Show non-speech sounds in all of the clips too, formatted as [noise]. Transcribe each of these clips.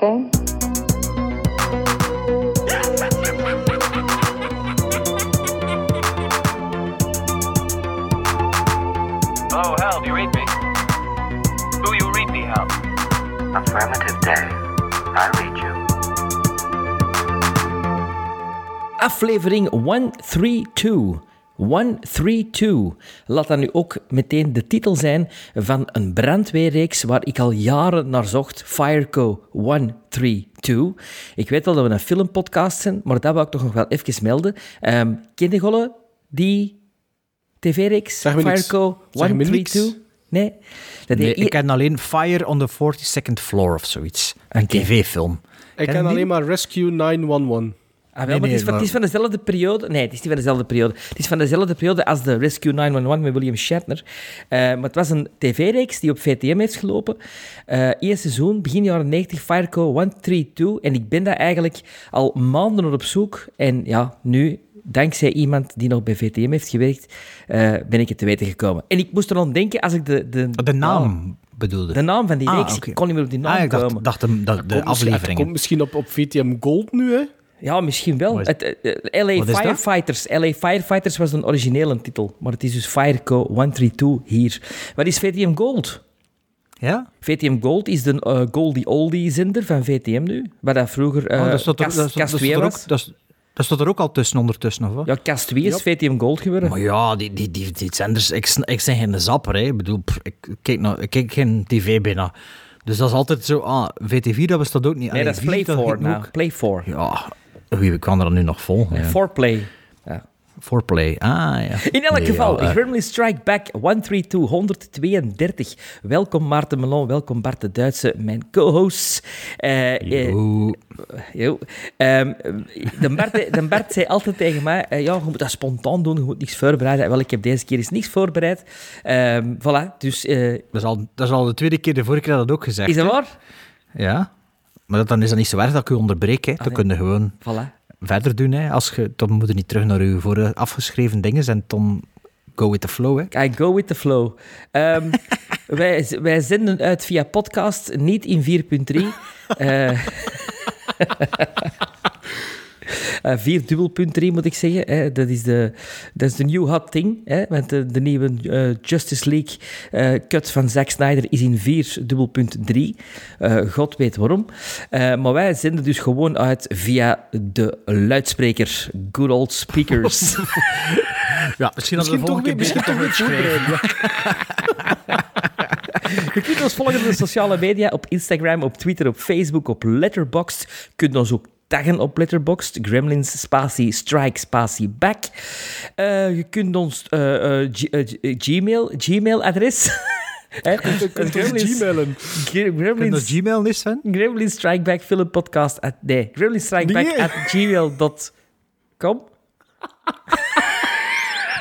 that a game? Oh, Hal, do you read me? Do you read me, Hal? Affirmative day. I read you. Aflevering 132. 132. Laat dat nu ook meteen de titel zijn van een brandweerreeks waar ik al jaren naar zocht. Fireco 132. Ik weet wel dat we een filmpodcast zijn, maar dat wou ik toch nog wel even melden. Um, ken je Golle die tv-reeks? Fireco Zeg me 132? Nee? Dat Nee, ik ken alleen Fire on the 42nd Floor of zoiets. Een tv-film. Ik Ken alleen maar Rescue 911. Ah, wel, maar het, is van, nee, het is van dezelfde periode. Nee, het is niet van dezelfde periode. Het is van dezelfde periode als de Rescue 911 met William Shatner. Eh, maar het was een tv-reeks die op VTM heeft gelopen. Eh Eerste seizoen, begin jaren 90, Fireco 132. En ik ben daar eigenlijk al maanden op zoek. En ja, nu, dankzij iemand die nog bij VTM heeft gewerkt, eh, ben ik het te weten gekomen. En ik moest er aan denken als ik de... De, De naam bedoelde. De naam van die Ah, reeks, ik kon niet meer op die naam Ah, ik dacht, komen. dacht de, de, Het afleveringen. komt misschien op, op VTM Gold nu, hè? Ja, misschien wel. Wat is- Het, eh, LA dat? Firefighters. LA Firefighters was een originele titel. Maar het is dus Fireco 132 hier. Wat is VTM Gold? Ja? VTM Gold is de eh, Goldie Oldie zender van VTM nu. Waar dat vroeger eh Oh, dat stond er, dat, stond- Cast dat 2 stond was. ook, dat, is- dat stond er ook al tussen ondertussen, of wat? Ja, Cast 2 is VTM Gold geworden. Maar ja, die, die, die, die zenders, ik, ik ben geen zapper, hè. Ik bedoel, ik, kijk nou, ik kijk geen tv bijna. Dus dat is altijd zo, ah, VT4, dat bestaat ook niet. nee, Allee, dat is Play 4 heet nou. Play 4. Ja, wie kan er dan nu nog? Ja. Foreplay. Ja. Foreplay, ah ja. In elk Nee, geval, ja, eh, Gremlin Strike Back 132, 132. Welkom Maarten Melon, welkom Bart de Duitse, mijn co-hosts. Eh, eh, Oeh. Jo. Ehm, de, Bart, de Bart zei altijd tegen mij, ja, je moet dat spontaan doen, je moet niks voorbereiden. Wel, ik heb deze keer eens niks voorbereid. Ehm voilà, dus eh, Dat is, al, dat is al de tweede keer, de vorige keer had dat ook gezegd. is dat hè? waar? Ja. Maar dat, dan is dat niet zo erg dat ik u onderbreek, hè. dan nee. kun je gewoon Voilà. verder doen. Hè. Als je, dan moet je niet terug naar uw vorige afgeschreven dingen en dan go with the flow. Hè. I go with the flow. Ehm, [laughs] wij, wij zenden uit via podcast, niet in 4.3. [laughs] [laughs] Eh eh, 4.3 moet ik zeggen. Hè. Dat, is de, dat is de new hot thing. Hè. Want de, de nieuwe eh, Justice League eh, cut van Zack Snyder is in 4.3. Eh, God weet waarom. Eh, maar wij zenden dus gewoon uit via de luidspreker. Good old speakers. [laughs] Ja, misschien Misschien toch weer, misschien toch weer voorbereiden. [laughs] Je kunt ons volgen op de sociale media, op Instagram, op Twitter, op Facebook, op Letterboxd. Je kunt ons ook taggen op Letterboxd. Gremlins, spatie, strike, spatie, back. Eh, je kunt ons eh, eh, Gmail, Gmail-adres... [laughs] Je kunt Gremlins- Kun Gremlins, Gmail Sven? Gremlins Strike Back Film Podcast. At, nee, Gremlins Strike Back Nee. at gmail.com.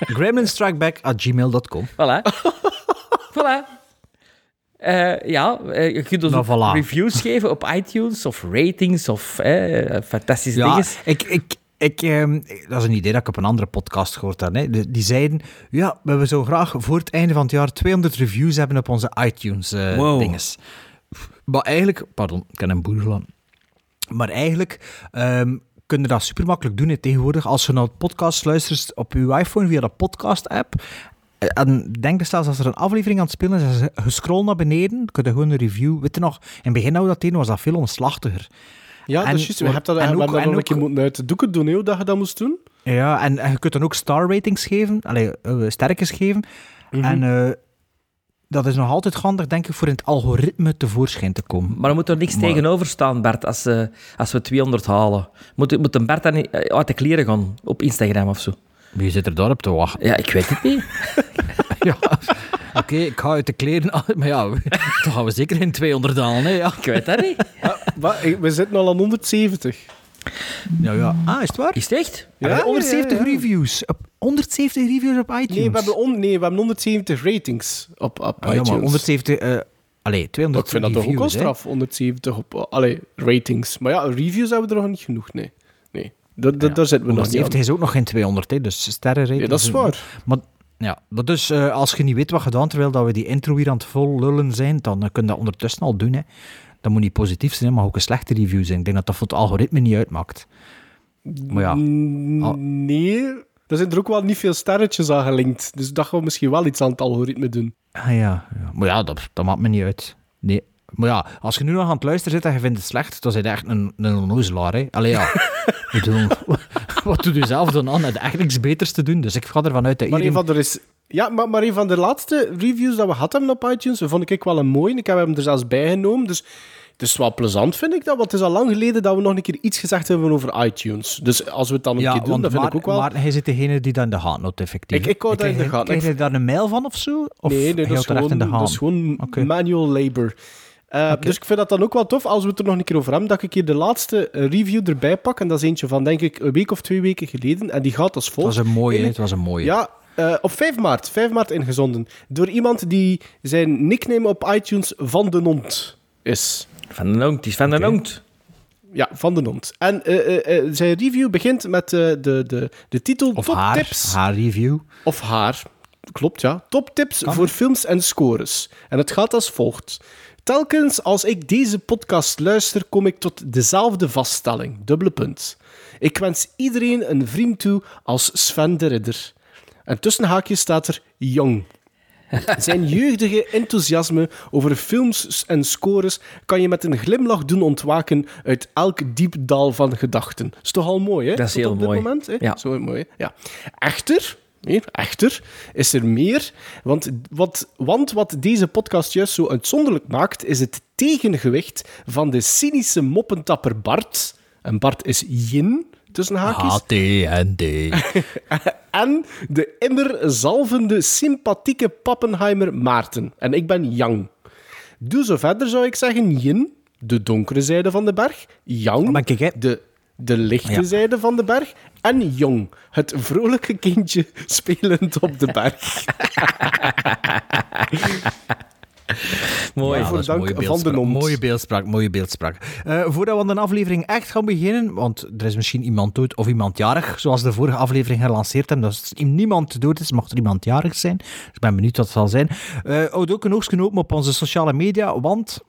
gremlinstrikeback at gmail.com. Voilà. voilà. Eh, ja, eh, je kunt ons Nou, ook voilà. reviews geven op iTunes of ratings of eh, fantastische Ja, dingen. ik, ik, ik, ehm, dat is een idee dat ik op een andere podcast gehoord heb. Hè. De- Die zeiden, ja, we willen zo graag voor het einde van het jaar 200 reviews hebben op onze iTunes eh Wow. dinges. Maar eigenlijk, pardon, ik ken een boer Maar eigenlijk ehm kun je dat super makkelijk doen hè, tegenwoordig. Als je naar het podcast luistert op je iPhone via de podcast-app. Eh, En denk er zelfs als er een aflevering aan het spelen is, en je- scroll naar beneden, kun je gewoon een review. Weet je nog, in het begin nou dat deden, was dat veel omslachtiger. Ja, dat En- is juist. We hebben dat, en we ook- hebben dat en nog een keer ook- moeten uit de doeken doen, hoe dat je dat moest doen. Ja, en, en je kunt dan ook star ratings geven, allee, eh, sterkes geven. En eh, dat is nog altijd handig, denk ik, voor in het algoritme tevoorschijn te komen. Maar er moet er niks Maar- tegenover staan, Bart, als, eh, als we 200 halen. Moet, moet een Bart dan niet, eh, uit de kleren gaan op Instagram of zo? Wie zit er daarop te wachten? Ja, ik weet het niet. [laughs] ja, oké, ik ga uit de kleren, maar ja, [laughs] toch gaan we zeker in 200 halen, hè, ja. Ik weet dat niet. Wat? Ik- We zitten al aan 170. Ja, ja. Ah, is het waar? Is het echt? Ja, Ja, ja, 170 ja, ja. reviews. Op 170 reviews op iTunes. Nee we, hebben on, nee, we hebben 170 ratings op, op Ah, ja, iTunes. maar 170... eh allee, Maar 200 ik vind dat toch ook al reviews, straf, 170 op allee, ratings. Maar ja, reviews hebben we er nog niet genoeg, nee. Dat, dat, daar zitten we nog niet 170 aan. is ook nog geen 200, hè, dus sterrenrating. Ja, dat is waar. Maar ja, maar dus als je niet weet wat gedaan terwijl dat we die intro hier aan het vol lullen zijn, dan eh, kun je dat ondertussen al doen. Hè. Dat moet niet positief zijn, maar ook een slechte review zijn. Ik denk dat dat voor het algoritme niet uitmaakt. Maar ja, Ah. Nee, er zijn er ook wel niet veel sterretjes aan gelinkt. Dus dat gaan we misschien wel iets aan het algoritme doen. ah, ja, ja. maar ja, dat, dat maakt me niet uit. Nee. Maar ja, als je nu nog aan het luisteren zit en je vindt het slecht, dan is je echt een, een onnozelaar, hè. Allee, ja. [laughs] Bedoel, wat doe je zelf dan aan? Het echt niks beters te doen. Dus ik ga ervan uit dat Maar een iedereen... van de, is, ja, maar, maar een van de laatste reviews dat we hadden op iTunes, vond ik wel een mooi. Ik heb hem er zelfs bijgenomen. Dus het is wel plezant, vind ik dat. Want het is al lang geleden dat we nog een keer iets gezegd hebben over iTunes. Dus als we het dan een Ja, keer doen, dan vind maar, ik ook wel... maar hij zit degene die dat in de gaten houdt, effectief. Ik- ik hou dat in de Krijg je- gaten. Krijg je daar een mail van of zo? Of nee, nee, dat is, er gewoon, in de dat gaten? is gewoon manual labor. Uh, Dus ik vind dat dan ook wel tof als we het er nog een keer over hebben, dat ik hier de laatste eh, review erbij pak. En dat is eentje van, denk ik, een week of twee weken geleden. En die gaat als Het volgt. was een mooie, het was een mooie. Ja, eh, op 5 maart. 5 maart ingezonden. Door iemand die zijn nickname op iTunes Van de Nont is. Van den Onkt, die is van den Oké. Onkt. Ja, Van de Nont. En eh, eh, eh, zijn review begint met eh, de, de, de titel Of Top haar, Tips. haar review. Of haar. Klopt, ja. Top tips voor films en scores. En het gaat als volgt. Telkens als ik deze podcast luister, kom ik tot dezelfde vaststelling. Dubbele punt. Ik wens iedereen een vriend toe als Sven de Ridder. En tussen haakjes staat er jong. [laughs] Zijn jeugdige enthousiasme over films en scores kan je met een glimlach doen ontwaken uit elk diep dal van gedachten. Is toch al mooi, hè? Dat is Tot heel op dit mooi. moment, hè? Ja. Zo mooi, hè? ja. Echter, nee, echter is er meer, want wat, want wat deze podcast juist zo uitzonderlijk maakt, is het tegengewicht van de cynische moppentapper Bart. En Bart is Yin, tussen haakjes. HTND. [laughs] En de immer zalvende, sympathieke Pappenheimer Maarten. En ik ben Yang. Doe zo verder, zou ik zeggen. Yin, de donkere zijde van de berg. Yang, hè. de, de lichte Ja. zijde van de berg. En Jong, het vrolijke kindje spelend op de berg. [laughs] Mooi. Ja, dank mooie van de. Nont. Mooie beeldspraak, mooie beeldspraak. Eh, voordat we aan de aflevering echt gaan beginnen, want er is misschien iemand dood of iemand jarig, zoals de vorige aflevering gelanceerd hebben. Dus als niemand dood is, mag er iemand jarig zijn. Dus ik ben benieuwd wat het zal zijn. Eh houd ook een oogstje open op onze sociale media, want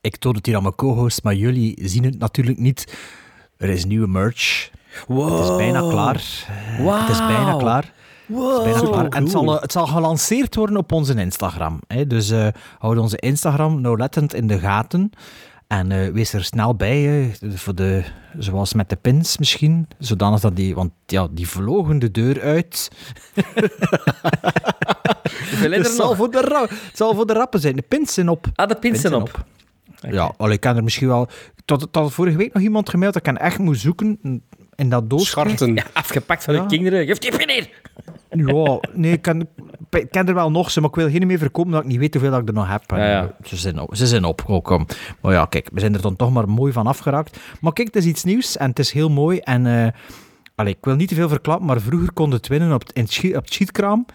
ik toon het hier aan mijn co-host, maar jullie zien het natuurlijk niet. Er is nieuwe merch. Wow. Het is bijna klaar. Het is bijna klaar. Het is bijna klaar. En het zal, eh, het zal gelanceerd worden op onze Instagram. Hè? Dus eh houd onze Instagram nauwlettend in de gaten. En eh, wees er snel bij, hè, voor de, zoals met de pins misschien. Zodanig dat die, want ja, die vlogen de deur uit. [laughs] Hoeveel Het zal, voor de het zal voor de rappen zijn. De pins zijn op. Ah, de pins zijn op. Ja, al ik kan er misschien wel... Tot, tot vorige week nog iemand gemaild dat ik echt moet zoeken in dat doosje. Scharten. Ja, [laughs] afgepakt van Ja. de kinderen. Geef die meneer. Ja, nee, ik kan, ik ken er wel nog, ze, maar ik wil geen meer verkopen, omdat ik niet weet hoeveel dat ik er nog heb. Ja, ja. eh, Ze, zijn op, ze zijn op, kom. Maar ja, kijk, we zijn er dan toch maar mooi van afgeraakt. Maar kijk, het is iets nieuws en het is heel mooi. En eh, allee, ik wil niet te veel verklappen, maar vroeger kon het winnen op het, in op het cheatkraam.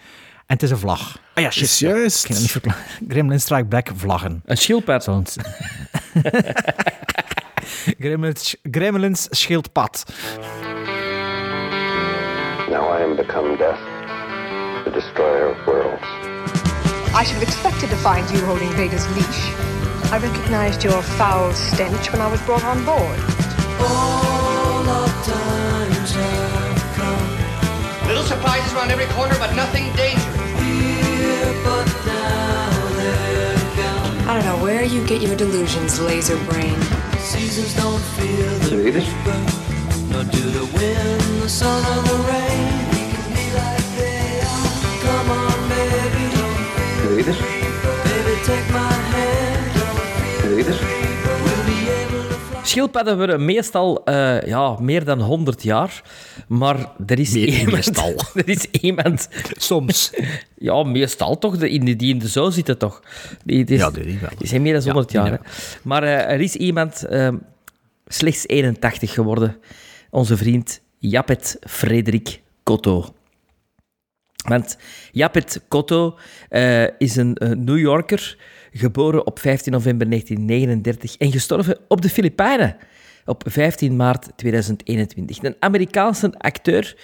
En het is een vlag. Ah ja, shit. Juist. Ik kan het niet verklappen. Gremlin Strike Black vlaggen. Een schildpad. Zo'n- [laughs] Gremlins, Gremlins schildpad. Now I am become death, the destroyer of worlds. I should have expected to find you holding Vader's leash. I recognized your foul stench when I was brought on board. Little surprises around every corner, but nothing dangerous. I don't know where you get your delusions, laser brain. Seasons don't feel the? Nor do the wind, the sun, or the rain. We can be like they are. Come on, baby, don't feel? Baby, take my hand. Don't feel? Schildpadden worden meestal eh, ja, meer dan 100 jaar. Maar er is Meer- iemand... meestal. [laughs] Er is iemand... Soms. [laughs] Ja, meestal toch. De, in die, die in de zoo zitten toch. Die, die, Ja, die wel. die zijn meer dan 100 die jaar. Maar eh, er is iemand eh, slechts 81 geworden. Onze vriend Japet Frederik Cotto. Want Japet Cotto eh, is een New Yorker, geboren op 15 november 1939 en gestorven op de Filipijnen op 15 maart 2021. Een Amerikaanse acteur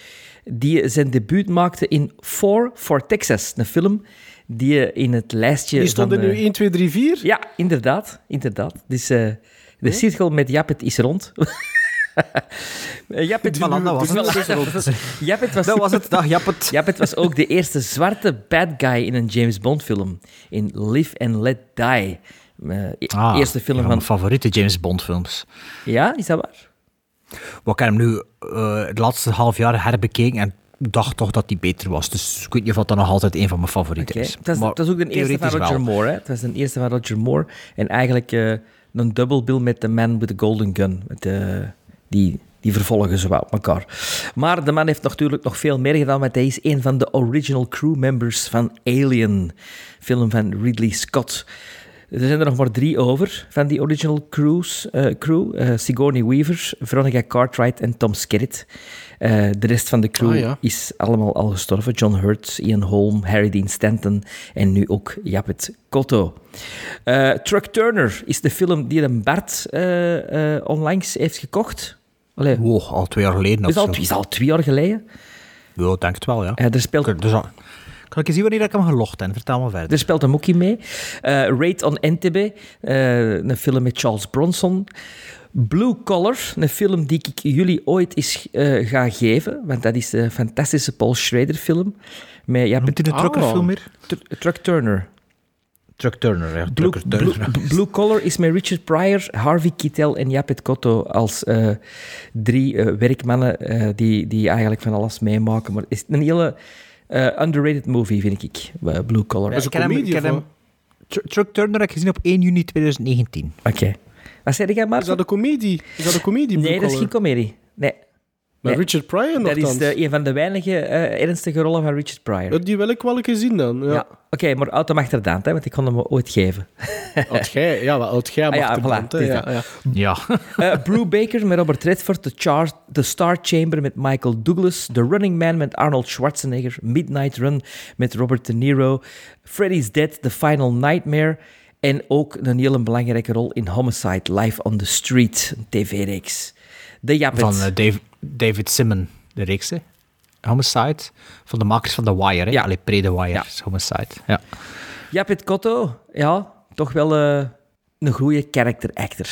die zijn debuut maakte in Four for Texas, een film die in het lijstje Die stonden van... nu eh, 1, 2, 3, 4. Ja, inderdaad. inderdaad. Dus eh, de cirkel met Japet is rond. [laughs] [laughs] [laughs] Dat was het. Japet was, Dat was het. Dag, Jappet. [laughs] Japet was ook de eerste zwarte bad guy in een James Bond film. In Live and Let Die. E- Ah, eerste film een van... mijn favoriete James Bond films. Ja, is dat waar? Maar ik heb hem nu eh, het laatste half jaar herbekeken en dacht toch dat hij beter was. Dus ik weet niet of dat nog altijd een van mijn favorieten Oké. is. Het was, Maar het was ook de eerste van Roger wel. Moore. Hè? Het was de eerste van Roger Moore. En eigenlijk eh, een double bill met The Man with the Golden Gun. Met, die, die vervolgen ze wel op elkaar. Maar de man heeft natuurlijk nog veel meer gedaan, want hij is een van de original crew members van Alien, film van Ridley Scott. Er zijn er nog maar drie over van die original crews, eh, crew. Eh, Sigourney Weaver, Veronica Cartwright en Tom Skerritt. Eh, de rest van de crew Ah, ja. is allemaal al gestorven. John Hurt, Ian Holm, Harry Dean Stanton en nu ook Japet Kotto. Truck Turner is de film die een Bart onlangs heeft gekocht. Allee, Wow, al twee jaar geleden. is, al, is al twee jaar geleden. Ja, denk het wel, ja. Er, speelt, dus, kan ik eens zien wanneer ik hem gelogd heb? Vertel me verder. er speelt een moekie mee. Eh Raid on Entebbe, eh, een film met Charles Bronson. Blue Collar, een film die ik jullie ooit eens eh, ga geven, want dat is een fantastische Paul Schrader film. Met Japet Noemt u de Ah. truckerfilm meer? Tr- Truck Turner. Truck Turner, ja. Blue, Turner. Blue Collar is met Richard Pryor, Harvey Keitel en Japet Kotto als eh, drie eh, werkmannen eh, die, die eigenlijk van alles meemaken. Maar het is een hele eh, underrated movie, vind ik, Blue Collar. is een Ik ken hem- ik comedie hem- Tr- Truck Turner heb ik gezien op 1 juni 2019. Oké. Wat zei jij, Is Maarten? dat een comedie? Is dat een comedie? Nee, Blue dat is geen comedie. Nee, Nee. Richard Pryor dat is de, een van de weinige eh, ernstige rollen van Richard Pryor. Ja, Die wil ik wel een keer zien dan. Ja. Ja. Oké, maar mag er hè, want ik kon hem ooit geven. [laughs] Oud jij, ja, oud jij Ah, ja, voilà, hè. ja, ja. Ja. [laughs] Eh Brew Baker met Robert Redford, The, Char The Star Chamber met Michael Douglas, The Running Man met Arnold Schwarzenegger, Midnight Run met Robert De Niro, Freddy's Dead, The Final Nightmare en ook een hele belangrijke rol in Homicide, Live on the Street, een tv-reeks. De Japet. Van eh, Dave- David Simon, de reeks, hè. Homicide. Van de makers van The Wire, hè. Ja. Allee, pre-The Wire, Ja. is Homicide. Ja. Japet Kotto, ja, toch wel eh, een goede character actor.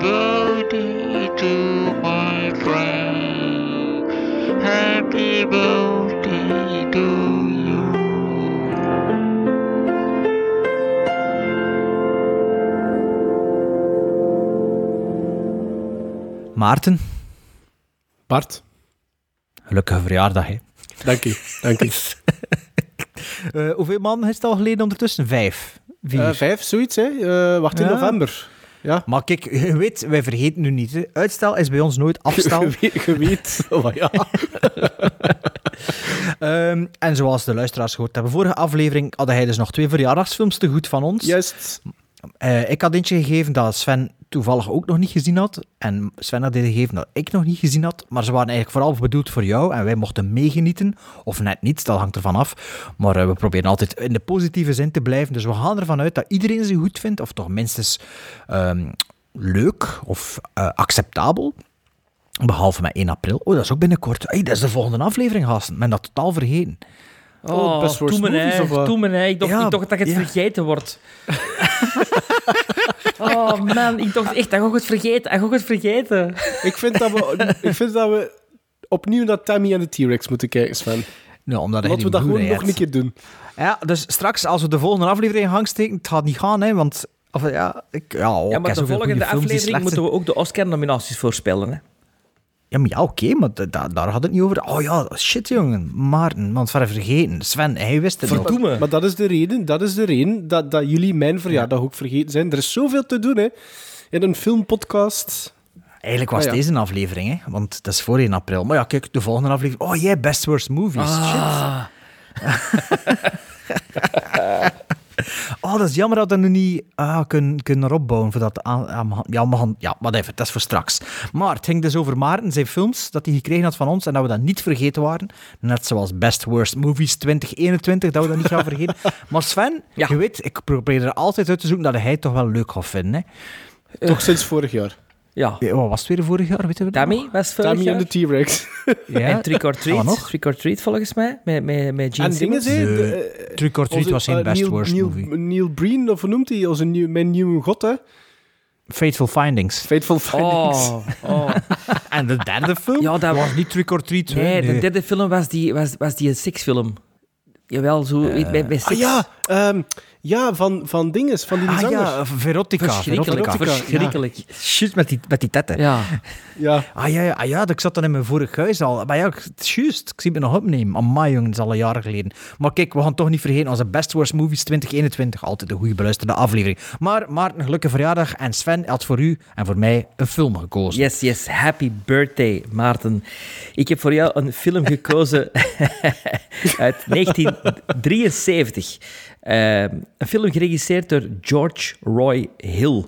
birthday to Maarten, Bart, gelukkige verjaardag, hè. dank u. Dank u. [laughs] Eh, hoeveel maanden is het al geleden ondertussen? Vijf? Vier? Eh, vijf, zoiets, hè? Eh, wacht in Ja. november. Ja. Maar kijk, [laughs] je weet, wij vergeten nu niet. Hè. Uitstel is bij ons nooit afstel. [laughs] Je weet, je weet. Oh, ja. Ehm, en zoals de luisteraars gehoord hebben, vorige aflevering hadden hij dus nog twee verjaardagsfilms te goed van ons. Juist. Eh, ik had eentje gegeven dat Sven toevallig ook nog niet gezien had. En Sven had eentje gegeven dat ik nog niet gezien had. Maar ze waren eigenlijk vooral bedoeld voor jou. En wij mochten meegenieten. Of net niet, dat hangt ervan af. Maar eh, we proberen altijd in de positieve zin te blijven. Dus we gaan ervan uit dat iedereen ze goed vindt. Of toch minstens ehm, leuk of eh, acceptabel. Behalve met 1 april. Oh, dat is ook binnenkort. Hey, dat is de volgende aflevering, gasten. Men dat totaal vergeten. Oh, Best me Movies, hè, of me hè. Ik dacht, Ja, ik dacht dat het ja. vergeten wordt. [laughs] oh man, ik dacht echt, dat ga ik het vergeten. Dat ga ik het vergeten. Ik vind dat we, ik vind dat we opnieuw naar Tammy en de T-Rex moeten kijken, Sven. Nou, omdat hij Laten we dat gewoon nog een keer doen. Ja, dus straks als we de volgende aflevering in gang steken, het gaat niet gaan, hè, want... Of, ja, ik, ja, oh, Ja, maar de volgende aflevering moeten we ook de Oscar-nominaties voorspellen. Hè? Ja, maar ja, oké, maar da- da- daar had het niet over. Oh ja, shit, jongen. Maarten, want verder vergeten. Sven, hij wist het nog. Verdoemen. Maar dat is de reden, dat is de reden dat, dat jullie mijn verjaardag ook vergeten zijn. Er is zoveel te doen, hè. In een filmpodcast. Eigenlijk was Ah, ja. deze een aflevering, hè, want dat is voor 1 april. Maar ja, kijk, de volgende aflevering... Oh, jij, Best Worst Movies. Ah. [laughs] [laughs] [laughs] Oh, dat is jammer dat we nu niet ah, kunnen, kunnen opbouwen. Voor dat aan, aan- ja, maar, ja, whatever, dat is voor straks. Maar het ging dus over Maarten, zijn films, dat hij gekregen had van ons en dat we dat niet vergeten waren. Net zoals Best Worst Movies 2021, dat we dat niet gaan vergeten. [laughs] Maar Sven, Ja. je weet, ik probeer er altijd uit te zoeken dat hij het toch wel leuk gaat vinden. Hè? Toch sinds vorig jaar. Ja. Ja, Wat was het weer vorig jaar? Weten we Tammy nog? was vorig Tammy en de T-Rex. Ja. En Trick or Treat. nog? Trick or Treat volgens mij. Met, met, met Gene En dingen. Nee. de, eh, Trick or Treat onze, was geen eh, Best Neil, Worst Neil, Movie. Neil Breen, of hoe noemt hij? Onze nieuw, mijn nieuwe god, hè? Fateful Findings. Fateful Findings. Oh, oh. [laughs] En de derde film Ja, dat was niet Trick or Treat. Nee, de derde film was die, was, was die een seksfilm. Jawel, zo weet, met, met Ah ja, ehm, ja van, van dinges, van die Ah zanger. ja, Verotica. Verschrikkelijk. Verotica. Verschrikkelijk. Juist met die, met die tetten. Ja. Ja. Ah ja, ja, ah, ja, ik zat dan in mijn vorig huis al. Maar ja, juist. Ik zie het me nog opnemen. Amai, jongen, dat is al een jaar geleden. Maar kijk, we gaan toch niet vergeten onze Best Worst Movies 2021. Altijd een goede beluisterde aflevering. Maar Maarten, gelukkige verjaardag. En Sven had voor u en voor mij een film gekozen. Yes, yes. Happy birthday, Maarten. Ik heb voor jou een film gekozen [laughs] uit [laughs] 1973. Eh, een film geregisseerd door George Roy Hill.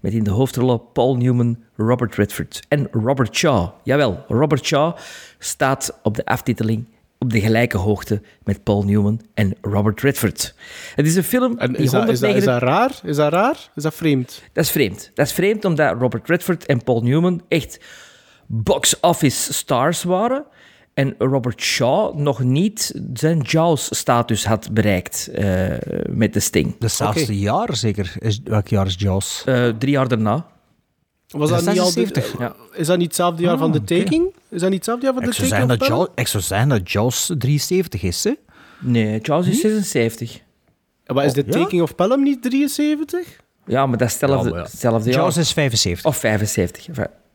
Met in de hoofdrollen Paul Newman, Robert Redford en Robert Shaw. Jawel, Robert Shaw staat op de aftiteling op de gelijke hoogte met Paul Newman en Robert Redford. Het is een film En die is dat, is, dat, is 109 dat raar? Is dat raar? Is dat vreemd? dat is vreemd. Dat is vreemd omdat Robert Redford en Paul Newman echt box-office stars waren. En Robert Shaw nog niet zijn Jaws-status had bereikt eh, met de Sting. Hetzelfde jaar zeker. Is, welk jaar is Jaws? Eh, drie jaar daarna. Was Is dat niet al de- 76? Ja. Is dat niet hetzelfde jaar Ah, van de oké. taking? Is dat niet hetzelfde jaar van de Ik taking? dat? Jaws, ik zou zeggen dat Jaws 73 is, hè? Nee, Jaws is 76. Maar is de Oh, ja? taking of Pelham niet 73? Ja, maar dat is hetzelfde, Ja, maar ja. hetzelfde jaar. Jaws is 75. Of 75.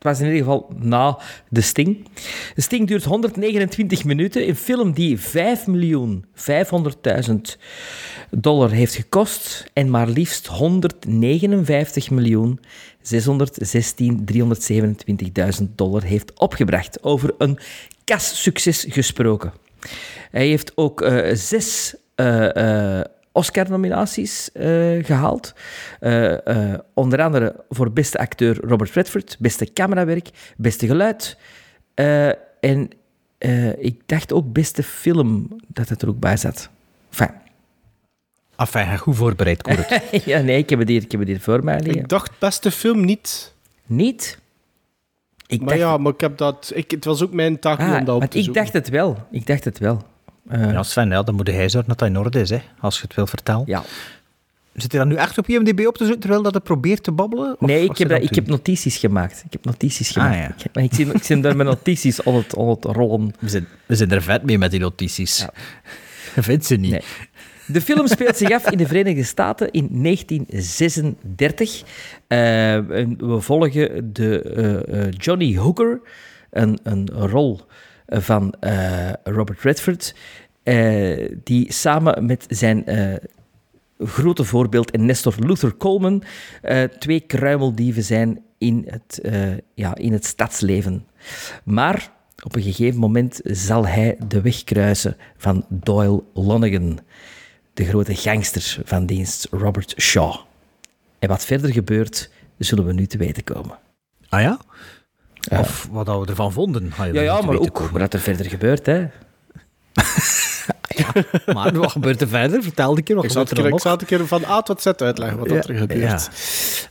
Het was in ieder geval na de Sting. De Sting duurt 129 minuten. Een film die 5 miljoen 500.000 dollar heeft gekost. En maar liefst 159 miljoen 616 327.000 dollar heeft opgebracht. Over een kassucces gesproken. Hij heeft ook eh, zes eh, eh, Oscar-nominaties eh, gehaald. Eh, eh, onder andere voor beste acteur Robert Redford, beste camerawerk, beste geluid. En ik dacht ook beste film dat het er ook bij zat. Enfin, Enfin, goed voorbereid, Koert. [laughs] ja, nee, ik heb het hier, ik heb het hier voor mij liggen. Ik dacht beste film niet. Niet? Ik Maar dacht, ja, maar ik heb dat... Ik, het was ook mijn taak niet ah, om dat op te ik zoeken. dacht het wel. Ik dacht het wel. Eh, Ja, Sven, ja, dan moet hij zorgen dat dat in orde is, hè, als je het wil vertellen. ja. Zit hij dan nu echt op IMDb op te zoeken, terwijl dat hij probeert te babbelen? Of Nee, ik heb, zit dat, ik heb notities gemaakt. Ik heb notities Ah, gemaakt. ja. Ik, maar ik, zie, ik zie daar mijn notities al het, al het rollen. We zijn, we zijn er vet mee met die notities. Ja. [laughs] Vindt ze niet? Nee. De film speelt zich af in de Verenigde Staten in 1936. Eh, en we volgen de, eh, Johnny Hooker, een, een rol van Robert Redford, eh, die samen met zijn eh, grote voorbeeld en Nestor Luther Coleman eh, twee kruimeldieven zijn in het, ja, in het stadsleven. Maar op een gegeven moment zal hij de weg kruisen van Doyle Lonergan, de grote gangster van dienst Robert Shaw. En wat verder gebeurt, zullen we nu te weten komen. Ah ja? Of wat we ervan vonden. Ja, ja, maar ook komen. wat er verder gebeurt. Hè. [laughs] Maar wat gebeurt er verder? Vertel een keer wat Ik gebeurt er ik zal het een keer van A tot Z uitleggen wat Ja, er gebeurt.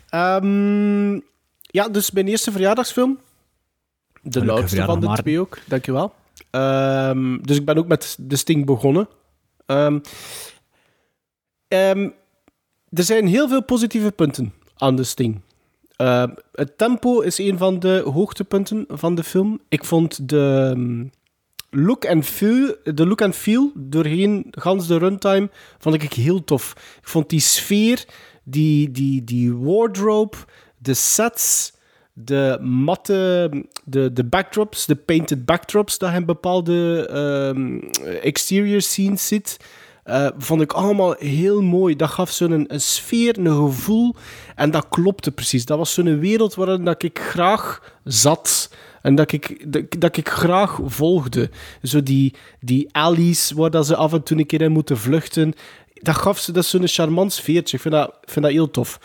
Ehm, ja, dus mijn eerste verjaardagsfilm. De oudste van de Maarten. twee ook, dankjewel. Ehm dus ik ben ook met de Sting begonnen. Ehm, er zijn heel veel positieve punten aan de Sting. Het tempo is een van de hoogtepunten van de film. Ik vond de look and feel, de look and feel doorheen gans de runtime vond ik heel tof. Ik vond die sfeer, die, die, die wardrobe, de sets, de matte, de, de backdrops, de painted backdrops dat in bepaalde ehm, exterior scenes ziet. eh, vond ik allemaal heel mooi. Dat gaf zo'n een, een sfeer, een gevoel. En dat klopte precies. Dat was zo'n wereld waarin dat ik graag zat. En dat ik, dat, ik graag volgde. Zo die, die alleys waar dat ze af en toe een keer in moeten vluchten. dat gaf ze dat zo'n charmant sfeertje. Ik vind dat, vind dat heel tof.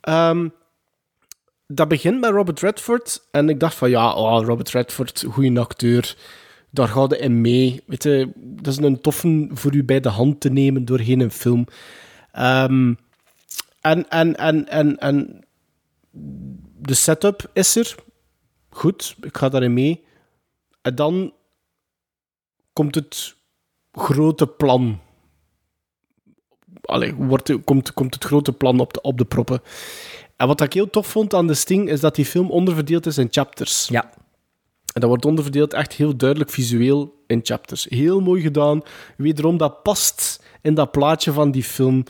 Ehm, dat begint met Robert Redford. En ik dacht van, ja, oh, Robert Redford, goede acteur. Daar hij in mee. Weet je, dat is een toffe voor u bij de hand te nemen doorheen een film. Ehm, en, en, en, en, en de setup is er. Goed, ik ga daarin mee. En dan komt het grote plan. Allee, wordt, komt, komt het grote plan op de, op de proppen. En wat ik heel tof vond aan The Sting, is dat die film onderverdeeld is in chapters. Ja. En dat wordt onderverdeeld echt heel duidelijk visueel in chapters. Heel mooi gedaan. Wederom, dat past in dat plaatje van die film.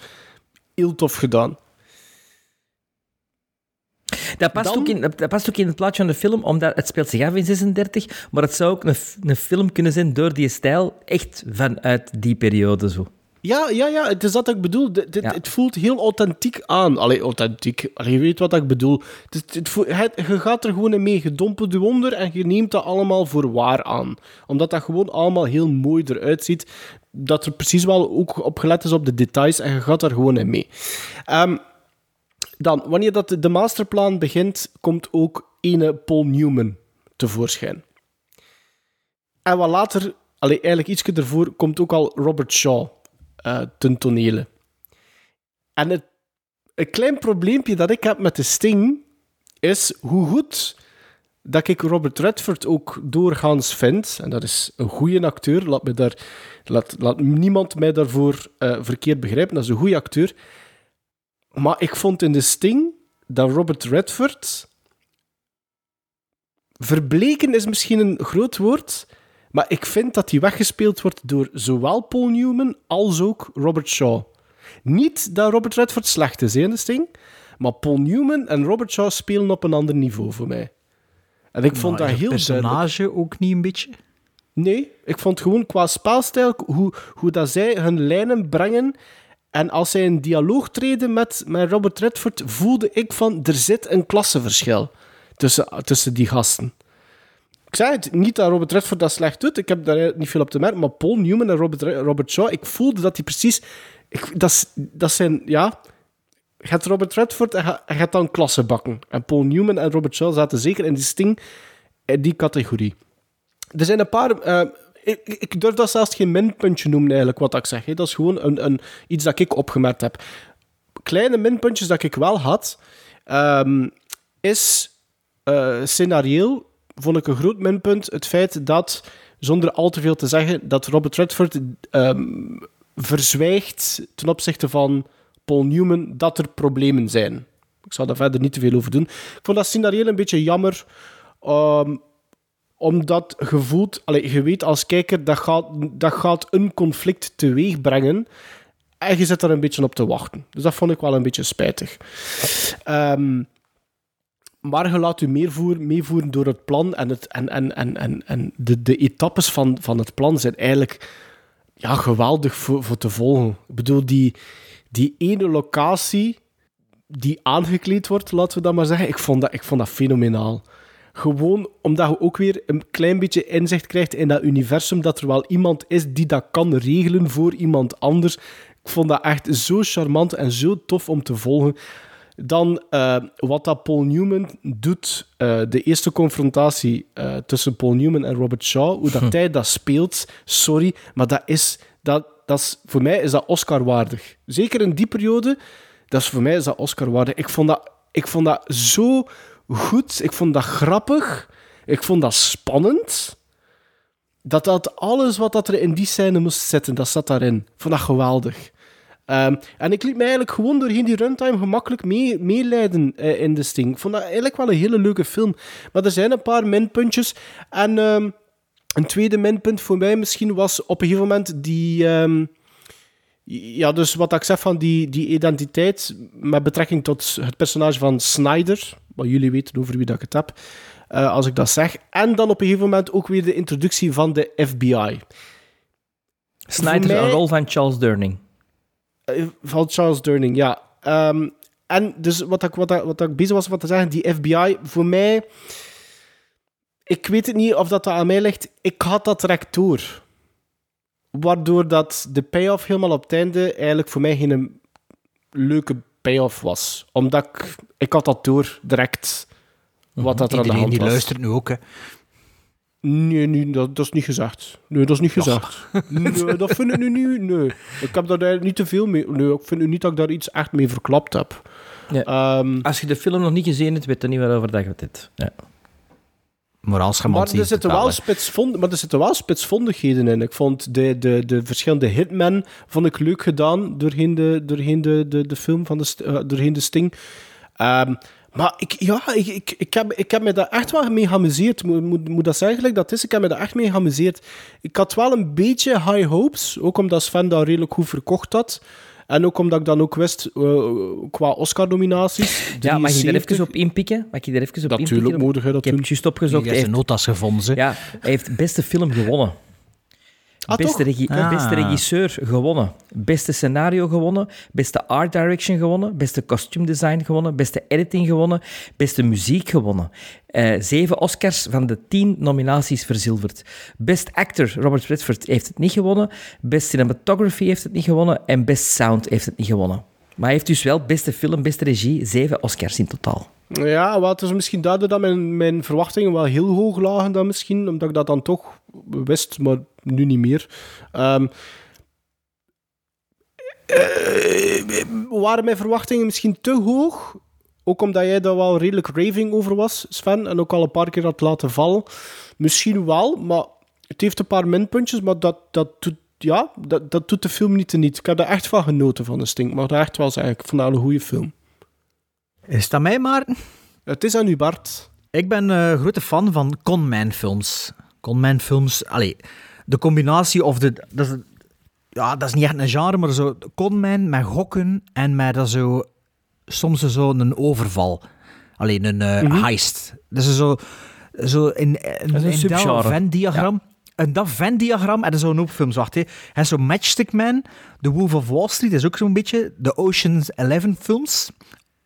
Heel tof gedaan. Dat past, Dan- ook in, dat past ook in het plaatje van de film, omdat het speelt zich af in 36, maar het zou ook een, een film kunnen zijn door die stijl, echt vanuit die periode zo. Ja, ja, ja, het is dat ik bedoel. Dit, dit- Ja. Het voelt heel authentiek aan. Allee, authentiek. Je weet wat ik bedoel. Het, het voelt- je gaat er gewoon in mee. Je onder en je neemt dat allemaal voor waar aan. Omdat dat gewoon allemaal heel mooi eruit ziet. Dat er precies wel ook op gelet is op de details en je gaat daar gewoon in mee. Ehm, dan, wanneer dat de- masterplan begint, komt ook ene Paul Newman tevoorschijn. En wat later, allee, eigenlijk ietsje ervoor, komt ook al Robert Shaw eh ten tonele. En het, een klein probleempje dat ik heb met de Sting is hoe goed dat ik Robert Redford ook doorgaans vind. En dat is een goede acteur. Laat, me daar, laat, laat niemand mij daarvoor eh, verkeerd begrijpen. Dat is een goede acteur. Maar ik vond in de Sting dat Robert Redford... Verbleken is misschien een groot woord, maar ik vind dat hij weggespeeld wordt door zowel Paul Newman als ook Robert Shaw. Niet dat Robert Redford slecht is hè, in de Sting, maar Paul Newman en Robert Shaw spelen op een ander niveau voor mij. En ik vond dat heel duidelijk. personage ook niet een beetje? Nee, ik vond gewoon qua spelstijl, hoe, hoe dat zij hun lijnen brengen. En als zij een dialoog treden met, met Robert Redford, voelde ik van, er zit een klassenverschil tussen, tussen die gasten. Ik zei het, niet dat Robert Redford dat slecht doet, ik heb daar niet veel op te merken, maar Paul Newman en Robert, Robert Shaw, ik voelde dat die precies... Ik, dat, dat zijn, ja... Je Robert Redford en je hebt dan klassenbakken. En Paul Newman en Robert Shaw zaten zeker in die sting, in die categorie. Er zijn een paar. eh, ik, ik durf dat zelfs geen minpuntje noemen, eigenlijk, wat ik zeg. Dat is gewoon een, een, iets dat ik opgemerkt heb. Kleine minpuntjes dat ik wel had, ehm, is eh scenarioel, vond ik een groot minpunt, het feit dat, zonder al te veel te zeggen, dat Robert Redford ehm, verzwijgt ten opzichte van Paul Newman dat er problemen zijn. Ik zal daar verder niet te veel over doen. Ik vond dat scenario een beetje jammer. ehm, omdat je voelt, allee, je weet als kijker, dat gaat, dat gaat een conflict teweeg brengen. En je zit daar een beetje op te wachten. Dus dat vond ik wel een beetje spijtig. Ehm, maar je laat je meevoeren, meevoeren door het plan. En, het, en, en, en, en, en de, de etappes van, van het plan zijn eigenlijk ja, geweldig voor, voor te volgen. Ik bedoel, die, die ene locatie die aangekleed wordt, laten we dat maar zeggen, ik vond dat, ik vond dat fenomenaal. Gewoon omdat je ook weer een klein beetje inzicht krijgt in dat universum, dat er wel iemand is die dat kan regelen voor iemand anders. Ik vond dat echt zo charmant en zo tof om te volgen. Dan eh, wat dat Paul Newman doet, eh, de eerste confrontatie eh, tussen Paul Newman en Robert Shaw, hoe dat [laughs] hij dat speelt, sorry, maar dat is, dat, dat is, voor mij is dat Oscar-waardig. Zeker in die periode, dat is voor mij is dat Oscar-waardig. Ik vond dat, ik vond dat zo goed, ik vond dat grappig, ik vond dat spannend. Dat dat alles wat dat er in die scène moest zitten, dat zat daarin. Ik vond dat geweldig. Ehm, en ik liet mij eigenlijk gewoon doorheen die runtime gemakkelijk mee, meeleiden eh, in de Sting. Ik vond dat eigenlijk wel een hele leuke film. Maar er zijn een paar minpuntjes. En ehm, een tweede minpunt voor mij misschien was op een gegeven moment die... ehm, ja, dus wat ik zeg van die, die identiteit met betrekking tot het personage van Snyder, wat jullie weten over wie dat ik het heb, eh, als ik dat zeg. En dan op een gegeven moment ook weer de introductie van de FBI. Snyder, mij- een rol van Charles Durning. Eh, Van Charles Durning, ja. Ehm, en dus wat ik, wat, ik, wat ik bezig was wat te zeggen, die FBI, voor mij... Ik weet het niet of dat, dat aan mij ligt. Ik had dat direct door. Waardoor dat de payoff helemaal op het einde eigenlijk voor mij geen leuke payoff was. Omdat ik, ik had dat door direct wat dat er aan de Iedereen hand die was. luistert nu ook. Hè. Nee, nee dat, dat is niet gezegd. Nee, dat is niet gezegd. Nee, dat vind ik nu niet. Nee. Ik heb daar niet te veel mee. Nee, ik vind nu niet dat ik daar iets echt mee verklapt heb. Ja. Ehm, Als je de film nog niet gezien hebt, weet je niet waarover dat gaat dit. Ja. Maar er zitten, wel spitsvond, maar er zitten wel spitsvondigheden in. Ik vond de, de, de verschillende hitmen vond ik leuk gedaan doorheen de, doorheen de, de, de film, van de, eh, doorheen de Sting. Ehm, maar ik, ja, ik, ik, ik, heb, ik heb me daar echt wel mee geamuseerd. Moet, moet, moet dat zeggen gelijk dat is? Ik heb me daar echt mee geamuseerd. Ik had wel een beetje high hopes, ook omdat Sven dat redelijk goed verkocht had. En ook omdat ik dan ook wist, eh, qua Oscar-nominaties... Ja, mag je er 73? even op inpikken? Mag je er even op Natuurlijk inpikken? mogen je dat Ik heb het juist opgezocht. Hij heeft notas gevonden. ze. ja, hij heeft beste film gewonnen. Ah, beste, regie- Ah. beste regisseur gewonnen. Beste scenario gewonnen. Beste art direction gewonnen. Beste costume design gewonnen. Beste editing gewonnen. Beste muziek gewonnen. Eh, zeven Oscars van de tien nominaties verzilverd. Best actor Robert Redford heeft het niet gewonnen. Best cinematography heeft het niet gewonnen. En best sound heeft het niet gewonnen. Maar hij heeft dus wel beste film, beste regie, zeven Oscars in totaal. Ja, het is misschien daardoor dat mijn, mijn verwachtingen wel heel hoog lagen dan misschien, omdat ik dat dan toch wist, maar nu niet meer. Ehm, eh, waren mijn verwachtingen misschien te hoog? Ook omdat jij daar wel redelijk raving over was, Sven, en ook al een paar keer had laten vallen. Misschien wel, maar het heeft een paar minpuntjes, maar dat, dat, doet, ja, dat, dat doet de film niet te niet. Ik heb er echt van genoten van de Stink, maar dat echt wel zeggen. Ik een goede film. Is dat mij, Maarten? Het is aan u, Bart. Ik ben een grote fan van Conman-films. Conman-films, allee, de combinatie of de... Dat is, ja, dat is niet echt een genre, maar zo Conman met gokken en met dat zo... Soms zo een overval. Alleen een eh, heist. Dat is zo... Zo in, in, is een in dat Venn-diagram... En dat Venn-diagram, en dat is zo'n hoop films, wacht. hè. En zo Matchstick Man, The Wolf of Wall Street, is ook zo'n beetje de Ocean's Eleven films.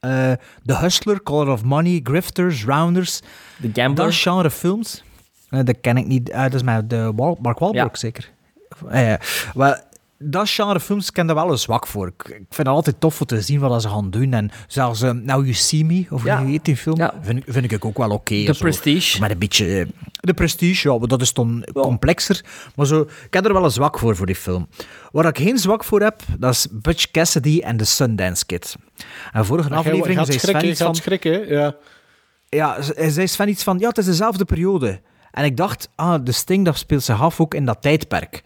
Eh The Hustler, Color of Money, Grifters, Rounders. De Gambler. Dat genre films, eh, dat ken ik niet. eh, dat is met de Wal- Mark Wahlberg Ja. zeker. Ja. maar dat genre films ken daar wel een zwak voor. Ik, ik vind het altijd tof om te zien wat ze gaan doen. En zelfs eh, Now You See Me, of Ja. hoe heet die film, Ja. vind, ik- vind ik ook wel oké. The zo. Prestige. Met een beetje... eh, de Prestige, ja, maar dat is dan complexer. Maar zo, ik heb er wel een zwak voor, voor die film. Waar ik geen zwak voor heb, dat is Butch Cassidy en The Sundance Kid. En vorige aflevering gaat zei Sven iets van... schrikken, hè? ja. Ja, zei Sven iets van, ja, het is dezelfde periode. En ik dacht, ah, de Sting, dat speelt zich af ook in dat tijdperk.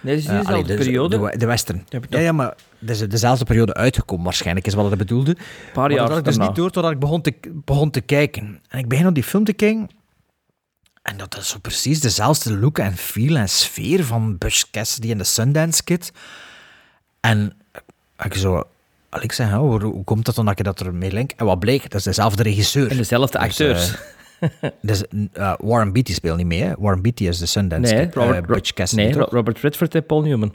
Nee, dus Eh, is allee, dezelfde de, periode. De, de western. Ja, ja, maar het is dezelfde periode uitgekomen, waarschijnlijk, is wat hij bedoelde. Een paar jaar dat had ik dus daarna. niet door totdat ik begon te, begon te kijken. En ik begin op die film te kijken. En dat is zo precies dezelfde look en feel en sfeer van Butch Cassidy en de Sundance Kid. En ik zo... al Ik zei, hoe, hoe komt dat dan dat je dat ermee link? En wat bleek, dat is dezelfde regisseur. En dezelfde Dus, acteurs. Eh, [laughs] dus, eh, Warren Beatty speelt niet mee, hè? Warren Beatty is de Sundance nee, Kid. Robert, eh, Butch Cassidy, nee, toch? Robert Redford en Paul Newman.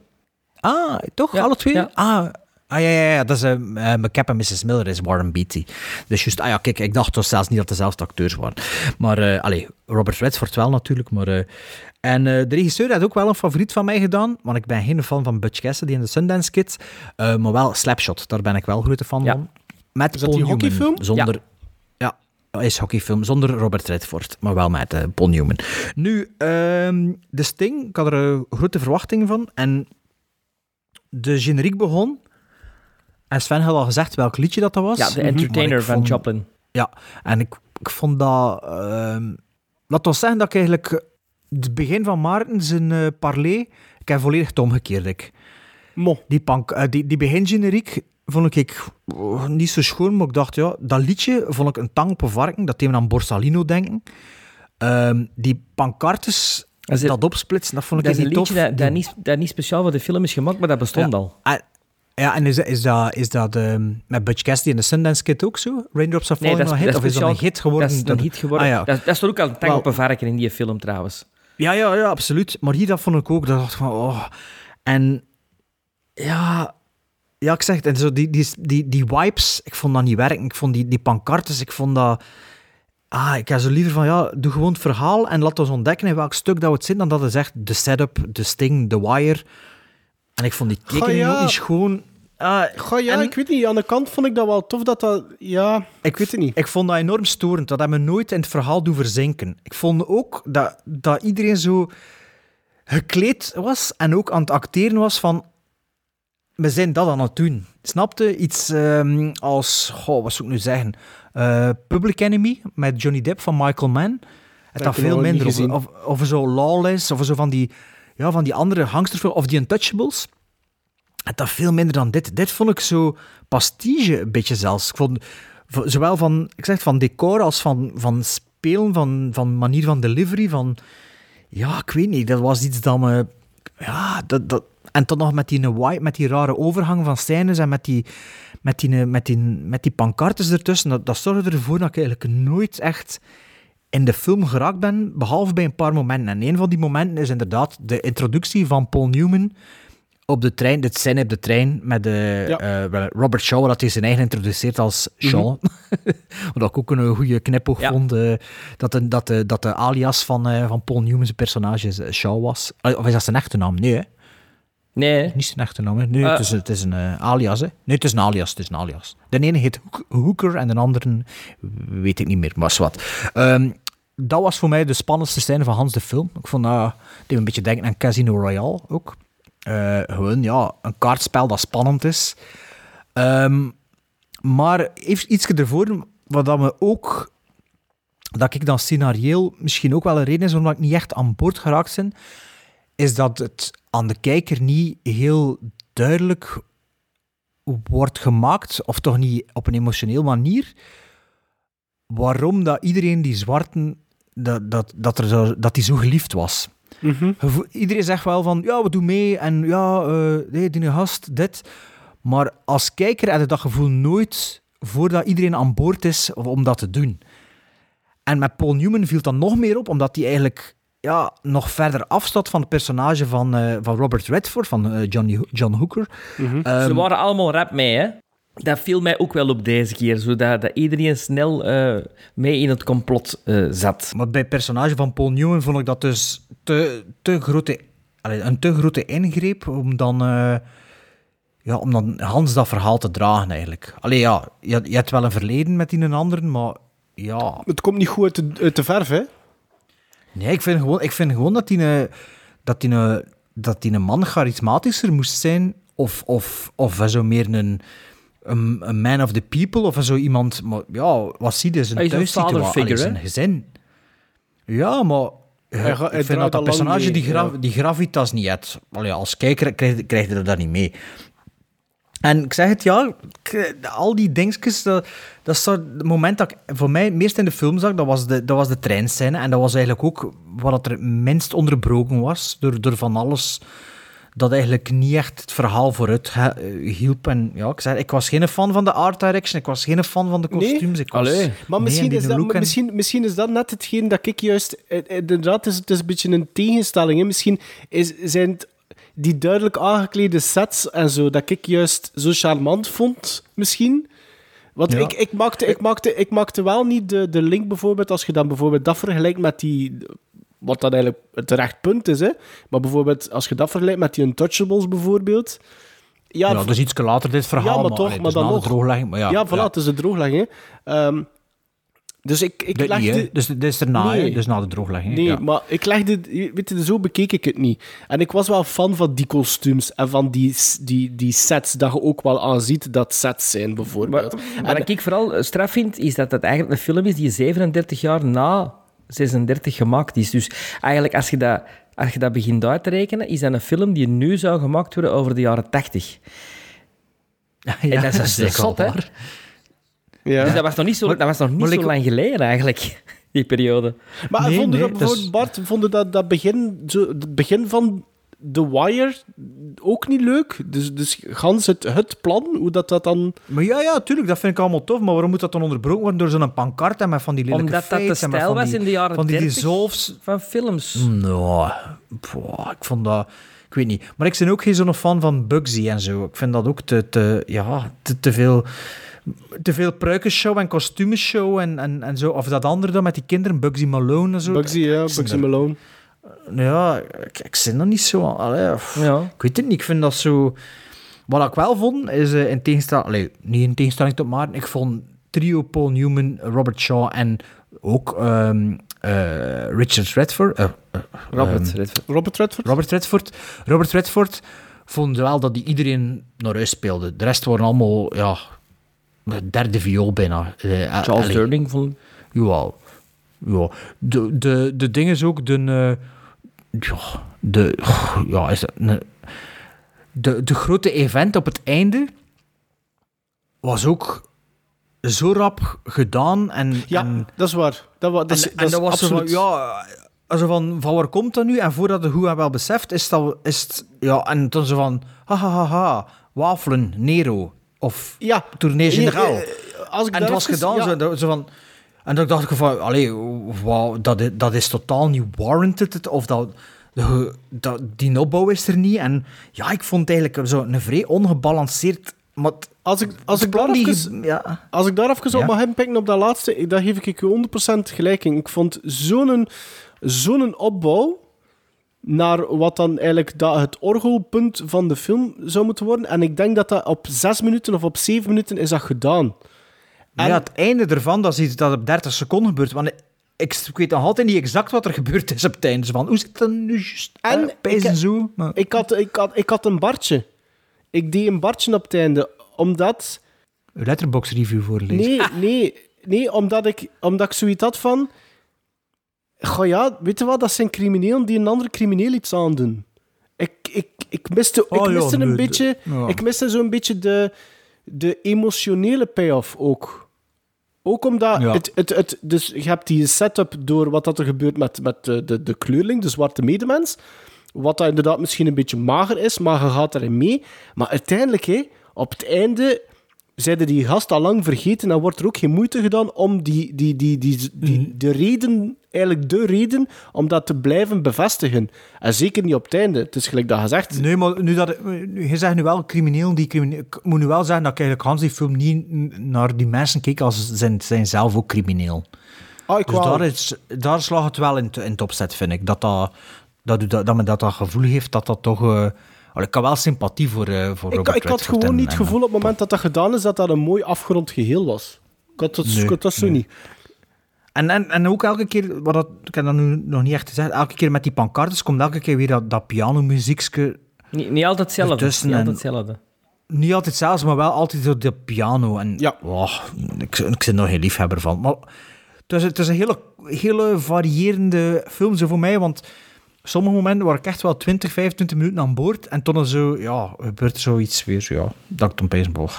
Ah, toch? Ja, Alle twee? ja. Ah, ah, ja, ja, ja. Dat is uh, McCap en Mrs. Miller is Warren Beatty. Dus juist, ah ja, kijk, ik dacht toch zelfs niet dat het dezelfde acteurs waren. Maar, eh allee, Robert Redford wel natuurlijk, maar... eh, en eh, de regisseur had ook wel een favoriet van mij gedaan, want ik ben geen fan van Butch Cassidy en de Sundance Kids, eh, maar wel Slapshot, daar ben ik wel grote fan Ja. van. Met Is dat Paul die Newman, hockeyfilm? Zonder... Ja. Is hockeyfilm zonder Robert Redford, maar wel met eh, Paul Newman. Nu, ehm, de Sting, ik had er eh, grote verwachtingen van. En de generiek begon. En Sven had al gezegd welk liedje dat, dat was. Ja, de Maar entertainer van Joplin. Ja, en ik, ik vond dat... ehm laat ons zeggen dat ik eigenlijk het begin van Maarten zijn eh parley, ik heb volledig het omgekeerd. Ik. Mo. Die, pank, eh, die, die begingeneriek vond ik oh, niet zo schoon, maar ik dacht, ja, dat liedje vond ik een tang op een varken, dat deed me aan Borsalino denken. Ehm, die pancartes, Dat is- dat opsplitsen, dat vond ik Dat is een niet tof. liedje dat, dat, niet, dat niet speciaal voor de film is gemaakt, maar dat bestond Ja. al. Ah, ja, en is, is dat, is dat ehm, met Butch Cassidy en de Sundance Kid ook zo? Raindrops Are Nee, Falling dat is, hit? is Of is dat een hit geworden? Dat is een hit geworden. Ah, ja. dat, dat stond ook al een tang op een varken in die film trouwens. Ja, ja, ja, absoluut. Maar hier dat vond ik ook. Dat dacht ik van, oh. En ja, ja, ik zeg het. En zo die, die, die, die wipes, ik vond dat niet werken. Ik vond die, die pancartes, ik vond dat... Ah, ik heb zo liever van, ja, doe gewoon het verhaal en laat ons ontdekken in welk stuk dat we het zitten, dan dat het zegt de setup, de sting, de wire. En ik vond die tekening ja. ook niet schoon. Ah, Goh, ja, en ik weet niet. Aan de kant vond ik dat wel tof dat dat... Ja, ik weet het niet. Ik vond dat enorm storend. Dat had me nooit in het verhaal doen verzinken. Ik vond ook dat, dat iedereen zo gekleed was en ook aan het acteren was van... We zijn dat aan het doen. Snapte? Iets ehm, als... Goh, wat zou ik nu zeggen? Eh, Public Enemy met Johnny Depp van Michael Mann. Het nog veel minder. Of, gezien. of, zo Lawless, of zo van die, ja, van die andere gangsterfilms. Of die Untouchables. Het dat veel minder dan dit. Dit vond ik zo pastige, een beetje zelfs. Ik vond, zowel van, ik zeg, van decor als van, van spelen, van, van manier van delivery, van... Ja, ik weet niet, dat was iets dat me... Ja, dat... dat en dan nog met die, white, met die rare overgang van scènes en met die, met die, met die, met die pancartes ertussen, dat, dat zorgde ervoor dat ik eigenlijk nooit echt in de film geraakt ben, behalve bij een paar momenten. En een van die momenten is inderdaad de introductie van Paul Newman op de trein, dit scène op de trein met de, Ja. eh, Robert Shaw, dat hij zijn eigen introduceert als Shaw. [laughs] Wat ik ook een goede knipoog Ja. vond, eh, dat, de, dat, de, dat de alias van, eh, van Paul Newman's personage eh, Shaw was. Eh, Of is dat zijn echte naam? Nee, hè? Nee, Niet zijn echte naam, het is, een eh, alias, hè? Nee, het is een alias, het is een alias. De ene heet Hooker en de andere weet ik niet meer, maar wat. Ehm, dat was voor mij de spannendste scène van Hans de film. Ik vond dat, me een beetje denken aan Casino Royale ook. Eh, gewoon, ja, een kaartspel dat spannend is. Ehm, maar even iets ervoor, wat dat me ook... Dat ik dan scenarioel misschien ook wel een reden is waarom ik niet echt aan boord geraakt ben, is dat het aan de kijker niet heel duidelijk wordt gemaakt, of toch niet op een emotioneel manier, waarom dat iedereen die zwarten, dat, dat, dat, er zo, dat die zo geliefd was. Gevo- Iedereen zegt wel van, ja, we doen mee, en ja, eh nee, die gast, dit. Maar als kijker heb je dat gevoel nooit voordat iedereen aan boord is om dat te doen. En met Paul Newman viel dat nog meer op, omdat hij eigenlijk ja, nog verder afstaat van het personage van, eh, van Robert Redford, van eh, Johnny, John Hooker. ze Ehm, waren allemaal rap mee, hè. Dat viel mij ook wel op deze keer, zodat dat iedereen snel eh, mee in het complot eh, zat. Maar bij het personage van Paul Newman vond ik dat dus te, te grote, allee, een te grote ingreep om dan, eh, ja, om dan Hans dat verhaal te dragen eigenlijk. Allee, ja, je, je hebt wel een verleden met die een anderen, maar ja... Het komt niet goed uit de, uit de verf, hè? Nee, ik vind gewoon, ik vind gewoon dat die, een, dat, die een, dat die een man charismatischer moest zijn. Of, of, of zo meer een, een, een man of the people. Of zo iemand. Maar ja, wat zie je? Zijn Hij is een thuissituatie, zijn gezin. Ja, maar. Hij ik vind dat dat personage mee, die, gra- ja. die gravitas niet heeft. Allee, als kijker krijg, krijg je dat niet mee. En ik zeg het, ja, ik- al die dingetjes, dat, dat is het moment dat ik voor mij het meest in de film zag, dat was de, dat was de treinscène. En dat was eigenlijk ook wat er het minst onderbroken was, door, door van alles dat eigenlijk niet echt het verhaal vooruit hielp. En ja, ik zeg, ik was geen fan van de art direction, ik was geen fan van de Nee? kostuums. Ik was. Maar nee, misschien, is dat, en- misschien, misschien is dat net hetgeen dat ik juist... eh, eh, Inderdaad, het is, het is een beetje een tegenstelling. Hè. Misschien is, zijn het die duidelijk aangeklede sets en zo, dat ik juist zo charmant vond, misschien. Want Ja. ik, ik, maakte, ik, maakte, ik maakte wel niet de, de link bijvoorbeeld, als je dan bijvoorbeeld dat vergelijkt met die... Wat dan eigenlijk het terecht punt is, hè. Maar bijvoorbeeld, als je dat vergelijkt met die Untouchables bijvoorbeeld... Ja, Ja, dus iets later dit verhaal, Ja, maar maar, toch, allee, maar dan nog. drooglegging. Maar ja, ja, voilà, het is de drooglegging. hè. Ehm, dus ik, ik Dit niet, hè. legde... Dus dit is erna, Nee. dus na de drooglegging. Nee, ja. maar ik legde... Weet je, zo bekeek ik het niet. En ik was wel fan van die kostuums en van die, die, die sets, dat je ook wel aanziet dat sets zijn, bijvoorbeeld. Maar wat ik vooral straf vind, is dat het eigenlijk een film is die 37 jaar na 36 gemaakt is. Dus eigenlijk, als je dat, als je dat begint uit te rekenen, is dat een film die nu zou gemaakt worden over de jaren 80. [laughs] Ja, en dat is, dat is zeker zot, hè? Ja. Dus dat was nog niet zo, dat was nog niet zo ik- lang geleden, eigenlijk, [laughs] die periode. Maar Nee, vonden nee, dat dat is- bijvoorbeeld, Bart, vonden dat, dat begin, zo, het begin van The Wire ook niet leuk? Dus, dus gans het, het plan, hoe dat, dat dan... Maar ja, ja, tuurlijk, dat vind ik allemaal tof. Maar waarom moet dat dan onderbroken worden door zo'n pancart en met van die lelijke Omdat dat de feits en met stijl van was die- in de jaren Van die 30 dissolves. van films. Nou, pff, ik vond dat... Ik weet niet. Maar ik ben ook geen zo'n fan van Bugsy en zo. Ik vind dat ook te... te ja, te, te veel... te veel pruikenshow en kostuumenshow en, en, en zo. Of dat andere dan met die kinderen, Bugsy Malone en zo. Bugsy, ja, Ik zit Bugsy er- Malone. Ja, ik, ik zit er niet zo aan. Allee, pff, Ja. Ik weet het niet, ik vind dat zo... Wat ik wel vond, is eh, in tegenstelling... Allee, niet in tegenstelling tot Maarten, ik vond trio Paul Newman, Robert Shaw en ook ehm, eh, Richard Redford... eh, eh, Robert ehm, Redford. Robert Redford? Robert Redford. Robert Redford vond wel dat die iedereen naar huis speelde. De rest waren allemaal, ja, de derde viool bijna. Eh, Charles Durning vond... Ja. ja. De, de, de ding is ook de... eh, ja, de... Ja, is het, een- de, de grote event op het einde was ook zo rap gedaan en... Ja, en, dat is waar. Dat, wa- dat, is, en, dat en dat was zo van, ja, also van, van waar komt dat nu? En voordat de hoe wel beseft, is dat, is het, ja, en toen zo van, ha, ha, ha, ha, wafelen, Nero, of Ja. tournee generaal. Eh, eh, Als ik En het was gedaan, ja. zo, van... En dan dacht ik van, allee, wauw, dat, is, dat is totaal niet warranted, of dat, de, dat, die opbouw is er niet. En ja, ik vond het eigenlijk zo een vrij ongebalanceerd... Maar Als ik, als ik daar die even... ja. Als ik daar even op mag inpikken op dat laatste, daar geef ik je 100% gelijk in. Ik vond zo'n zo'n opbouw naar wat dan eigenlijk dat het orgelpunt van de film zou moeten worden. En ik denk dat dat op zes minuten of op zeven minuten is dat gedaan. Maar ja, het einde ervan, dat is iets dat op 30 seconden gebeurt. Want ik, ik weet nog altijd niet exact wat er gebeurd is op het einde. Van, hoe zit dat nu juist? En En en ik- zo. Maar, Ik had, ik, had, ik had een bartje. Ik deed een bartje op het einde, omdat... uw letterbox review voorlezen. Nee, nee, nee, omdat ik, omdat ik zoiets had van... Goh ja, weet je wat, dat zijn criminelen die een andere crimineel iets aandoen. Ik, ik, ik miste, ik Oh ja, miste een nee, beetje... ja. Ik miste zo'n beetje de, de emotionele payoff ook. Ook omdat... Ja. Het, het, het, dus je hebt die setup door wat dat er gebeurt met, met de, de, de kleurling, de zwarte medemens. Wat dat inderdaad misschien een beetje mager is, maar je gaat erin mee. Maar uiteindelijk, hé, op het einde zeiden die gast al lang vergeten en wordt er ook geen moeite gedaan om die, die, die, die, die, de reden, eigenlijk de reden, om dat te blijven bevestigen. En zeker niet op het einde. Het is gelijk dat gezegd. Nee, maar nu dat, je zegt nu wel crimineel, die crimineel. Ik moet nu wel zeggen dat ik eigenlijk Hans die film niet naar die mensen keek als zijn, zijn zelf ook crimineel. Ah, ik Dus daar, is, daar slaagt het wel in, in het opzet, vind ik. Dat, dat, dat, dat, dat men dat, dat gevoel heeft dat dat toch... eh, ik heb wel sympathie voor, eh voor ik, Robert ik had Redford gewoon en- niet het gevoel op het moment dat dat gedaan is, dat dat een mooi afgerond geheel was. Ik had dat, Nee, ik had dat zo nee. niet. En, en, en ook elke keer, wat dat, ik heb dat nu nog niet echt gezegd, elke keer met die pancartes komt elke keer weer dat, dat pianomuziekske. Niet, niet altijd hetzelfde. Niet altijd hetzelfde. Niet altijd zelfs, maar wel altijd zo de piano. En, Ja. wow, ik, ik ben nog geen liefhebber van. Maar het is, het is een hele, hele variërende film zo voor mij, want sommige momenten waar ik echt wel 20, 25 minuten aan boord en toen zo, ja, gebeurt er zoiets weer, ja, dat ik dan pees, boah.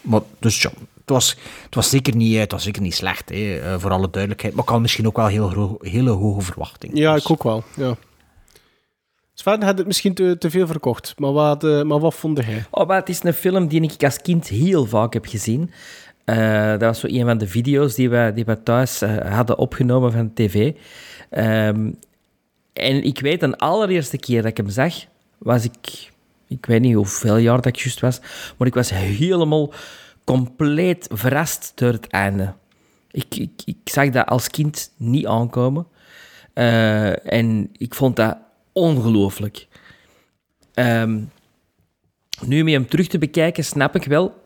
Maar dus ja, het was, het was, zeker, niet, eh, het was zeker niet slecht, hè, eh, voor alle duidelijkheid. Maar ik had misschien ook wel heel, hele hoge verwachtingen. Ja, Dus- ik ook wel. Ja. Sven had het misschien te, te veel verkocht, maar wat, eh, maar wat vond hij? Oh, maar het is een film die ik als kind heel vaak heb gezien. Eh, dat was zo een van de video's die we, die we thuis hadden opgenomen van tv. Ehm, en ik weet, de allereerste keer dat ik hem zag, was ik... Ik weet niet hoeveel jaar dat ik juist was, maar ik was helemaal compleet verrast door het einde. Ik, ik, zag dat als kind niet aankomen. Eh, en ik vond dat ongelooflijk. Ehm, nu met hem terug te bekijken, snap ik wel.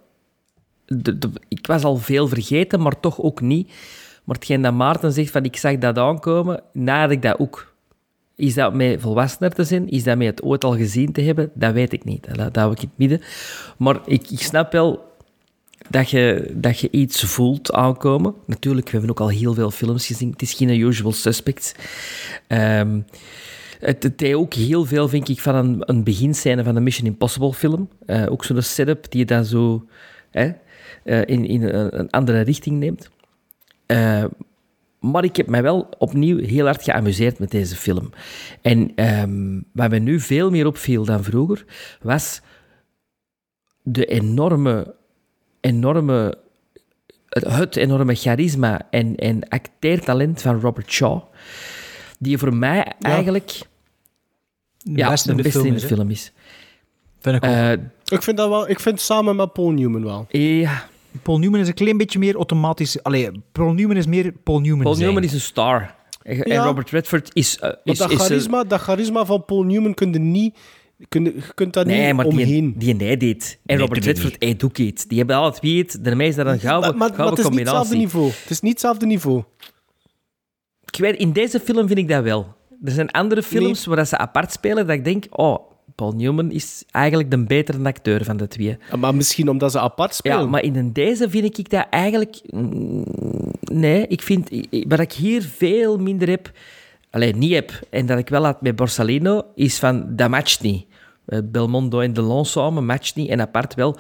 De, ik was al veel vergeten, maar toch ook niet. Maar hetgeen dat Maarten zegt van ik zag dat aankomen, nadat ik dat ook. Is dat met volwassener te zijn? Is dat met het ooit al gezien te hebben? Dat weet ik niet. Dat, dat hou ik in het midden. Maar ik, ik snap wel dat je, dat je iets voelt aankomen. Natuurlijk, we hebben ook al heel veel films gezien. Het is geen usual suspects. Ehm, het, het heeft ook heel veel, vind ik, van een, een beginscène van een Mission Impossible film. Eh, ook zo'n setup die je dan zo hè, eh, in, in een, andere richting neemt. Eh, maar ik heb mij wel opnieuw heel hard geamuseerd met deze film. En ehm, wat me nu veel meer opviel dan vroeger, was de enorme, enorme, het, enorme charisma en, en acteertalent van Robert Shaw, die voor mij eigenlijk De ja, beste de in de beste film in is, de hè. film is. Vind ik ook. Eh, Ik vind dat wel, ik vind het samen met Paul Newman wel. ja, Paul Newman is een klein beetje meer automatisch... Allee, Paul Newman is meer Paul Newman Paul zijn. Newman is een star. En, Ja. Robert Redford is... Want is, dat, is, eh, charisma, dat charisma van Paul Newman kun je niet... Kun, je kunt daar Nee, niet maar omheen. die, die hij deed. En Robert Redford, hij doet het. Die hebben alle twee het. De meeste daar een gouden, maar, maar gouden het is niet hetzelfde combinatie. niveau. Het is niet hetzelfde niveau. Ik weet, in deze film vind ik dat wel. Er zijn andere films waar dat ze apart spelen dat ik denk, oh, Paul Newman is eigenlijk de betere acteur van de twee. Maar misschien omdat ze apart spelen. Ja, maar in deze vind ik dat eigenlijk... mm, Nee, ik vind... Wat ik hier veel minder heb... Alleen niet heb, en dat ik wel had met Borsalino, is van, dat matcht niet. Eh, Belmondo en Delon samen matcht niet, en apart wel.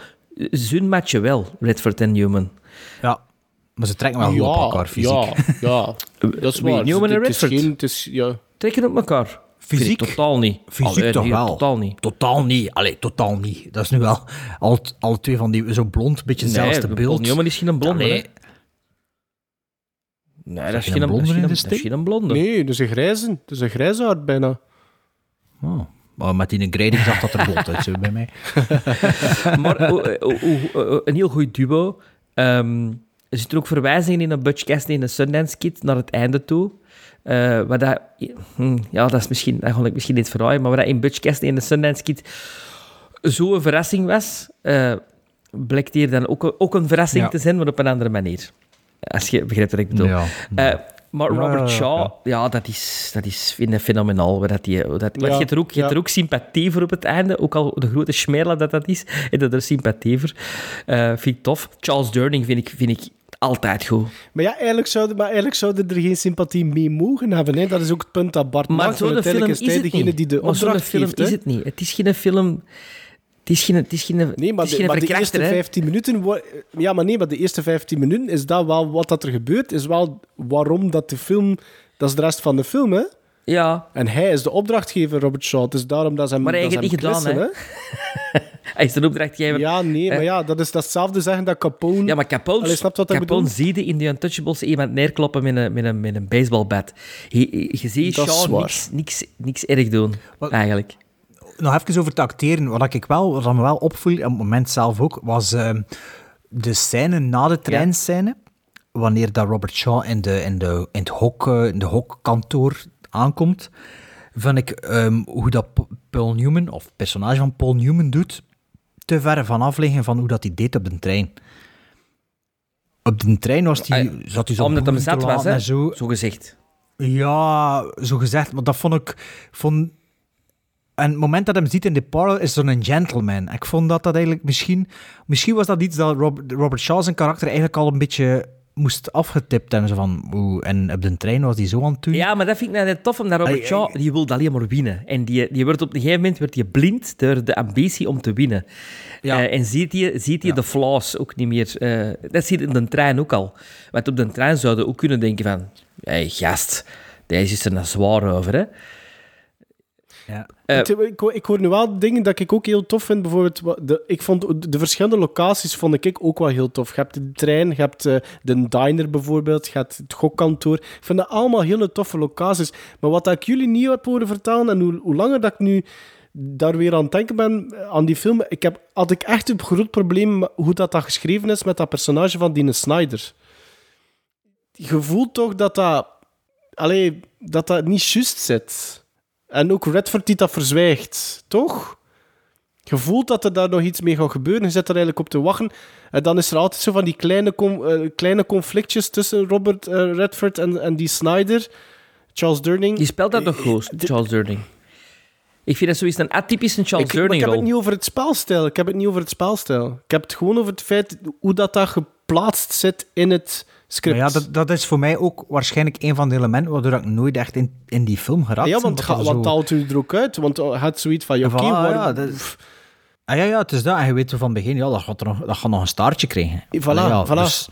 Zun matchen wel, Redford en Newman. Ja, maar ze trekken wel goed op elkaar, fysiek. Ja, [laughs] ja. Dat is waar. Newman en is Redford? geen- het is, ja. Trekken op elkaar. Fysiek? totaal niet. Fysiek Allee, toch nee, wel? Totaal niet. Totaal niet. Allee, totaal niet. Dat is nu wel al, al twee van die zo blond, beetje hetzelfde nee, beeld. Paul Newman is geen blonde. Hè. Nee, dat is geen blonde is geen, de dat is steek? geen blonde. Nee, dat is een grijze. Dat is een grijze hart bijna. Oh, maar met die grading zag dat er blond uit zo bij mij. [laughs] Maar oh, een heel goed duo. Ehm, er zitten ook verwijzingen in een Butch Cassidy en een Sundance Kid naar het einde toe. Eh, wat dat, hm, ja, dat is misschien, dat ga ik misschien niet verraaien, maar wat dat in Butch Cassidy en de Sundance Kid zo'n verrassing was, eh blijkt hier dan ook, ook een verrassing Ja. te zijn, maar op een andere manier. Als je begrijpt wat ik bedoel. Ja. Eh, maar Robert Shaw, ja. ja, dat, is, dat is vind ik fenomenaal. Dat die, dat, maar je hebt er, ook, je hebt er ook sympathie voor op het einde. Ook al de grote smerla dat dat is, heb je er sympathie voor. Eh, vind ik tof. Charles Durning vind ik, vind ik altijd goed. Maar ja, eigenlijk zouden, maar eigenlijk zouden er geen sympathie mee mogen hebben. Hè. Dat is ook het punt dat Bart Maar maakt. zo'n film is het degene niet. die de Maar zo'n opdracht film geeft. is hè. het niet. Het is geen film... Het is geen, het is geen, Nee, maar, het is de, maar de eerste hè. 15 minuten... Ja, maar nee, maar de eerste 15 minuten is dat wel wat dat er gebeurt. Is wel waarom dat de film... Dat is de rest van de film, hè. Ja, En hij is de opdrachtgever, Robert Shaw. Het is daarom dat ze hem Maar hij heeft het niet gedaan, klissen, [laughs] hij is een opdrachtgever. Ja, nee, maar ja, dat is datzelfde zeggen dat Capone... Ja, maar Capone, Allee, snap je wat Capone bedoel? zie je in die Untouchables iemand neerkloppen met een, met een, met een baseballbat. Je, je, ziet Shaw niks, niks, niks erg doen, eigenlijk. Nog even over te acteren. Wat ik wel, wat me wel opviel, op het moment zelf ook, was ehm, de scène na de treinscène. Wanneer dat Robert Shaw in, de, in, de, in het hok, eh, in de hokkantoor aankomt. Vind ik ehm, hoe dat Paul Newman, of het personage van Paul Newman doet, te ver vanaf liggen van hoe dat hij deed op de trein. Op de trein was hij, Ah, zat hij zo Omdat hem zat was, hè? zo. Zo gezegd. Ja, zo gezegd. Maar dat vond ik... Vond... En het moment dat hij hem ziet in de parlor is zo'n gentleman. Ik vond dat dat eigenlijk misschien... Misschien was dat iets dat Robert, Robert Shaw zijn karakter eigenlijk al een beetje moest afgetipt hebben. Zo van, oeh, en op de trein was hij zo aan het doen. Ja, maar dat vind ik net tof, omdat Robert Shaw, die wilde alleen maar winnen. En die, die wordt op een gegeven moment werd die blind door de ambitie om te winnen. Ja. Eh, en ziet hij ziet hij de flaws ook niet meer. eh, dat zie je in de trein ook al. Want op de trein zouden ook kunnen denken van... Hé, gast, deze is er nou zwaar over, hè. Ja. Eh, ik, ik, hoor- ik hoor nu wel dingen dat ik ook heel tof vind. Bijvoorbeeld, de, ik vond de verschillende locaties vond ik ook wel heel tof. Je hebt de trein, je hebt eh, de diner bijvoorbeeld, je hebt het gokkantoor. Ik vind dat allemaal hele toffe locaties. Maar wat dat ik jullie niet heb horen vertellen, en hoe, hoe langer dat ik nu daar weer aan het denken ben, eh, aan die film, ik heb, had ik echt een groot probleem hoe dat, dat geschreven is met dat personage van Dine Snyder. Je voelt toch dat dat... Allee, dat dat niet juist zit. En ook Redford die dat verzwijgt, toch? Je voelt dat er daar nog iets mee gaat gebeuren. Je zit er eigenlijk op te wachten. En dan is er altijd zo van die kleine, eh, kleine conflictjes tussen Robert eh, Redford en, en die Snyder. Charles Durning. die speelt dat nog goed, Charles Durning. Ik vind dat zoiets een atypische Charles maar ik heb het niet over het spelstijl. Ik heb het niet over het spelstijl. Ik heb het gewoon over het feit hoe dat, dat geplaatst zit in het script. Maar ja, dat, dat is voor mij ook waarschijnlijk een van de elementen waardoor ik nooit echt in, in die film geraakt ja, ben, want, want zo- haalt u er ook uit. Want uh, het zoiets van, ja, oké, ja, Ah, ja, ja, het is dat. En je weet van het begin, ja, dat gaat, er nog, dat gaat nog een staartje krijgen. Voilà, Allee, ja, voilà. dus-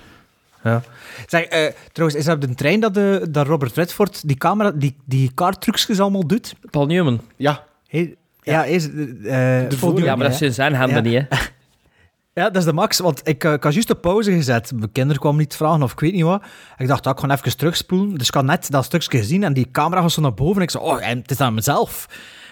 ja. Zeg, eh, trouwens, is dat op de trein dat, de, dat Robert Redford die camera, die, die kaarttrucjes allemaal doet? Paul Newman. ja, Hey, ja, is, eh voor- Paul Ja, maar dat zijn zijn handen Ja. niet, hè. [laughs] Ja, dat is de max. Want ik, eh, ik had juist op pauze gezet. Mijn kinderen kwamen niet vragen of ik weet niet wat. Ik dacht, ah, ik ga even terugspoelen. Dus ik had net dat stukje gezien en die camera was zo naar boven. En ik zei, oh, en het is aan mezelf.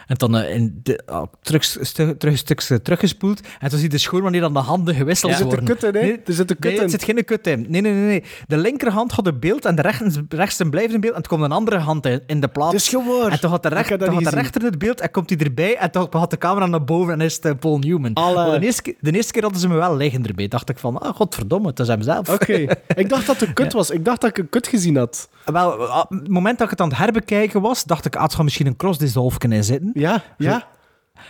En dan eh, in de, ah, terug, stu, terug, stukje teruggespoeld. En toen zie je de schoon wanneer dan de handen gewisseld Er zit een worden. kut in, hè? Nee, Er zit een kut nee, in. er zit geen kut in. Nee, nee, nee. nee. De linkerhand had een beeld en de rechts, rechtste blijft in beeld. En toen komt een andere hand in, in de plaats. Is gewoon. En toen had de, Ik recht, heb dat toen had niet de rechter het beeld en komt hij erbij. En toen had de camera naar boven en is het eh, Paul Newman. Alle- De, eerste, keer- de eerste keer hadden ze me wel liggen erbij. Dacht ik van, ah, godverdomme, het is hem zelf. Oké. [laughs] Ik dacht dat het een kut was. Ik dacht dat ik een kut gezien had. Wel, ah, het moment dat ik het aan het herbekijken was, dacht ik, ah, het gaat misschien een crossdissolve in zitten. Ja, ja.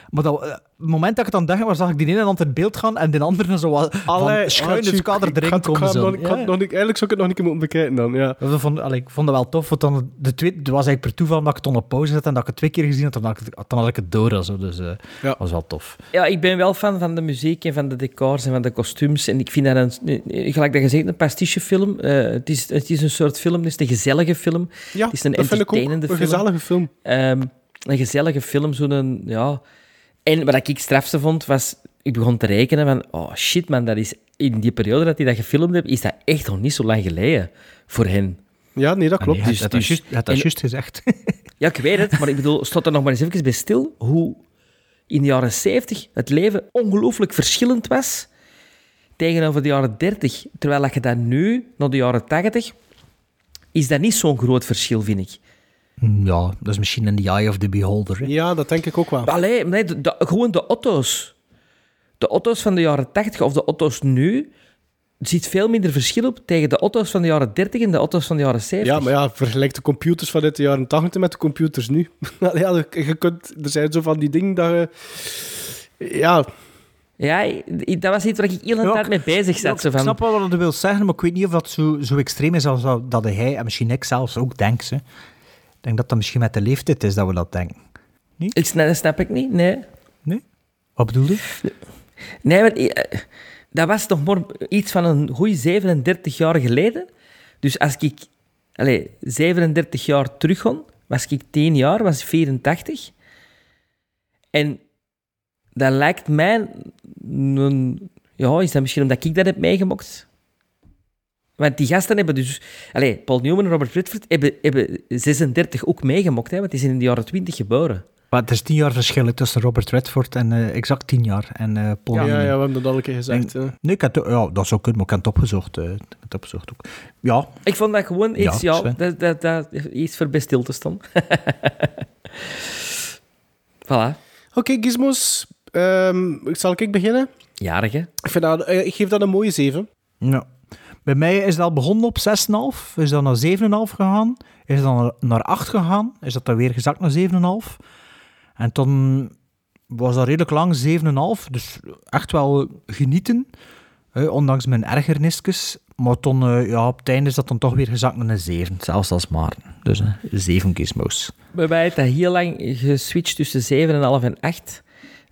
Maar dat, eh, het moment dat ik het aan het denken was, zag ik die ene hand in beeld gaan en de andere zo wat Allee, van schuin het kader erin komen. zo. nog- ik had Ja, nog niet- Eigenlijk zou ik het nog niet moeten bekijken dan, ja. ja. Ik vond, allee, ik vond dat wel tof, want dan de tweede, het was eigenlijk per toeval dat ik het op pauze zette en dat ik het twee keer gezien had, dan had ik, het- dan had ik het door. Zo, dus eh Ja. dat was wel tof. Ja, ik ben wel fan van de muziek en van de decors en van de kostuums. En ik vind dat een, gelijk dat je zegt, een pastichefilm. Eh het, is, het is een soort film, het is een gezellige film. Ja, het is een dat vind ik ook entertainende een film. gezellige film. Ehm, een gezellige film, zo'n... Ja. En wat ik strafste vond, was... Ik begon te rekenen van... Oh, shit, man, dat is... In die periode dat hij dat gefilmd heeft, is dat echt nog niet zo lang geleden voor hen. Ja, nee, dat Ah, klopt. nee, Dus- hij had dat dus- had dat en- juist gezegd. [laughs] Ja, ik weet het, maar ik bedoel, stond er nog maar eens even bij stil hoe in de jaren 70 het leven ongelooflijk verschillend was tegenover de jaren 30. Terwijl dat je dat nu, naar de jaren 80, is dat niet zo'n groot verschil, vind ik. Ja, dat is misschien in the eye of the beholder. hè. Ja, dat denk ik ook wel. Allee, nee, de- de- gewoon de auto's. De auto's van de jaren 80 of de auto's nu, zit veel minder verschil op tegen de auto's van de jaren 30 en de auto's van de jaren 70. Ja, maar ja, vergelijk de computers vanuit de jaren 80 met de computers nu. [laughs] Allee, ja, je kunt, er zijn zo van die dingen dat je... Ja, Ja, ik- dat was iets waar ik heel de tijd mee bezig zat. zo ik van, snap wel wat je wil zeggen, maar ik weet niet of dat zo, zo extreem is als dat, dat hij en misschien ik zelfs ook denk. Ze. Ik denk dat dat misschien met de leeftijd is dat we dat denken. ik, snap- dat snap ik niet, nee. Nee? Wat bedoel je? Nee, maar eh, dat was toch maar iets van een goeie 37 jaar geleden. Dus als ik allez, 37 jaar terug kon, was ik 10 jaar, was ik 84. En dat lijkt mij... Een, ja, is dat misschien omdat ik dat heb meegemaakt? Want die gasten hebben dus... Allez, Paul Newman en Robert Redford hebben, hebben 36 ook meegemaakt, hè, want die zijn in de jaren 20 geboren. Maar het is tien jaar verschil tussen Robert Redford en eh, exact tien jaar. En eh Paul ja, ja, Newman. we hebben dat al een keer gezegd. ja. Nee, ik had, ja, dat zou kunnen, maar ik heb het opgezocht. eh, ik heb het opgezocht ook. Ja, Ik vond dat gewoon iets, ja, Sven. dat, dat, dat, iets voor bij stil te staan. [laughs] voilà. Oké, gizmos. Ehm, zal ik beginnen? Jarig, hè? Ik, vind dat, ik geef dat een mooie 7. Ja. Bij mij is dat begonnen op 6,5, is dat naar 7,5 gegaan, is dat naar- naar 8 gegaan, is dat dan weer gezakt naar 7,5. En toen was dat redelijk lang 7,5, dus echt wel genieten, hè, ondanks mijn ergernisjes. Maar toen, eh, ja, op het einde is dat dan toch weer gezakt naar een 7, zelfs als Maarten. Dus eh, 7 gizmos. Bij mij heeft dat heel lang geswitcht tussen 7,5 en 8.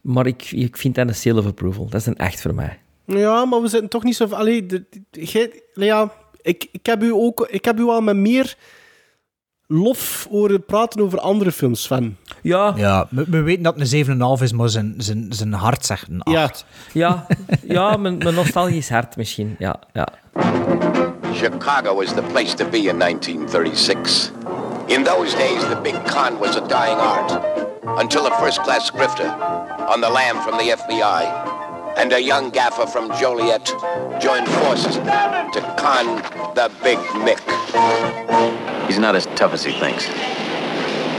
Maar ik, ik vind dat een seal of approval. Dat is een 8 voor mij. Ja, maar we zitten toch niet zo... Allee, de, de- gij- ja, ik, ik, heb u ook, ik heb u al met meer lof horen praten over andere films, Sven. Ja, Ja, we, we weten dat het een 7,5 is, maar zijn, zijn, zijn hart zegt een 8. Ja. ja, ja mijn, mijn nostalgisch hart misschien. Ja, ja. Chicago was the place to be in 1936. In those days, the big con was a dying art. Until a first class grifter on the lam from the FBI and a young gaffer from Joliet joined forces to con the big Mick. He's not as tough as he thinks.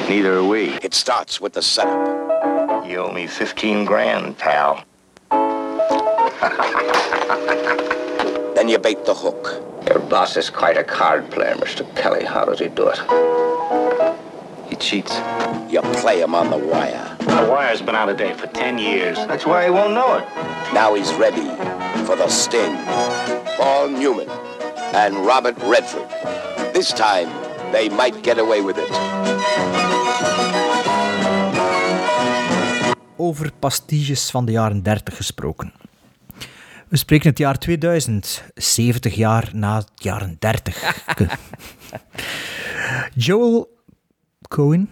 Neither are we. It starts with the setup. You owe me 15 grand, pal. [laughs] Then you bait the hook. Your boss is quite a card player, Mr. Kelly. How does he do it? He cheats. You play him on the wire. The wire's been out of date for 10 years. That's why he won't know it. Now he's ready for the sting. Paul Newman and Robert Redford. This time, they might get away with it. over pastiges van de jaren 30 gesproken. We spreken het jaar 2000, 70 jaar na het jaren 30. [laughs] Joel Cohen,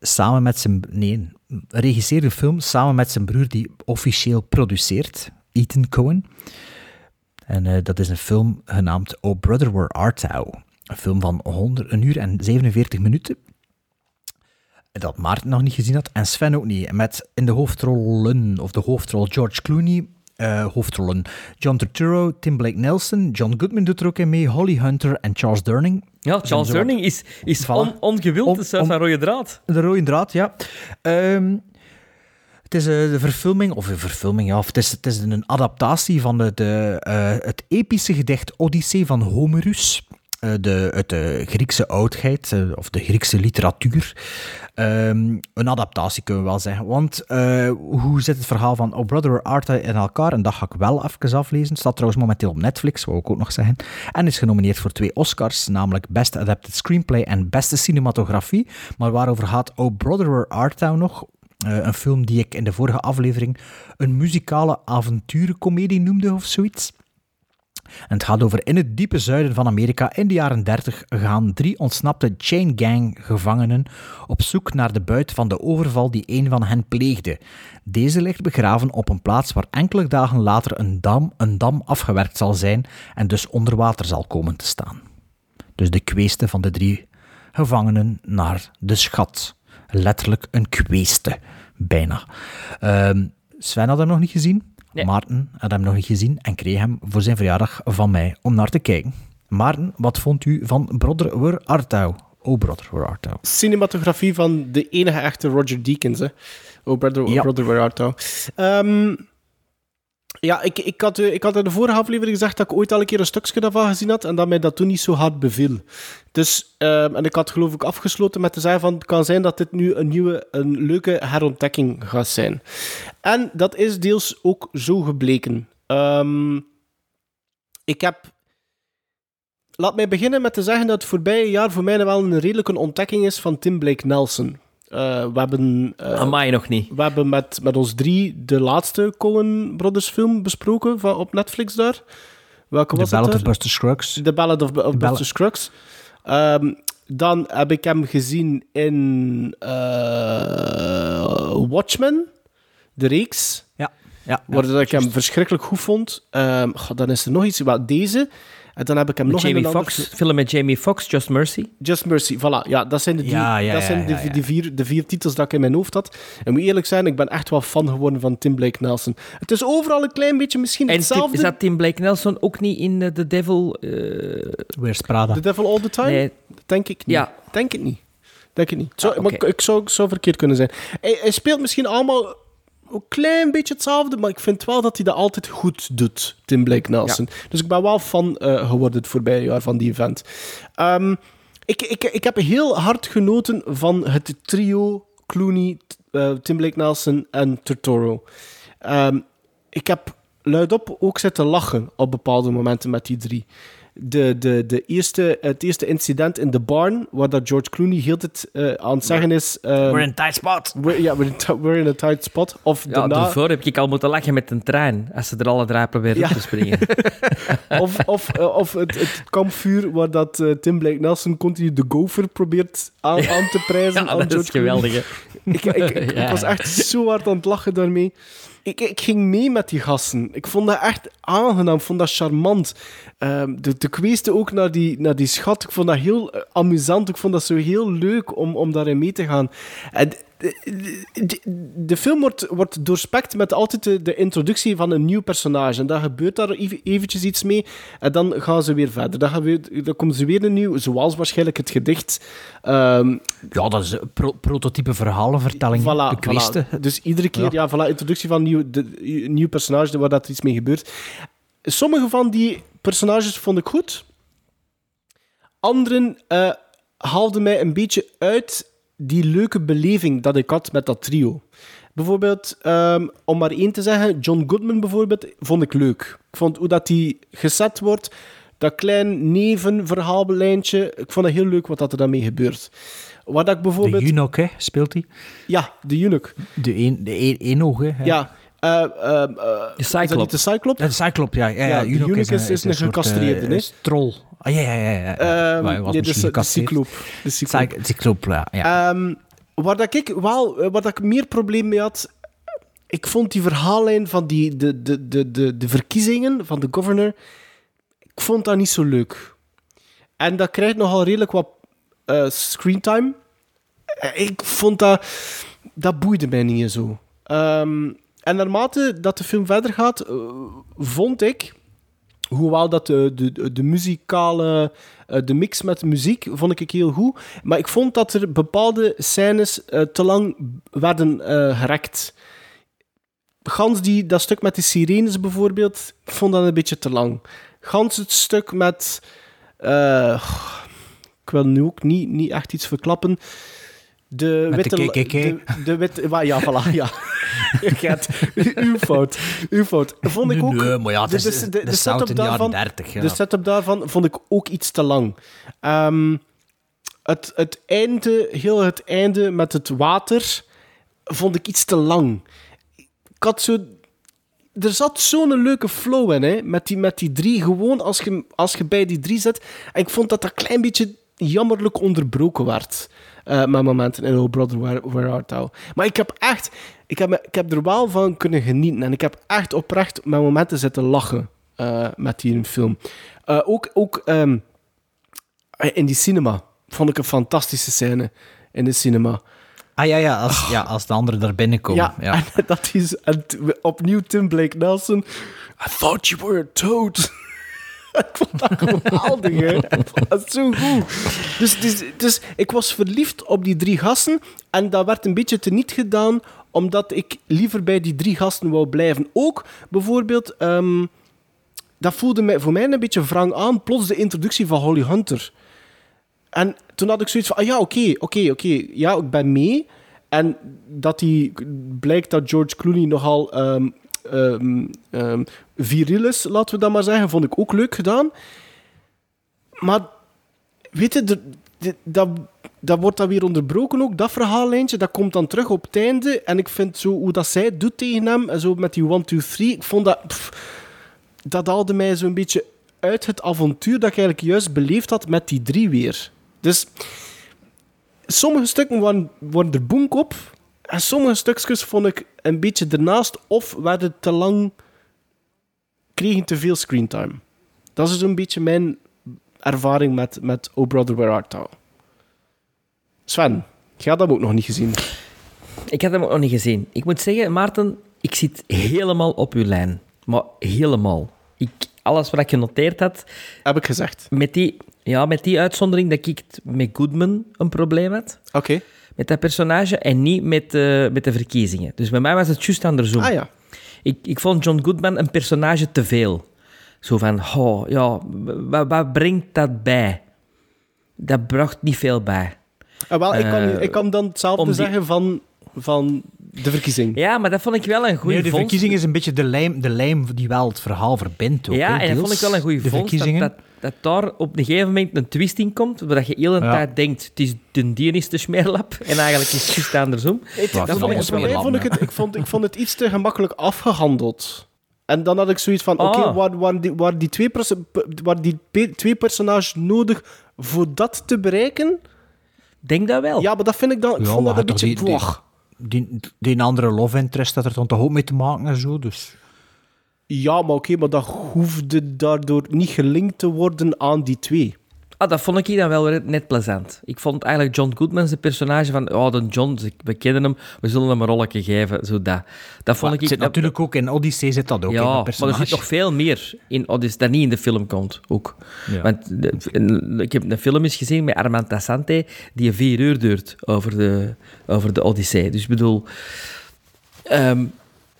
samen met zijn... Nee, regisseerde een film samen met zijn broer die officieel produceert, Ethan Cohen. En eh, dat is een film genaamd Oh Brother Where Art Thou. Een film van 100, een uur en 47 minuten dat Maarten nog niet gezien had en Sven ook niet. Met in de hoofdrollen, of de hoofdrol George Clooney, eh, hoofdrollen John Turturro, Tim Blake Nelson, John Goodman doet er ook in mee, Holly Hunter en Charles Durning. Ja, Charles Durning is, is Voilà. on, ongewild, de om- van rode draad. De rode draad, ja. Ehm, het is eh, de verfilming, of een verfilming, ja, of het is, het is een adaptatie van de, de, eh, het epische gedicht Odyssee van Homerus. Eh, de, uit de Griekse oudheid, eh, of de Griekse literatuur. Ehm, een adaptatie kunnen we wel zeggen. Want eh, hoe zit het verhaal van Oh Brother Where Art Thou in elkaar? En dat ga ik wel even aflezen. Staat trouwens momenteel op Netflix, wou ik ook nog zeggen. En is genomineerd voor twee Oscars, namelijk Best Adapted Screenplay en Beste Cinematografie. Maar waarover gaat Oh Brother nog? Eh, een film die ik in de vorige aflevering een muzikale avonturencomedie noemde of zoiets. En het gaat over in het diepe zuiden van Amerika. In de jaren 30 gaan drie ontsnapte chain gang gevangenen op zoek naar de buit van de overval die een van hen pleegde. Deze ligt begraven op een plaats waar enkele dagen later een dam, een dam afgewerkt zal zijn en dus onder water zal komen te staan. Dus de kweeste van de drie gevangenen naar de schat. Letterlijk een kweeste, bijna. Ehm, Sven had hem nog niet gezien. Nee. Maarten had hem nog niet gezien en kreeg hem voor zijn verjaardag van mij om naar te kijken. Maarten, wat vond u van Brother Where Art Thou? Oh, Brother Where Art Thou. Cinematografie van de enige echte Roger Deakins, hè. Oh, Brother, Ja. brother Where Art Thou. Ja, ik, ik, had, eh, ik had in de vorige aflevering gezegd dat ik ooit al een keer een stukje daarvan gezien had en dat mij dat toen niet zo hard beviel. Dus, ehm, en ik had geloof ik afgesloten met te zeggen van het kan zijn dat dit nu een nieuwe, een leuke herontdekking gaat zijn. En dat is deels ook zo gebleken. Ehm, ik heb Laat mij beginnen met te zeggen dat het voorbije jaar voor mij wel een redelijke ontdekking is van Tim Blake Nelson. Eh, we hebben, eh, Amai, nog niet. we hebben met, met ons drie de laatste Coen Brothers film besproken van, op Netflix daar. Welke The was Ballad dat of? Buster Scruggs. The Ballad of, of Ballad- Buster Scruggs. Ehm, dan heb ik hem gezien in eh, Watchmen, de reeks. Ja. ja, Waar ja, dat ik hem verschrikkelijk goed vond. Ehm, goh, dan is er nog iets. Wel, deze. En dan heb ik hem nog in Jamie een ander- Foxx, film met Jamie Foxx, Just Mercy. Just Mercy, voilà. Ja, dat zijn, de, die, Ja, ja, dat zijn de, vier, de vier titels dat ik in mijn hoofd had. En moet eerlijk zijn, ik ben echt wel fan geworden van Tim Blake Nelson. Het is overal een klein beetje misschien En hetzelfde. is dat Tim Blake Nelson ook niet in eh, The Devil? eh, Wears Prada. The Devil All the Time? nee, Denk ik niet. Ja. Denk het niet. Denk het niet. Zo, Ah, maar ik, ik zou, ik zou verkeerd kunnen zijn. Hij, hij speelt misschien allemaal een klein beetje hetzelfde, maar ik vind wel dat hij dat altijd goed doet, Tim Blake Nelson. Dus ik ben wel fan eh, geworden het voorbije jaar van die event. Ehm, ik, ik, ik heb heel hard genoten van het trio Clooney, eh, Tim Blake Nelson en Turturro. Ehm, ik heb luidop ook zitten lachen op bepaalde momenten met die drie. De, de, de eerste, het eerste incident in de barn, waar dat George Clooney heel het uh, aan het zeggen is... ehm, We're in a tight spot. we're- ja, we're in, t- we're in a tight spot. Of ja, daarna, daarvoor heb ik al moeten lachen met een trein, als ze er alle drie proberen Ja. te springen. [laughs] of, of, eh, of het, het kampvuur waar dat eh, Tim Blake Nelson continu de gopher probeert aan, aan te prijzen. [laughs] ja, aan dat George is geweldig. Ik, ik, ik, [laughs] Ja. ik was echt zo hard aan het lachen daarmee. Ik, ging mee met die gasten. Ik vond dat echt aangenaam. Ik vond dat charmant. Ehm, de, de ook naar die, naar die schat. Ik vond dat heel eh, amusant. Ik vond dat zo heel leuk om, om daarin mee te gaan. En de, de, de- de film wordt, wordt doorspekt met altijd de, de introductie van een nieuw personage. En dan gebeurt daar even, eventjes iets mee. En dan gaan ze weer verder. Dan, gaan we, dan komt ze weer een nieuw, zoals waarschijnlijk het gedicht. Ehm, Ja, dat is pro- prototype verhalenvertelling. Voilà, de kweeste. voilà. Dus iedere keer, ja, voilà, introductie van nieuw, de, een nieuw personage waar dat iets mee gebeurt. Sommige van die personages vond ik goed. Anderen eh, haalden mij een beetje uit die leuke beleving dat ik had met dat trio. Bijvoorbeeld, ehm, om maar één te zeggen, John Goodman bijvoorbeeld, vond ik leuk. Ik vond hoe dat die gezet wordt, dat klein nevenverhaallijntje, ik vond het heel leuk wat dat er daarmee gebeurt. Wat ik De bijvoorbeeld... Junok, hè, speelt hij. Ja, de eunuch. De een, de een, hè. Ja. Eh, eh, eh, De Is Cyclops. de Cyclops? Ja, de ja. Ja, is- is een gecastreerde, is troll. Ah, ja, ja, ja. ja. Was nee, de, misschien de gecastreerd. Cycloop. De Cycloop. Cy- Cycloop, ja. ja. Ehm, waar dat ik wel, waar dat ik meer probleem mee had, ik vond die verhaallijn van die, de, de, de, de, de verkiezingen van de governor, ik vond dat niet zo leuk. En dat krijgt nogal redelijk wat screentime. ik vond dat... Dat boeide mij niet zo. Ehm, en naarmate dat de film verder gaat, eh, vond ik... Hoewel dat de, de, de muzikale... eh, de mix met de muziek vond ik heel goed. Maar ik vond dat er bepaalde scènes eh, te lang werden gerekt. Gans die, dat stuk met de sirenes bijvoorbeeld, ik vond dat een beetje te lang. Gans het stuk met... ik wil nu ook niet, niet echt iets verklappen. De Met de witte... KKK. De, de witte... Ja, voilà, ja. [laughs] Gaat- uw fout. Uw fout. Vond ik ook... nee, maar ja, het is de, de, de, de setup de daarvan, 30. Ja. de setup daarvan vond ik ook iets te lang. Ehm, het, het einde, heel het einde met het water, vond ik iets te lang. Ik had zo... Er zat zo'n leuke flow in, hè, met die, met die drie. Gewoon als je, als je bij die drie zit. En ik vond dat dat klein beetje jammerlijk onderbroken werd. Eh, met momenten in Oh Brother, Where, Where Art Thou? Maar ik heb echt... Ik heb, ik heb er wel van kunnen genieten. En ik heb echt oprecht met momenten zitten lachen eh, met die film. Eh, ook ook ehm, in die cinema vond ik een fantastische scène. In de cinema. Ah ja, ja, als, ja, als de anderen daar binnenkomen. Ja, Ja, [laughs] en dat is en opnieuw Tim Blake Nelson. I thought you were a toad. [laughs] ik vond dat geweldig, hè. Dat zo goed. Dus, dus, dus ik was verliefd op die drie gasten en dat werd een beetje teniet gedaan omdat ik liever bij die drie gasten wou blijven. Ook bijvoorbeeld, ehm, dat voelde mij, voor mij een beetje wrang aan, plots de introductie van Holly Hunter. En toen had ik zoiets van, ah ja, oké, oké, oké, ja, ik ben mee. En dat die, blijkt dat George Clooney nogal ehm ehm, ehm, viriel is, laten we dat maar zeggen, vond ik ook leuk gedaan. Maar, weet je, dat, dat wordt dan weer onderbroken ook, dat verhaallijntje, dat komt dan terug op het einde. En ik vind zo, hoe dat zij het doet tegen hem, en zo met die 1, 2, 3, ik vond dat... pff, dat haalde mij zo'n beetje uit het avontuur dat ik eigenlijk juist beleefd had met die drie weer. Dus sommige stukken waren, waren er op. En sommige stukjes vond ik een beetje ernaast. Of werden te lang... Kregen te veel screentime. Dat is een beetje mijn ervaring met, met Oh Brother, Where Art Thou? Sven, jij had dat ook nog niet gezien. Ik had hem ook nog niet gezien. Ik moet zeggen, Maarten, ik zit helemaal op uw lijn. Maar helemaal. Ik, alles wat ik genoteerd had... Heb ik gezegd. Met die, ja, met die uitzondering dat ik met Goodman een probleem had. Oké. Met dat personage en niet met, eh, met de verkiezingen. Dus bij mij was het juist andersom. Ah ja. Ik, ik vond John Goodman een personage te veel. Zo van, oh, ja, wat, wat brengt dat bij? Dat bracht niet veel bij. Ah, wel, ik, kan, Eh, ik kan dan hetzelfde die- zeggen van, van de verkiezing. Ja, maar dat vond ik wel een goede Nee, de vondst. verkiezing is een beetje de lijm, de lijm die wel het verhaal verbindt. Ook, Ja, en dat vond ik wel een goede De vondst. Dat, verkiezingen. dat, dat daar op een gegeven moment een twist in komt, waar je heel de Ja. tijd denkt, het is de dier is de smeerlap. En eigenlijk is het juist andersom. [laughs] Dat vond ik, smeerlam, vond ik, het, ik, vond, ik vond het iets te gemakkelijk afgehandeld. En dan had ik zoiets van, oké, Ah. waren, waren, die, waren, die twee waren die pe- twee personages nodig voor dat te bereiken? Denk dat wel. Ja, maar dat vind ik dan... Ik Ja, vond dat een beetje... die-. Die, die andere love interest had er dan toch ook mee te maken en zo. Dus. Ja, maar oké, maar dat hoefde daardoor niet gelinkt te worden aan die twee. Ah, dat vond ik hier dan wel weer net plezant. Ik vond eigenlijk John Goodman zijn personage van, oh, de John, we kennen hem, we zullen hem een rolletje geven, zo dat. Dat vond Maar ik... het zit dat- natuurlijk ook in Odyssey zit dat ook in ja, dat maar er personage. zit nog veel meer in Odyssey dat niet in de film komt, ook. Ja. Want de- ik heb een film eens gezien met Armand Tassante, die een vier uur duurt over de, over de Odyssee. Dus ik bedoel... ehm,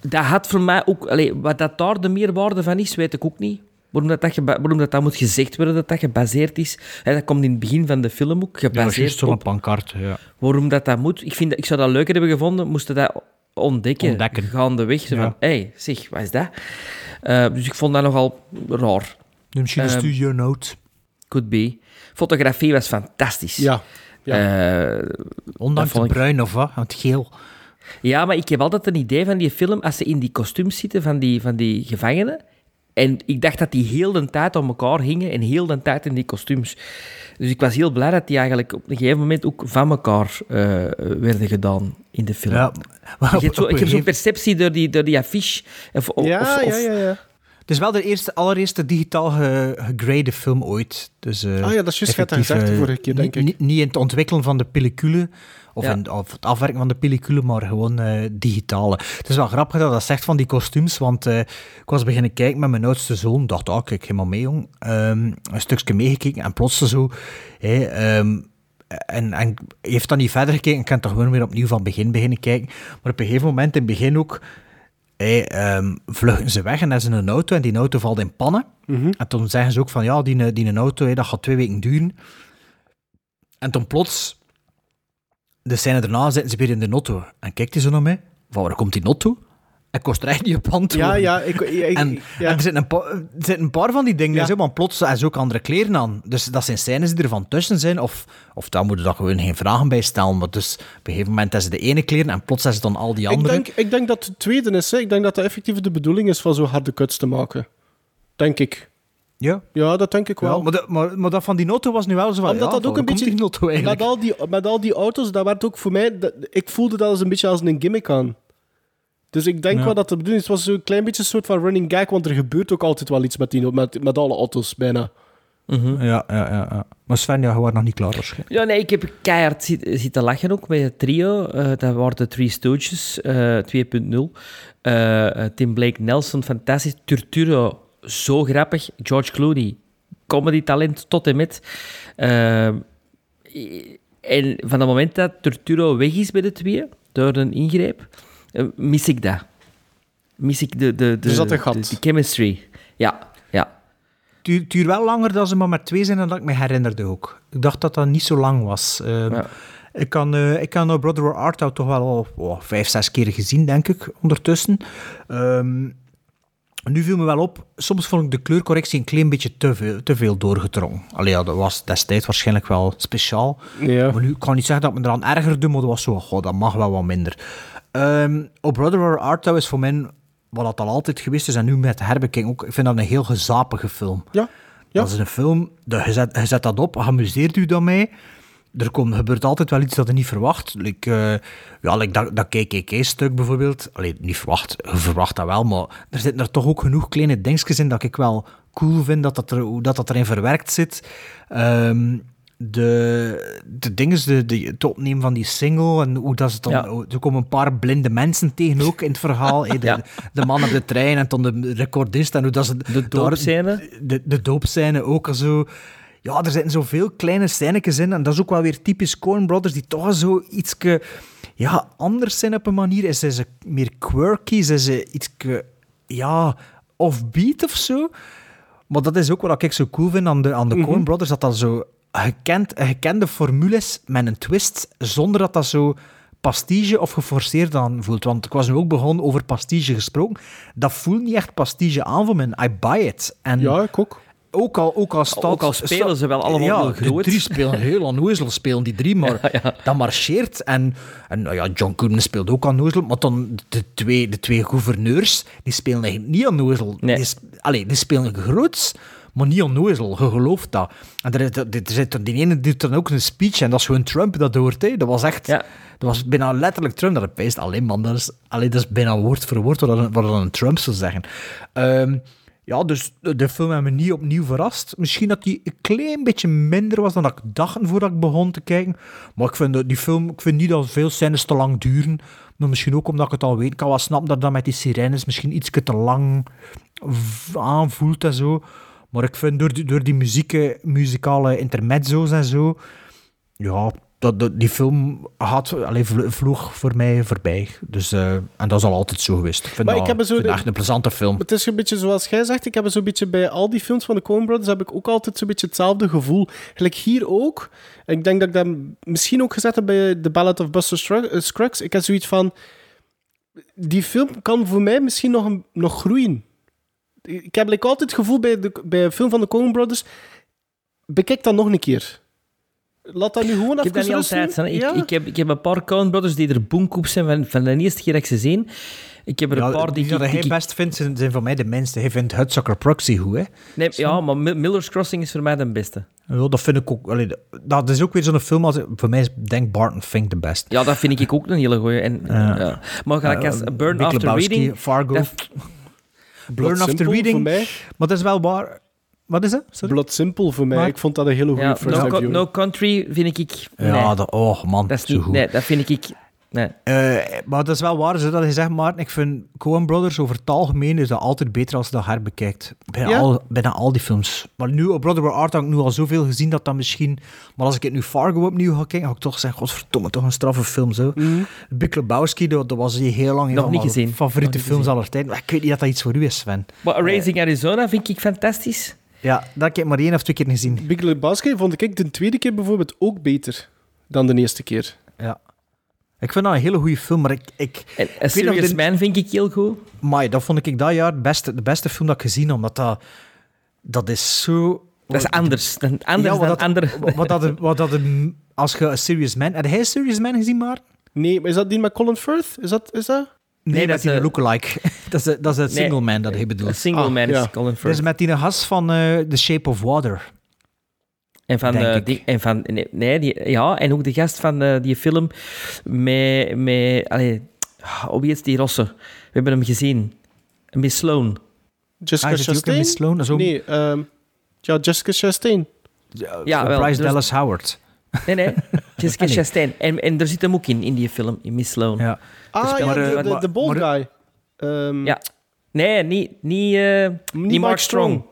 dat had voor mij ook... Allee, wat dat daar de meerwaarde van is, weet ik ook niet. Waarom dat, dat, waarom dat, dat moet gezegd worden, dat dat gebaseerd is. Hè, dat komt in het begin van de film ook, Ja, dat is gebaseerd zo'n op pancart. Ja. waarom dat, dat moet. Ik, vind dat, ik zou dat leuker hebben gevonden, moesten dat ontdekken, Ontdekken. gaandeweg. Zo Ja. van, hé, hey, zeg, wat is dat? Eh, dus ik vond dat nogal raar. Misschien een Ehm, studio note. Could be. Fotografie was fantastisch. Ja. Eh, Ondanks het ik- bruin of wat, het geel. ja, maar ik heb altijd een idee van die film, als ze in die kostuums zitten van die, van die gevangenen. En ik dacht dat die heel de tijd om elkaar hingen en heel de tijd in die kostuums. Dus ik was heel blij dat die eigenlijk op een gegeven moment ook van elkaar eh, werden gedaan in de film. Ja, ik heb, zo, ik zo'n perceptie door die, door die affiche. Of, of- Ja, of- ja, ja, ja. Het is wel de eerste, allereerste digitaal ge- gegrade film ooit. Dus, eh, Ah ja, dat is juist, effectief, gezegd de vorige keer, denk niet- Niet, niet in het ontwikkelen van de pellicule, of, Ja. in, of het afwerken van de pellicule, maar gewoon eh, digitale. Het is wel grappig dat dat zegt van die kostuums, want eh, ik was beginnen kijken met mijn oudste zoon. dacht, ah, kijk, helemaal mee, jong. Ehm, een stukje meegekeken en plots zo... ehm, en, en heeft dan niet verder gekeken, ik kan toch gewoon weer opnieuw van begin beginnen kijken. Maar op een gegeven moment, in het begin ook, hey, ehm, vluchten ze weg en is er een auto en die auto valt in pannen. En toen zeggen ze ook van, ja, die, die een auto, hey, dat gaat twee weken duren. En toen plots, de scène daarna, zitten ze weer in de auto. En kijkt hij zo naar mij, van waar komt die auto? En kost er echt niet op antwoorden. Ja, ja, ik, ik, ik- En, ja. en er, zitten een pa- er zitten een paar van die dingen, Ja. zo, want plots hebben ze ook andere kleren aan. Dus dat zijn scènes die er van tussen zijn, of, of daar moeten we gewoon geen vragen bij stellen. Maar dus op een gegeven moment hebben ze de ene kleren en plots hebben ze dan al die Ik andere. denk, ik denk dat het tweede is. Hè. Ik denk dat dat effectief de bedoeling is van zo harde cuts te maken. Denk ik. Ja, Ja, dat denk ik wel. ja maar, de- maar, maar dat van die auto was nu wel zo van, Omdat ja, dat ook een beetje... die auto eigenlijk? met, al die, met al die auto's, dat werd ook voor mij... dat- ik voelde dat als een beetje als een gimmick aan. Dus ik denk Ja. wel dat de bedoeling is. Het was zo'n klein beetje een soort van running gag, want er gebeurt ook altijd wel iets met, die, met, met alle auto's, bijna. Ja, ja, ja, ja. Maar Sven, ja, je was nog niet klaar waarschijnlijk. Ja, nee, ik heb keihard zit- zitten lachen ook met het trio. Eh, dat waren de Three Stooges eh 2.0. Eh, eh, Tim Blake Nelson, fantastisch. Turturro, zo grappig. George Clooney, comedy talent tot en met. Eh, en van het moment dat Turturro weg is bij de twee, door een ingreep, eh, mis ik dat. Mis ik de, de, de, een gat. de, de chemistry. Ja, ja. Het duurt- wel langer dan ze maar met twee zijn dan dat ik me herinnerde ook. Ik dacht dat dat niet zo lang was. Ehm, Ja. Ik kan, eh ik kan No Brother Art toch wel al oh, vijf, zes keer gezien, denk ik, ondertussen. Ehm, nu viel me wel op, soms vond ik de kleurcorrectie een klein beetje te veel, te veel doorgedrongen. Allee, ja, dat was destijds waarschijnlijk wel speciaal. Ja. Maar nu ik kan niet zeggen dat ik me eraan ergerde, maar dat was zo, goh, dat mag wel wat minder. Oh Brother Where Art Thou is voor mij, wat dat al altijd geweest is, en nu met herbekijken ook, ik vind dat een heel gezapige film. Ja. Ja. Dat is een film, de, je, zet, je zet dat op, amuseert u daarmee. Er komt, gebeurt altijd wel iets dat je niet verwacht. Like, eh, ja, like dat, dat KKK-stuk bijvoorbeeld. Allee, niet verwacht, je verwacht dat wel, maar er zitten er toch ook genoeg kleine dingetjes in dat ik wel cool vind dat dat er, hoe dat, dat erin verwerkt zit. Ehm, de, de dingen, de, de, het opnemen van die single en hoe dat ze dan... Ja. Er komen een paar blinde mensen tegen ook in het verhaal. de, Ja. de man op de trein en dan de recordist en hoe dat ze... De doopscène. de, de doopscène ook al zo. Ja, er zitten zoveel kleine scènetjes in. En dat is ook wel weer typisch Coen Brothers, die toch zo iets ja, anders zijn op een manier. Is ze meer quirky, zijn ze iets ja, offbeat of zo. Maar dat is ook wat ik zo cool vind aan de, aan de Coen Brothers, dat dat zo gekend, gekende formules met een twist, zonder dat dat zo pastige of geforceerd aan voelt. Want ik was nu ook begonnen over pastige gesproken. Dat voelt niet echt pastige aan voor me. I buy it. En Ja, ik ook. Ook al, ook al, Ook al spelen ze wel allemaal ja, heel groot. De drie spelen [laughs] heel onnozel, spelen die drie, maar dat marcheert. En, en nou ja, John Goodman speelt ook onnozel, maar dan de twee, de twee gouverneurs, die spelen eigenlijk niet onnozel. Nee. Die, allee, die spelen groots, maar niet onnozel. Je gelooft dat. En er, er, er zit, die ene doet dan ook een speech, en dat is gewoon Trump dat hoort. Hè. Dat was echt... Ja. Dat was bijna letterlijk Trump dat het peest. Alleen man, dat is, allee, dat is bijna woord voor woord wat, een- wat een Trump zou zeggen. Ehm, ja, dus de, film heeft me niet opnieuw verrast. Misschien dat die een klein beetje minder was dan ik dacht voordat ik begon te kijken. Maar ik vind die film, ik vind niet dat veel scènes te lang duren. Maar misschien ook omdat ik het al weet. Ik kan wel snappen dat dat met die sirenes misschien iets te lang aanvoelt en zo. Maar ik vind door die, door die muziek, muzikale intermezzo's en zo... Ja, dat, dat- die film had, allee, vlo- vloog voor mij voorbij. Dus, eh, en dat is al altijd zo geweest. Ik vind, Maar dat, ik heb zo vind de- dat echt een plezante film. Het is een beetje zoals jij zegt, ik heb zo'n beetje bij al die films van de Coen Brothers heb ik ook altijd zo'n beetje hetzelfde gevoel. Gelijk hier ook. Ik denk dat ik dat misschien ook gezet heb bij The Ballad of Buster Scruggs. eh, Scruggs. Ik heb zoiets van... Die film kan voor mij misschien nog, een- nog groeien. Ik heb like, altijd het gevoel bij, de, bij een film van de Coen Brothers... Bekijk dat nog een keer. Laat dat nu gewoon Ik heb dat niet altijd. Ik, Ja. ik, heb, ik heb een paar Coen Brothers die er boomkoep zijn van, van de eerste keer dat ik ze zie. Ik heb er een paar die, die dat ik- hij ik- best vindt, zijn, zijn voor mij de minste. Hij vindt Hudsucker Proxy goed, hè. Nee, ja, maar Mi- Miller's Crossing is voor mij de beste. Ja, dat vind ik ook... Allee, dat is ook weer zo'n film, als, voor mij is denk Barton Fink de best. Ja, dat vind ik ook een hele goeie. En, ja. Maar gelijk als Eh, Burn Big After Lebowski, Reading... Fargo. dat- Burn After Simple Reading. voor mij. Maar dat is wel waar. Wat is dat? Sorry? Blood Simple voor mij. Maar- Ik vond dat een hele goede Ja, first no, Co- Country vind ik... Ja, nee, dat, oh man, dat is zo niet... goed. Nee, dat vind ik... Nee. Eh, maar dat is wel waar, zodat je zegt, Maarten, ik vind Coen Brothers over het algemeen is dat altijd beter als je dat herbekijkt. Bijna, Ja? al, bijna al die films. Maar nu, op Brother Where Art heb ik nu al zoveel gezien dat dat misschien... Maar als ik het nu Fargo opnieuw ga kijken, ga ik toch zeggen, godverdomme, toch een straffe film, zo. Big Lebowski, dat, dat was hier heel lang Nog niet mijn gezien. favoriete Nog niet films gezien. aller tijden. Maar ik weet niet dat dat iets voor u is, Sven. Maar Raising Arizona vind ik fantastisch. Ja, dat heb ik maar één of twee keer gezien. Big Lebowski vond ik de tweede keer bijvoorbeeld ook beter dan de eerste keer. Ja. Ik vind dat een hele goede film, maar ik... ik En Serious de- Man vind ik heel goed. Maar dat vond ik dat jaar het beste, de beste film dat ik gezien heb, omdat dat... Dat is zo... Dat is anders. Dan, anders Ja, wat dan dat- andere... Wat dat, wat dat, als je een Serious Man... Heb jij Serious Man gezien, maar? Nee, maar is dat die met Colin Firth? Is dat... Is dat? Nee, dat is, eh, lookalike. [laughs] dat, is, dat is een single man dat hij A bedoelt. single Ah, man ja. is Colin Dat Firth. is met die gast van eh, The Shape of Water. En van, denk eh, ik. die, en van nee, nee, die, ja, en ook de gast van eh, die film met, met allee, oh, wie is die Rosse? We hebben hem gezien. Miss Sloan. Jessica Ah, het een Chastain? Miss Sloan? Dat ook- Nee, ehm, ja, Jessica Chastain. Ja, wel, Bryce dus- Dallas Howard. Nee, nee. Jessica Ah, nee. Chastain. En, en er zit hem ook in, in die film, in Miss Sloan. Ja. Ah, speelt- ja, maar, de, eh, de, bald guy. Ehm, Ja. Nee, niet, niet, eh, niet Mark Strong.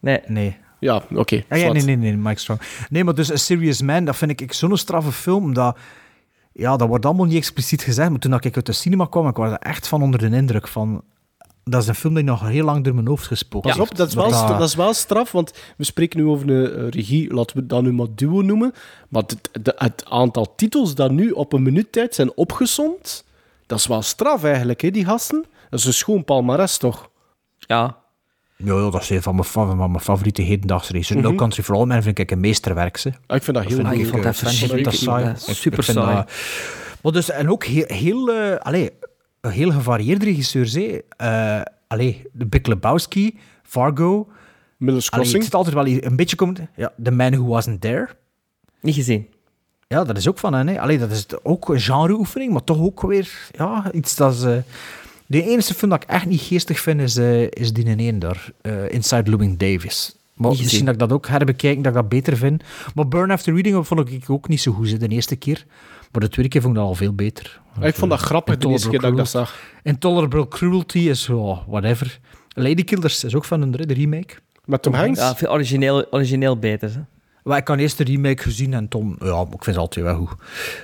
Nee. Nee. Ja, oké. Ja, ja, nee, nee, nee, Mike Strong. Nee, maar dus A Serious Man, dat vind ik, ik zo'n straffe film, omdat... Ja, dat wordt allemaal niet expliciet gezegd, maar toen ik uit de cinema kwam, ik was er echt van onder de indruk van... Dat is een film die nog heel lang door mijn hoofd gesproken Pas op, dat is, wel, Dat- is wel straf, want we spreken nu over een eh, regie, laten we dat nu maar duo noemen. Maar het, de- het aantal titels dat nu op een minuut tijd zijn opgesomd, dat is wel straf eigenlijk, hè, die gasten. Dat is een schoon palmares, toch? Ja. Ja, ja, dat is een van mijn, van mijn favoriete hedendaagse races. No Country for All Men vind ik een meesterwerk. Ze. Ah, ik vind dat heel vind goed. ik vond dat eh, dat Ik- super vind saai. Maar dus, en ook heel, heel, eh, allee, een heel gevarieerde regisseurs. hè. Eh, allee, de Big Lebowski, Fargo. Miller's Allee, het Crossing. zit altijd wel een beetje... Komt, ja, The Man Who Wasn't There. Niet gezien. Ja, dat is ook van hen. hè. Allee, dat is ook een genreoefening, maar toch ook weer ja, iets dat is... eh, de enige film dat ik echt niet geestig vind, is, eh, is die in één daar. eh, Inside Louis Davis. Maar Niet gezien. misschien dat ik dat ook herbekijk, dat ik dat beter vind. Maar Burn After Reading vond ik ook niet zo goed hè, de eerste keer. Maar de tweede keer vond ik dat al veel beter. Ah, ik vond dat grappig de eerste keer dat ik dat zag. Intolerable Cruelty is, oh, whatever. Ladykillers is ook van een de remake. Met Tom Hanks. Ja, veel origineel, origineel beter. Hè. Maar ik had eerst de remake gezien en Tom, ja, ik vind ze altijd wel goed.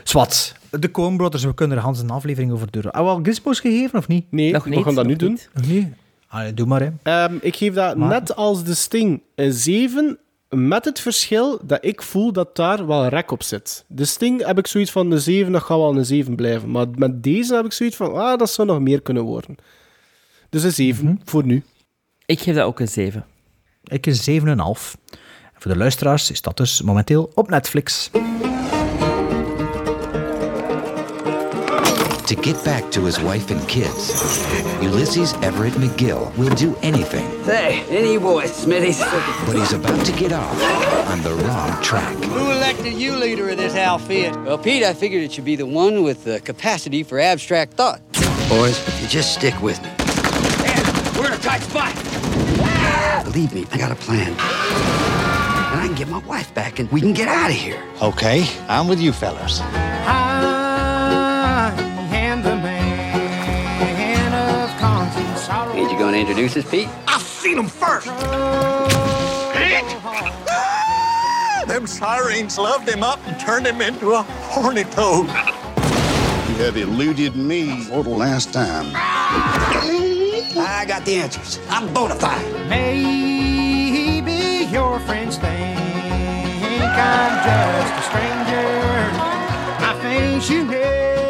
Swat. De Coen Brothers, we kunnen er Hans een aflevering over doen. Hebben we al Gizmos gegeven of niet? Nee, Nog we niet, gaan dat nu doen. niet. Nog niet? Allee, doe maar, hè. Ehm, ik geef dat Maar- net als de Sting een 7, met het verschil dat ik voel dat daar wel rek op zit. De Sting heb ik zoiets van een 7, dat gaat wel een 7 blijven. Maar met deze heb ik zoiets van, ah, dat zou nog meer kunnen worden. Dus een 7 voor nu. Ik geef dat ook een 7. Ik is 7,5. En voor de luisteraars is dat dus momenteel op Netflix. To get back to his wife and kids, Ulysses Everett McGill will do anything, Hey, any boy, Smitty's. but he's about to get off on the wrong track. Who elected you leader of this outfit? Well, Pete, I figured it should be the one with the capacity for abstract thought. Boys, you just stick with me. we're in a tight spot. Believe me, I got a plan. And I can get my wife back and we can get out of here. Okay, I'm with you fellas. Ain't introduce us, Pete? I've seen him first. Pete! [laughs] Them sirens loved him up and turned him into a horny toad. You have eluded me for the last time. I got the answers. I'm bona fide. Maybe your friends think I'm just a stranger. My face you never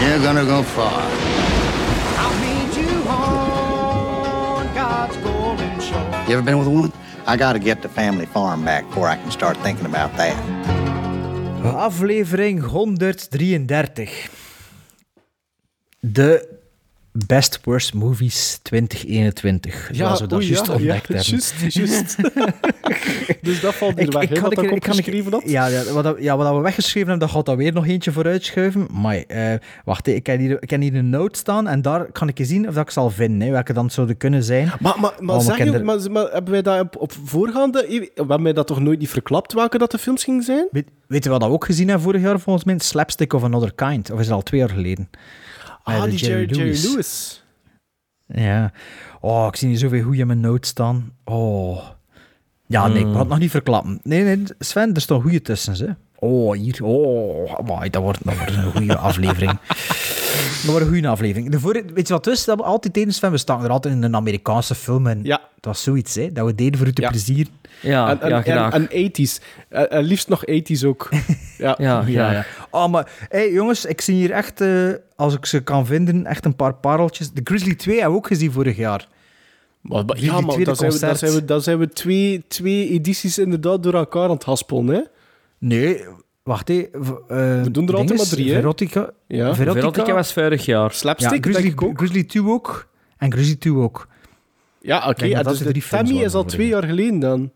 you're gonna go far. I'll meet you on God's golden shore. You ever been with a woman? I gotta get the family farm back before I can start thinking about that. Aflevering 133. De Best Worst Movies 2021. Zoals we dat juist ja, ontdekt ja, hebben. juist, juist. [laughs] dus dat valt hier weg, hè, wat ik ik- opgeschreven had. Ja, ja, wat, dat- ja, wat we weggeschreven hebben, dat gaat dan weer nog eentje vooruitschuiven. Maar eh, wacht, ik heb, hier, ik heb hier een note staan en daar kan ik eens zien of dat ik zal vinden, hè, welke dan zouden kunnen zijn. Maar, maar, maar, Oh, zeg je, maar, maar hebben wij dat op, op voorgaande... We hebben wij dat toch nooit niet verklapt, welke dat de films gingen zijn? Weet, weet je wat we ook gezien hebben vorig jaar volgens mij? Slapstick of Another Kind. Of is dat al twee jaar geleden? Ah, eh, die Jerry, Jerry Lewis. Ja. Oh, ik zie hier zoveel goede in mijn notes staan. Oh. Ja, nee, ik Hmm. ga het nog niet verklappen. Nee, nee, Sven, er staan goede tussen, hè. Oh, hier. Oh, amai, dat wordt, wordt een goede [laughs] aflevering. Dat wordt een goede aflevering. De vorige, weet je wat is? Dat we altijd tijdens Sven, we staan er altijd in een Amerikaanse film. En Ja. Dat was zoiets, hè. Dat we deden voor u te Ja. plezier. Ja, en, en, ja, graag. en, en 80s. En, en liefst nog 80s ook. [laughs] Ja. ja, Ja, ja. ja. Oh, maar hey, jongens, ik zie hier echt, eh, als ik ze kan vinden, echt een paar pareltjes. De Grizzly 2 hebben we ook gezien vorig jaar. Maar, ja, man, 2 dan zijn, we, dan, zijn we, dan zijn we twee, twee edities inderdaad door elkaar aan het haspelen, hè? Nee, wacht even. We doen er altijd maar drie, hè? Verotica. Ja. Verotica was vorig jaar. Ja, Slapstick, Grizzly, denk ik ook. Grizzly 2 ook. En Grizzly 2 ook. Ja, oké. ja, dat dus de waren is al twee jaar geleden dan.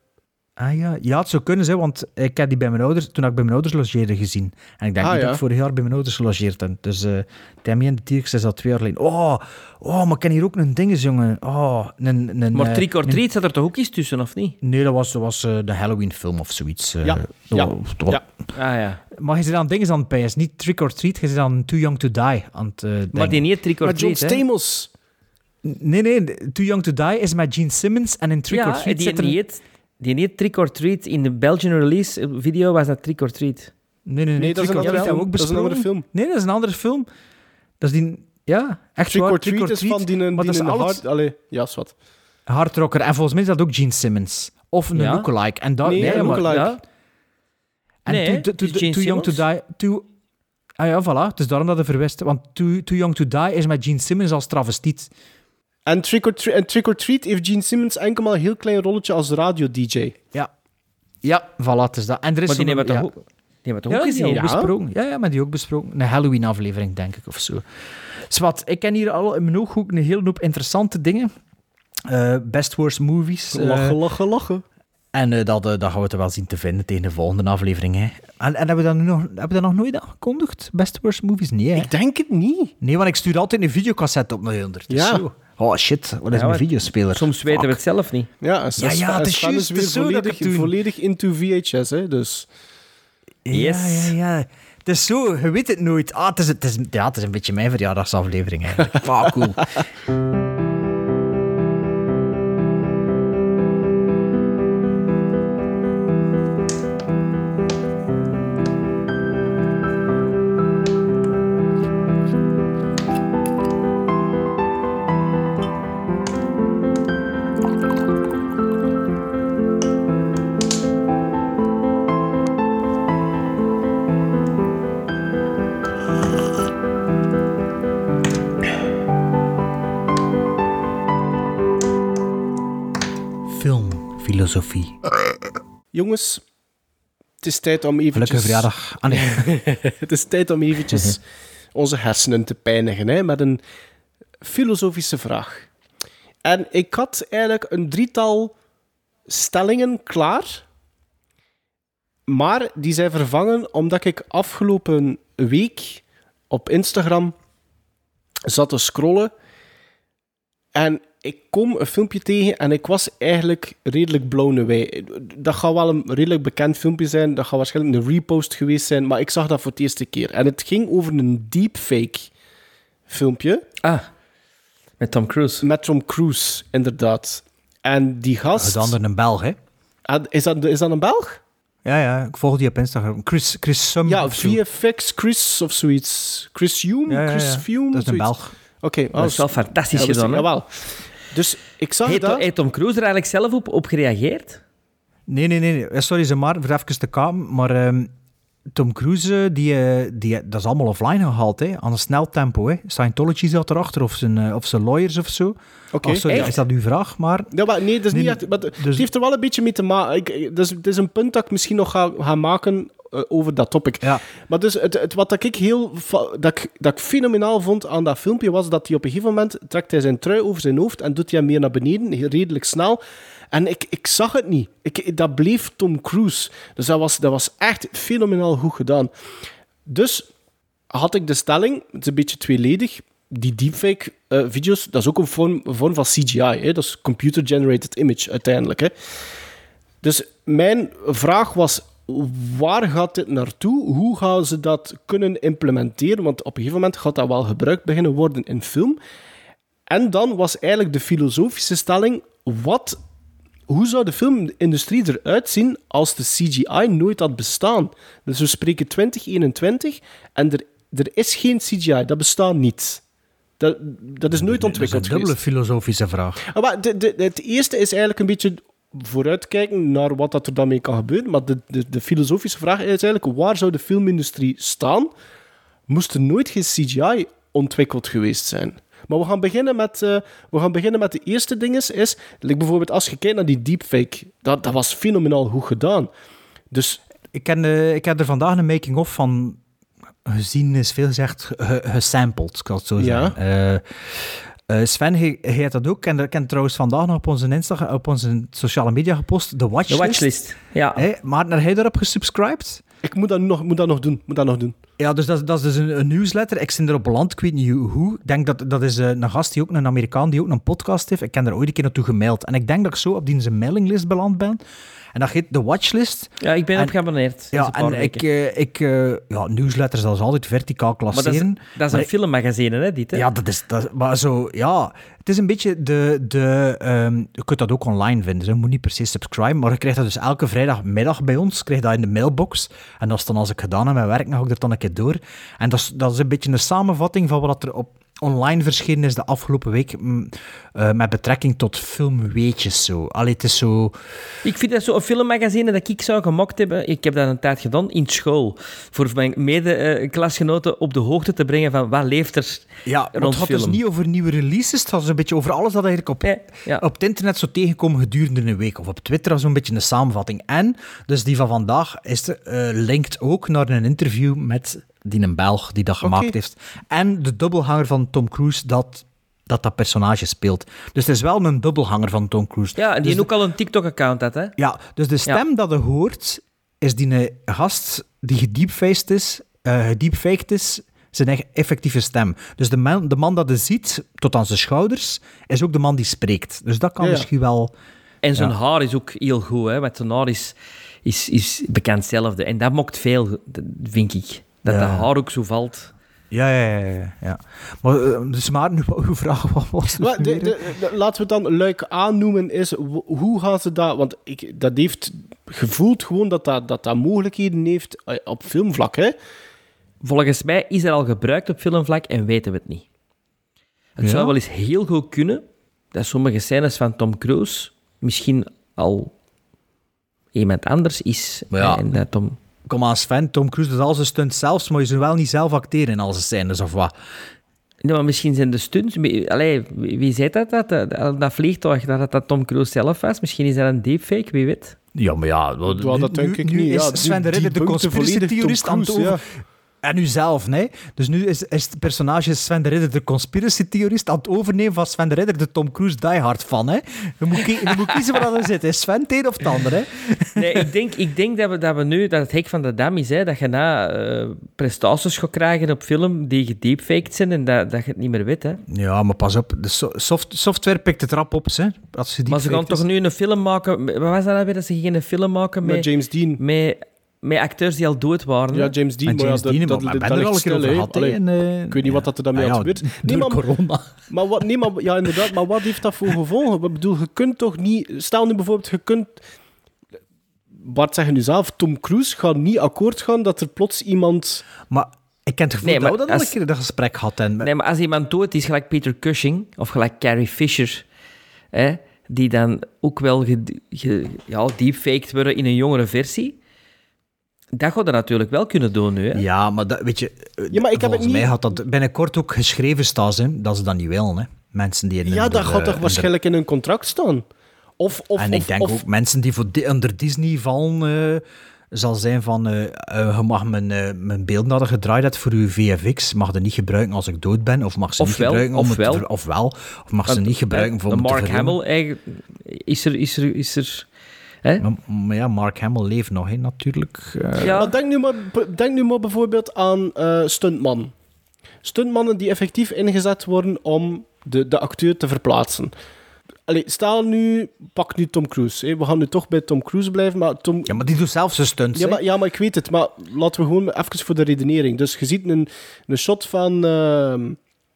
Ah ja, ja, het zou kunnen zijn, want ik heb die bij mijn ouders, toen ik bij mijn ouders logeerde gezien. En ik denk Ah, niet ja. dat ik vorig jaar bij mijn ouders gelogeerd heb. Dus eh Tammy en de T-Rex is al twee jaar geleden. Oh, oh, maar ik ken hier ook een dinges, jongen. Oh, een, een, Maar eh, Trick or een- Treat zat er toch ook iets tussen, of niet? Nee, dat was, dat was eh, de Halloween-film of zoiets. eh. Ja, Dat ja, ja. Ah ja. Maar je zit aan dingen aan het PS, niet Trick or Treat, je zit aan Too Young to Die aan het eh, Maar die niet Trick or Maar John Treat, hè? Stamos. Nee, nee, Too Young to Die is met Gene Simmons en in Trick or Ja, Treat die zit er... niet, die niet Trick or Treat. In de Belgian release video was dat Trick or Treat. Nee, nee, nee, Nee, dat is Trick een or andere Treat ook film. Dat is een andere film. Nee, dat is een andere film. Dat is die... Ja, echt Trick waar, or Treat is van die, die, maar dat is een alles hard... Allee, ja, is wat. hardrocker. En volgens mij is dat ook Gene Simmons. Of een Ja? lookalike. En dat, Nee, een lookalike. Ja. En Nee, too, Young to. Die... Too, ah ja, voilà. Het is daarom dat hij verwist. Want too, too Young to Die is met Gene Simmons als travestiet. En Trick or, Tre- en Trick or Treat heeft Gene Simmons enkel maar een heel klein rolletje als radio-dj. Ja. Ja, voilà, het is dat. En er is Maar die hebben we ja. toch ook, die hebben we toch Ja, ook die gezien? hebben we ja. besproken. Ja, ja, maar die ook besproken. Een Halloween-aflevering, denk ik, of zo. Zwat, ik ken hier al in mijn ooghoek een hele hoop interessante dingen. Eh, best worst movies. eh, Lachen, lachen, lachen. En eh, dat, eh, dat gaan we er wel zien te vinden tegen de volgende aflevering. Hè. En, en hebben, we dat nu nog, hebben we dat nog nooit aangekondigd? Best worst movies? Nee, hè? Ik denk het niet. Nee, want ik stuur altijd een videocassette op naar onder. Dus Ja. zo. Oh shit, wat is Ja, maar videospeler? Soms weten we het zelf niet. Ja, en Ja, ja, het is juist, weer het is zo dat ik volledig, into VHS, hè, dus... Ja, Yes. ja, ja. Het is zo, je weet het nooit. Ah, het, is, het, is, ja, het is een beetje mijn verjaardagsaflevering eigenlijk. [laughs] Ah, cool. Jongens, het is tijd om eventjes... Gelukkige verjaardag. Ah, nee. [laughs] het is tijd om eventjes onze hersenen te pijnigen hè, met een filosofische vraag. En ik had eigenlijk een drietal stellingen klaar, maar die zijn vervangen omdat ik afgelopen week op Instagram zat te scrollen en ik kom een filmpje tegen en ik was eigenlijk redelijk blown away. Dat gaat wel een redelijk bekend filmpje zijn, dat gaat waarschijnlijk een repost geweest zijn, maar ik zag dat voor het eerste keer. En het ging over een deepfake filmpje. Ah, met Tom Cruise. Met Tom Cruise, inderdaad. En die Dat gast... is dan een Belg, hè? Ah, Is dat, is dat een Belg? Ja, ja, ik volg die op Instagram. Chris, Chris Sum Ja. VFX Chris of zoiets. Chris Hume? Ja, ja, Chris. Fume? Dat is een. Belg. Oké. Dat is wel fantastisch ja, dat is- gedaan, hè? Jawel. Dus ik zag Heeft dat... heeft Tom Cruise er eigenlijk zelf op, op gereageerd? Nee, nee, nee. nee. Eh, Sorry, ze maar, voor even te. Maar ehm, Tom Cruise, die, eh, die, dat is allemaal offline gehaald, hè. Aan een snel tempo, hè. Scientology zat erachter, of zijn, eh, of zijn lawyers of zo. Oké. Oh, is dat uw vraag? Maar Ja, maar nee, dat is Nee, niet echt... Maar dus- Het heeft er wel een beetje mee te maken. Ik- ik- Dat is, een punt dat ik misschien nog ga, ga maken eh, over dat topic. Maar dus het, het, wat dat ik heel dat ik, dat ik fenomenaal vond aan dat filmpje was dat hij op een gegeven moment trekt hij zijn trui over zijn hoofd en doet hij hem meer naar beneden, redelijk snel. En ik, ik zag het niet. Ik, dat bleef Tom Cruise. Dus dat was, dat was echt fenomenaal goed gedaan. Dus had ik de stelling, het is een beetje tweeledig, die deepfake eh, video's, dat is ook een vorm, een vorm van CGI. Hè? Dat is computer-generated image uiteindelijk. Hè? Dus mijn vraag was, waar gaat dit naartoe? Hoe gaan ze dat kunnen implementeren? Want op een gegeven moment gaat dat wel gebruikt beginnen worden in film. En dan was eigenlijk de filosofische stelling, wat, hoe zou de filmindustrie eruit zien als de CGI nooit had bestaan? Dus we spreken 2021 en er, er is geen CGI, dat bestaat niet. Dat, dat is nooit Dat is een ontwikkeld dubbele geweest. filosofische vraag. Ah, maar de, de, het eerste is eigenlijk een beetje vooruitkijken naar wat dat er dan mee kan gebeuren. Maar de, de, de filosofische vraag is eigenlijk, waar zou de filmindustrie staan? Moest er nooit geen CGI ontwikkeld geweest zijn? Maar we gaan beginnen met, eh, we gaan beginnen met de eerste dinges. Is, like bijvoorbeeld als je kijkt naar die deepfake, dat, dat was fenomenaal goed gedaan. Dus Ik, ken, eh, ik heb er vandaag een making-of van gezien, is veel gezegd, ge- gesampled, het zo Ja. zeggen. Eh, eh, Sven, hebt dat ook. Ik heb trouwens vandaag nog op onze, Insta, op onze sociale media gepost, de watchlist. De watchlist, ja. Hey, maar heb jij daarop gesubscribed? ik moet dat nog, moet dat nog doen. Moet dat nog doen. Ja, dus dat, dat is dus een, een newsletter. Ik ben erop beland, ik weet niet hoe. Ik denk dat dat is eh, een gast, die ook, een Amerikaan, die ook een podcast heeft. Ik heb er ooit een keer naartoe gemaild. En ik denk dat ik zo op die zijn mailinglist beland ben. En dat heet de watchlist. Ja, ik ben En- op geabonneerd. Ja, en ik, weken. eh, ik eh, ja, newsletters, dat is altijd verticaal Maar dat is, klasseren. dat is Maar een filmmagazine, hè, dit, hè? ja, dat is, dat, maar zo, ja, het is een beetje de, de ehm, je kunt dat ook online vinden, dus je moet niet per se subscriben, maar je krijgt dat dus elke vrijdagmiddag bij ons, krijg dat in de mailbox, en dat is dan als ik gedaan heb met werk, dan ga ik dat dan een keer door. En dat is, dat is een beetje een samenvatting van wat er op online verschenen is de afgelopen week, mm, eh, met betrekking tot filmweetjes zo. Allee, het is zo... Ik vind dat zo'n filmmagazine dat ik zou gemaakt hebben. Ik heb dat een tijd gedaan in school. Voor mijn mede-klasgenoten op de hoogte te brengen van wat leeft er Ja, rond het gaat film. dus niet over nieuwe releases. Het gaat een beetje over alles dat eigenlijk op, ja. op het internet zo tegenkomen gedurende een week. Of op Twitter, zo'n beetje een samenvatting. En, dus die van vandaag is er, eh, linkt ook naar een interview met die een Belg die dat gemaakt heeft. En de dubbelhanger van Tom Cruise dat dat, dat personage speelt. Dus het is wel een dubbelhanger van Tom Cruise. Ja, en die dus heeft ook al een TikTok-account had, hè? ja, dus de stem dat je hoort, is die een gast die gedeepfaced is, eh gedeepfaked is, zijn eigen effectieve stem. Dus de man, de man dat je ziet, tot aan zijn schouders, is ook de man die spreekt. Dus dat kan Ja, misschien wel... En zijn Ja. haar is ook heel goed, hè? Want zijn haar is, is, is bekend hetzelfde. En dat mokt veel, vind ik. Dat Ja. dat haar ook zo valt. Ja, ja, ja. ja, ja. Maar, eh, dus maar, nu, uw vraag wat was het Maar de, de- de- laten we het dan luik aannoemen. Is, hoe gaan ze dat... Want ik, dat heeft gevoeld gewoon dat dat, dat, dat mogelijkheden heeft eh, op filmvlak. Hè? Volgens mij is er al gebruikt op filmvlak en weten we het niet. Het Ja? zou wel eens heel goed kunnen dat sommige scènes van Tom Cruise misschien al iemand anders is. Maar ja. En dat Tom... Kom aan, Sven. Tom Cruise doet al zijn stunts zelfs, maar je zou wel niet zelf acteren in al zijn scènes, of wat? Nee, maar misschien zijn de stunts... Allee, wie wie zei dat? Dat, dat, dat vliegtuig, dat dat Tom Cruise zelf was. Misschien is dat een deepfake, wie weet. Ja, maar ja... Ja, dat denk ik nu niet. is Ja, Sven de Ridder de Tom aan het over... En nu zelf, nee. Dus nu is, is het personage Sven de Ridder de conspiracy-theorist aan het overnemen van Sven de Ridder de Tom Cruise diehard fan, hè. Je moet, kie- je moet kiezen waar dat zit, hè. Sven, het een of het ander, hè. Nee, ik denk, ik denk dat, we, dat we nu, dat het hek van de dam is, hè, dat je na eh, prestaties gaat krijgen op film die gedeepfaked zijn en dat, dat je het niet meer weet. Hè. Ja, maar pas op. De so- soft, software pikt het rap op, hè. Als je die Maar ze gaan toch nu een film maken... Wat was dat nou weer? Dat ze gingen een film maken met... Met James Dean. Met, met acteurs die al dood waren. Ja. James Dean, maar James ja, dat, Dean, dat, dat, er al een keer stil, over hè. gehad, hè, Allee, en, eh, ik weet niet wat dat er daarmee Ah, ja, door Nee, maar, corona. maar, wat, nee, maar, ja, inderdaad, maar wat heeft dat voor gevolgen? Ik bedoel, je kunt toch niet... Stel nu bijvoorbeeld, je kunt... Bart zegt nu zelf, Tom Cruise gaat niet akkoord gaan dat er plots iemand... Maar ik ken het gevoel Nee, dat we dat al een keer dat gesprek hadden. Nee, maar als iemand dood is, gelijk Peter Cushing of gelijk Carrie Fisher, hè, die dan ook wel ge, ge- ja, deepfaked worden in een jongere versie, dat gaat er natuurlijk wel kunnen doen nu. Hè? Ja, maar dat, weet je, eh, Ja, maar ik heb het volgens niet- mij had dat binnenkort ook geschreven staan, hè, dat ze dat niet willen. Hè. Mensen die in Ja, dat gaat toch waarschijnlijk in hun contract staan? Of, of, En of, ik denk of- ook mensen die voor Di- onder Disney vallen, eh, zal zijn van, eh, je mag mijn, eh, mijn beelden dat je gedraaid hebt voor uw VFX, mag je niet gebruiken als ik dood ben, of mag ze niet Ofwel, gebruiken om ofwel. het te ver- ofwel, of mag ze niet gebruiken voor Mark. Hamill, eigenlijk, is er... Is er, is er hè? Maar, maar ja, Mark Hamill leeft nog, hè, natuurlijk. Eh, Ja. Maar denk nu maar, denk nu maar bijvoorbeeld aan eh stuntman. Stuntmannen die effectief ingezet worden om de, de acteur te verplaatsen. Allee, stel nu, pak nu Tom Cruise. Hè. We gaan nu toch bij Tom Cruise blijven, maar Tom... Ja, maar die doet zelf zijn stunts, Ja maar, ja, maar ik weet het. Maar laten we gewoon even voor de redenering. Dus je ziet een, een shot van... ehm,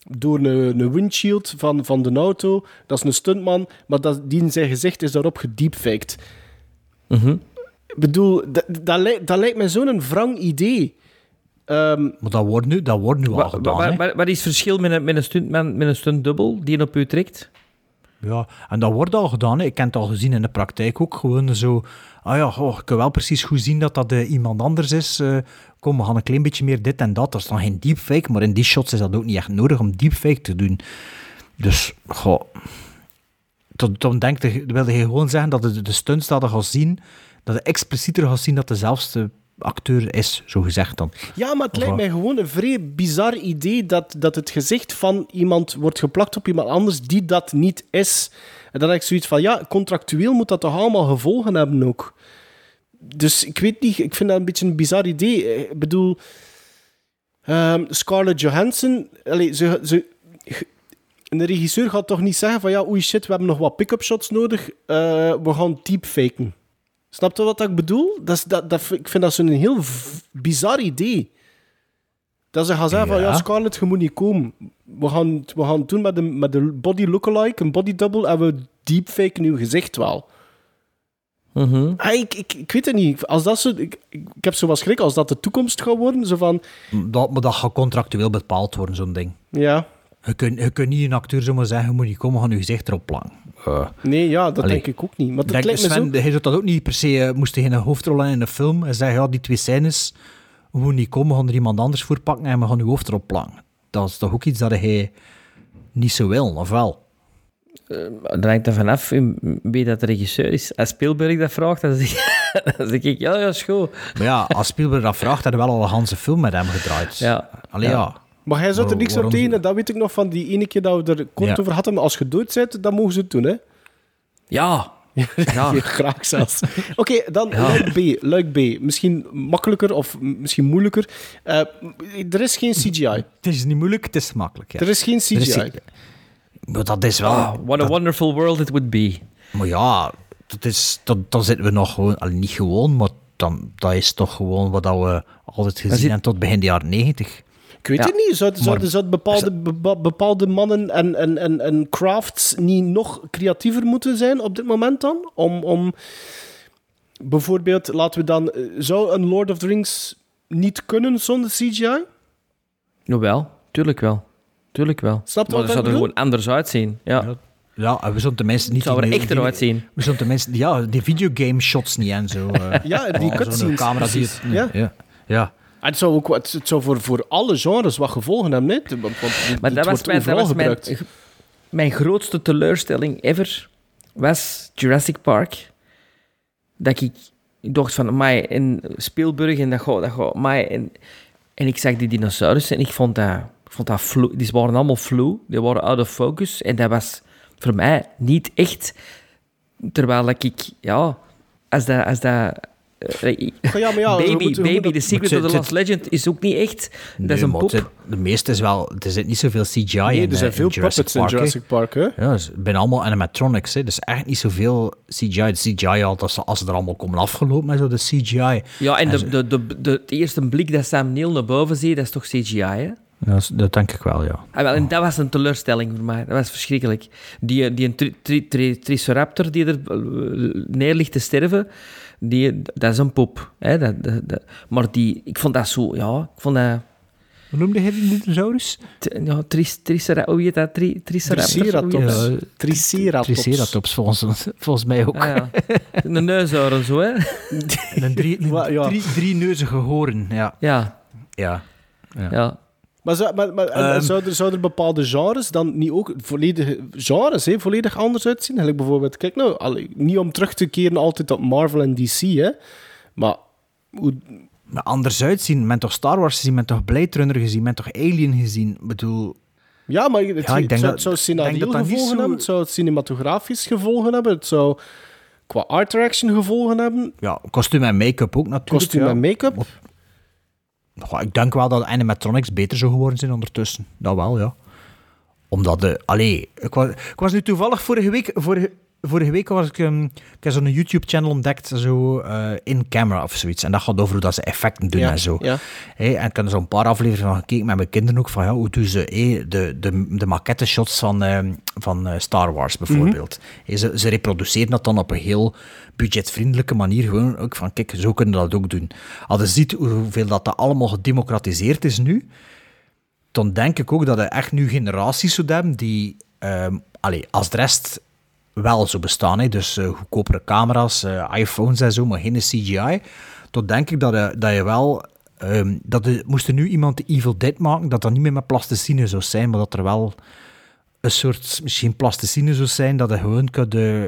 door een, een windshield van, van de auto. Dat is een stuntman, maar dat, die in zijn gezicht is daarop Mhm. Ik bedoel, dat, dat, lijkt, dat lijkt mij zo'n wrang idee. Ehm, Maar dat wordt nu, dat wordt nu al gedaan, wat, wat is het verschil met een, met een stuntman, met een stuntdubbel die op u trekt? Ja, en dat wordt al gedaan. Hè. Ik heb het al gezien in de praktijk ook. Gewoon zo... Ah ja, oh, ik kan wel precies goed zien dat dat eh, iemand anders is. Eh, kom, we gaan een klein beetje meer dit en dat. Dat is dan geen deepfake, maar in die shots is dat ook niet echt nodig om deepfake te doen. Dus, goh... Toen, toen denk je, wilde je gewoon zeggen dat de, de stunts dat gaat zien, dat je explicieter gaat zien dat dezelfde acteur is, zo gezegd dan. Ja, maar het lijkt mij gewoon een vrij bizar idee dat, dat het gezicht van iemand wordt geplakt op iemand anders die dat niet is. En dan heb ik zoiets van, ja, contractueel moet dat toch allemaal gevolgen hebben ook. Dus ik weet niet, ik vind dat een beetje een bizar idee. Ik bedoel, ehm, Scarlett Johansson, allee, ze, ze, een regisseur gaat toch niet zeggen van, ja, oei shit, we hebben nog wat pick-up shots nodig, eh, we gaan deepfaken. Snap je wat ik bedoel? Dat is, dat, dat, ik vind dat zo'n heel bizar idee. Dat ze gaan zeggen van, Ja. Scarlett, je moet niet komen. We gaan, we gaan het doen met de, met de body lookalike, een body double, en we deepfaken uw gezicht wel. Ah, ik, ik, ik weet het niet. Als dat zo, ik, ik, ik heb zo wat schrik als dat de toekomst gaat worden. Zo van, Dat, maar dat gaat contractueel bepaald worden, zo'n ding. ja, Je kunt, je kunt niet een acteur zomaar zeggen, je moet niet komen, we gaan je gezicht erop plakken. Eh, nee, ja, dat Allee. denk ik ook niet. Maar dat Denk, lijkt me Sven, zo... hij zou dat ook niet per se, eh, moest hij een hoofdrol in een film en zeggen, ja, die twee scènes, we moeten niet komen, we gaan er iemand anders voor pakken en we gaan uw hoofd erop plakken. Dat is toch ook iets dat hij niet zo wil, of wel? Dan hangt er vanaf in wie dat de regisseur is. Als Spielberg dat vraagt, dan zeg, [laughs] dan zeg ik, ja, ja, is goed. Maar ja, als Spielberg dat vraagt, had hij wel al een ganse film met hem gedraaid. Ja. Allee, Ja. ja. Maar hij zat er niks op tegen. en Dat weet ik nog van die ene keer dat we er kort Ja. over hadden. Maar als je dood bent, dan mogen ze het doen, hè? [laughs] Ja. Ja. Graag zelfs. [laughs] Oké, dan Ja. luik B. Luik B. Misschien makkelijker of misschien moeilijker. Eh, er is geen CGI. Het is niet moeilijk, het is makkelijk. Ja. Er is geen CGI. Is- Maar dat is wel... Ah, what a wonderful world it would be. Maar ja, dat is, dat, dan zitten we nog gewoon... allee, niet gewoon, maar dan, dat is toch gewoon wat dat we altijd gezien hebben tot begin de jaren negentig. Ik weet Ja. het niet. Zouden, zouden, Maar- zouden bepaalde, bepa- bepaalde mannen en, en, en, en crafts niet nog creatiever moeten zijn op dit moment dan? Om, om bijvoorbeeld, laten we dan... eh, Zou een Lord of the Rings niet kunnen zonder CGI? Jawel, tuurlijk wel. Tuurlijk wel. Snap je maar wat dat ik zou er gewoon anders uitzien. Ja. Ja, en we zullen tenminste niet... Zou er echter uitzien. We zullen tenminste... Ja, die videogame shots niet en zo. [laughs] eh. Ja, die Oh, cutscenes, Zo'n camera die precies. het... Ja. ja. ja. En het zou ook wat- het zou voor, voor alle genres wat gevolgen hebben. Hè? Want, want dit- Maar dit dat was, wordt mijn, dat overal was mijn, gebruikt. mijn grootste teleurstelling ever. Was Jurassic Park. Dat ik, ik dacht van, mij in Spielberg en dat gaat, dat gaat, mij en, en ik zag die dinosaurussen en ik vond dat, ik vond dat flu, die waren allemaal flu, die waren out of focus en dat was voor mij niet echt. Terwijl dat ik, ja, als dat, als dat eh, Oh ja, maar ja, we baby, baby, The Secret of the Lost Legend is ook niet echt. dat is een pop. het- De meeste is wel... Er zit niet zoveel CGI Nee, in er zijn eh, veel in Jurassic puppets in Park, hè. Jurassic Park. Hè? Ja, het zijn allemaal animatronics. Hè. Dus echt niet zoveel CGI. De CGI al, als ze, als ze er allemaal komen afgelopen met zo de CGI. Ja, en de, de, de, eerste blik dat Sam Neill naar boven ziet, dat is toch CGI, hè? Dat, denk ik wel, ja. Ah, wel, en dat was een teleurstelling voor mij. Dat was verschrikkelijk. Die, die een tri, tri, tri- Triceraptor die er eh, neer ligt te sterven, die, dat is een pop. Hè? Dat, dat, dat- maar die, ik vond dat zo, ja, ik vond dat... Hoe noemde hij die dinosaurus? t- Ja, tris, triceratops, hoe heet dat? Tri? Triceratops. Dat? Ja, Triceratops. Triceratops, volgens, volgens mij ook. Ah, ja. Een neushoorn zo, hè? Een drie, een ja. drie, drie neuzige hoorn, ja. Ja, Ja. ja. Maar, zou, maar, maar Ehm. zou, er, zou er bepaalde genres dan niet ook volledige genres hè, volledig anders uitzien? Gelijk bijvoorbeeld, kijk nou, niet om terug te keren altijd op Marvel en DC, hè, maar hoe... Maar anders uitzien. Men toch Star Wars gezien, men toch Blade Runner gezien, men toch Alien gezien. Ik bedoel... Ja, maar het, Ja, ik het denk zou, het zou scenario gevolgen zo- hebben, het zou cinematografisch gevolgen hebben, het zou qua art direction gevolgen hebben, Ja, kostuum en make-up ook natuurlijk. kostuum ja. en make-up. Ik denk wel dat animatronics beter zo geworden zijn ondertussen. Dat wel, ja. Omdat de... Allee, ik was, ik was nu toevallig vorige week... Vorige, vorige week was ik... ehm, ik heb zo'n YouTube-channel ontdekt, zo eh, in camera of zoiets. En dat gaat over hoe dat ze effecten doen Ja, en zo. ja. En ik heb er zo'n paar afleveringen van gekeken met mijn kinderen ook. Van ja, hoe doen ze de, de, de maquette shots van, ehm, van eh, Star Wars bijvoorbeeld. Hé, ze, ze reproduceren dat dan op een heel budgetvriendelijke manier. Gewoon ook van, kijk, zo kunnen we dat ook doen. Als je ziet hoeveel dat, dat allemaal gedemocratiseerd is nu, dan denk ik ook dat er echt nu generaties zullen hebben die, ehm allee, als de rest wel zo bestaan, hè, dus eh, goedkopere camera's, eh, iPhones en zo, maar geen CGI, dan denk ik dat je, dat je wel... ehm, dat er, moest er nu iemand de Evil Dead maken, dat dat niet meer met plasticine zou zijn, maar dat er wel een soort, misschien plasticine zou zijn, dat je gewoon kunt eh,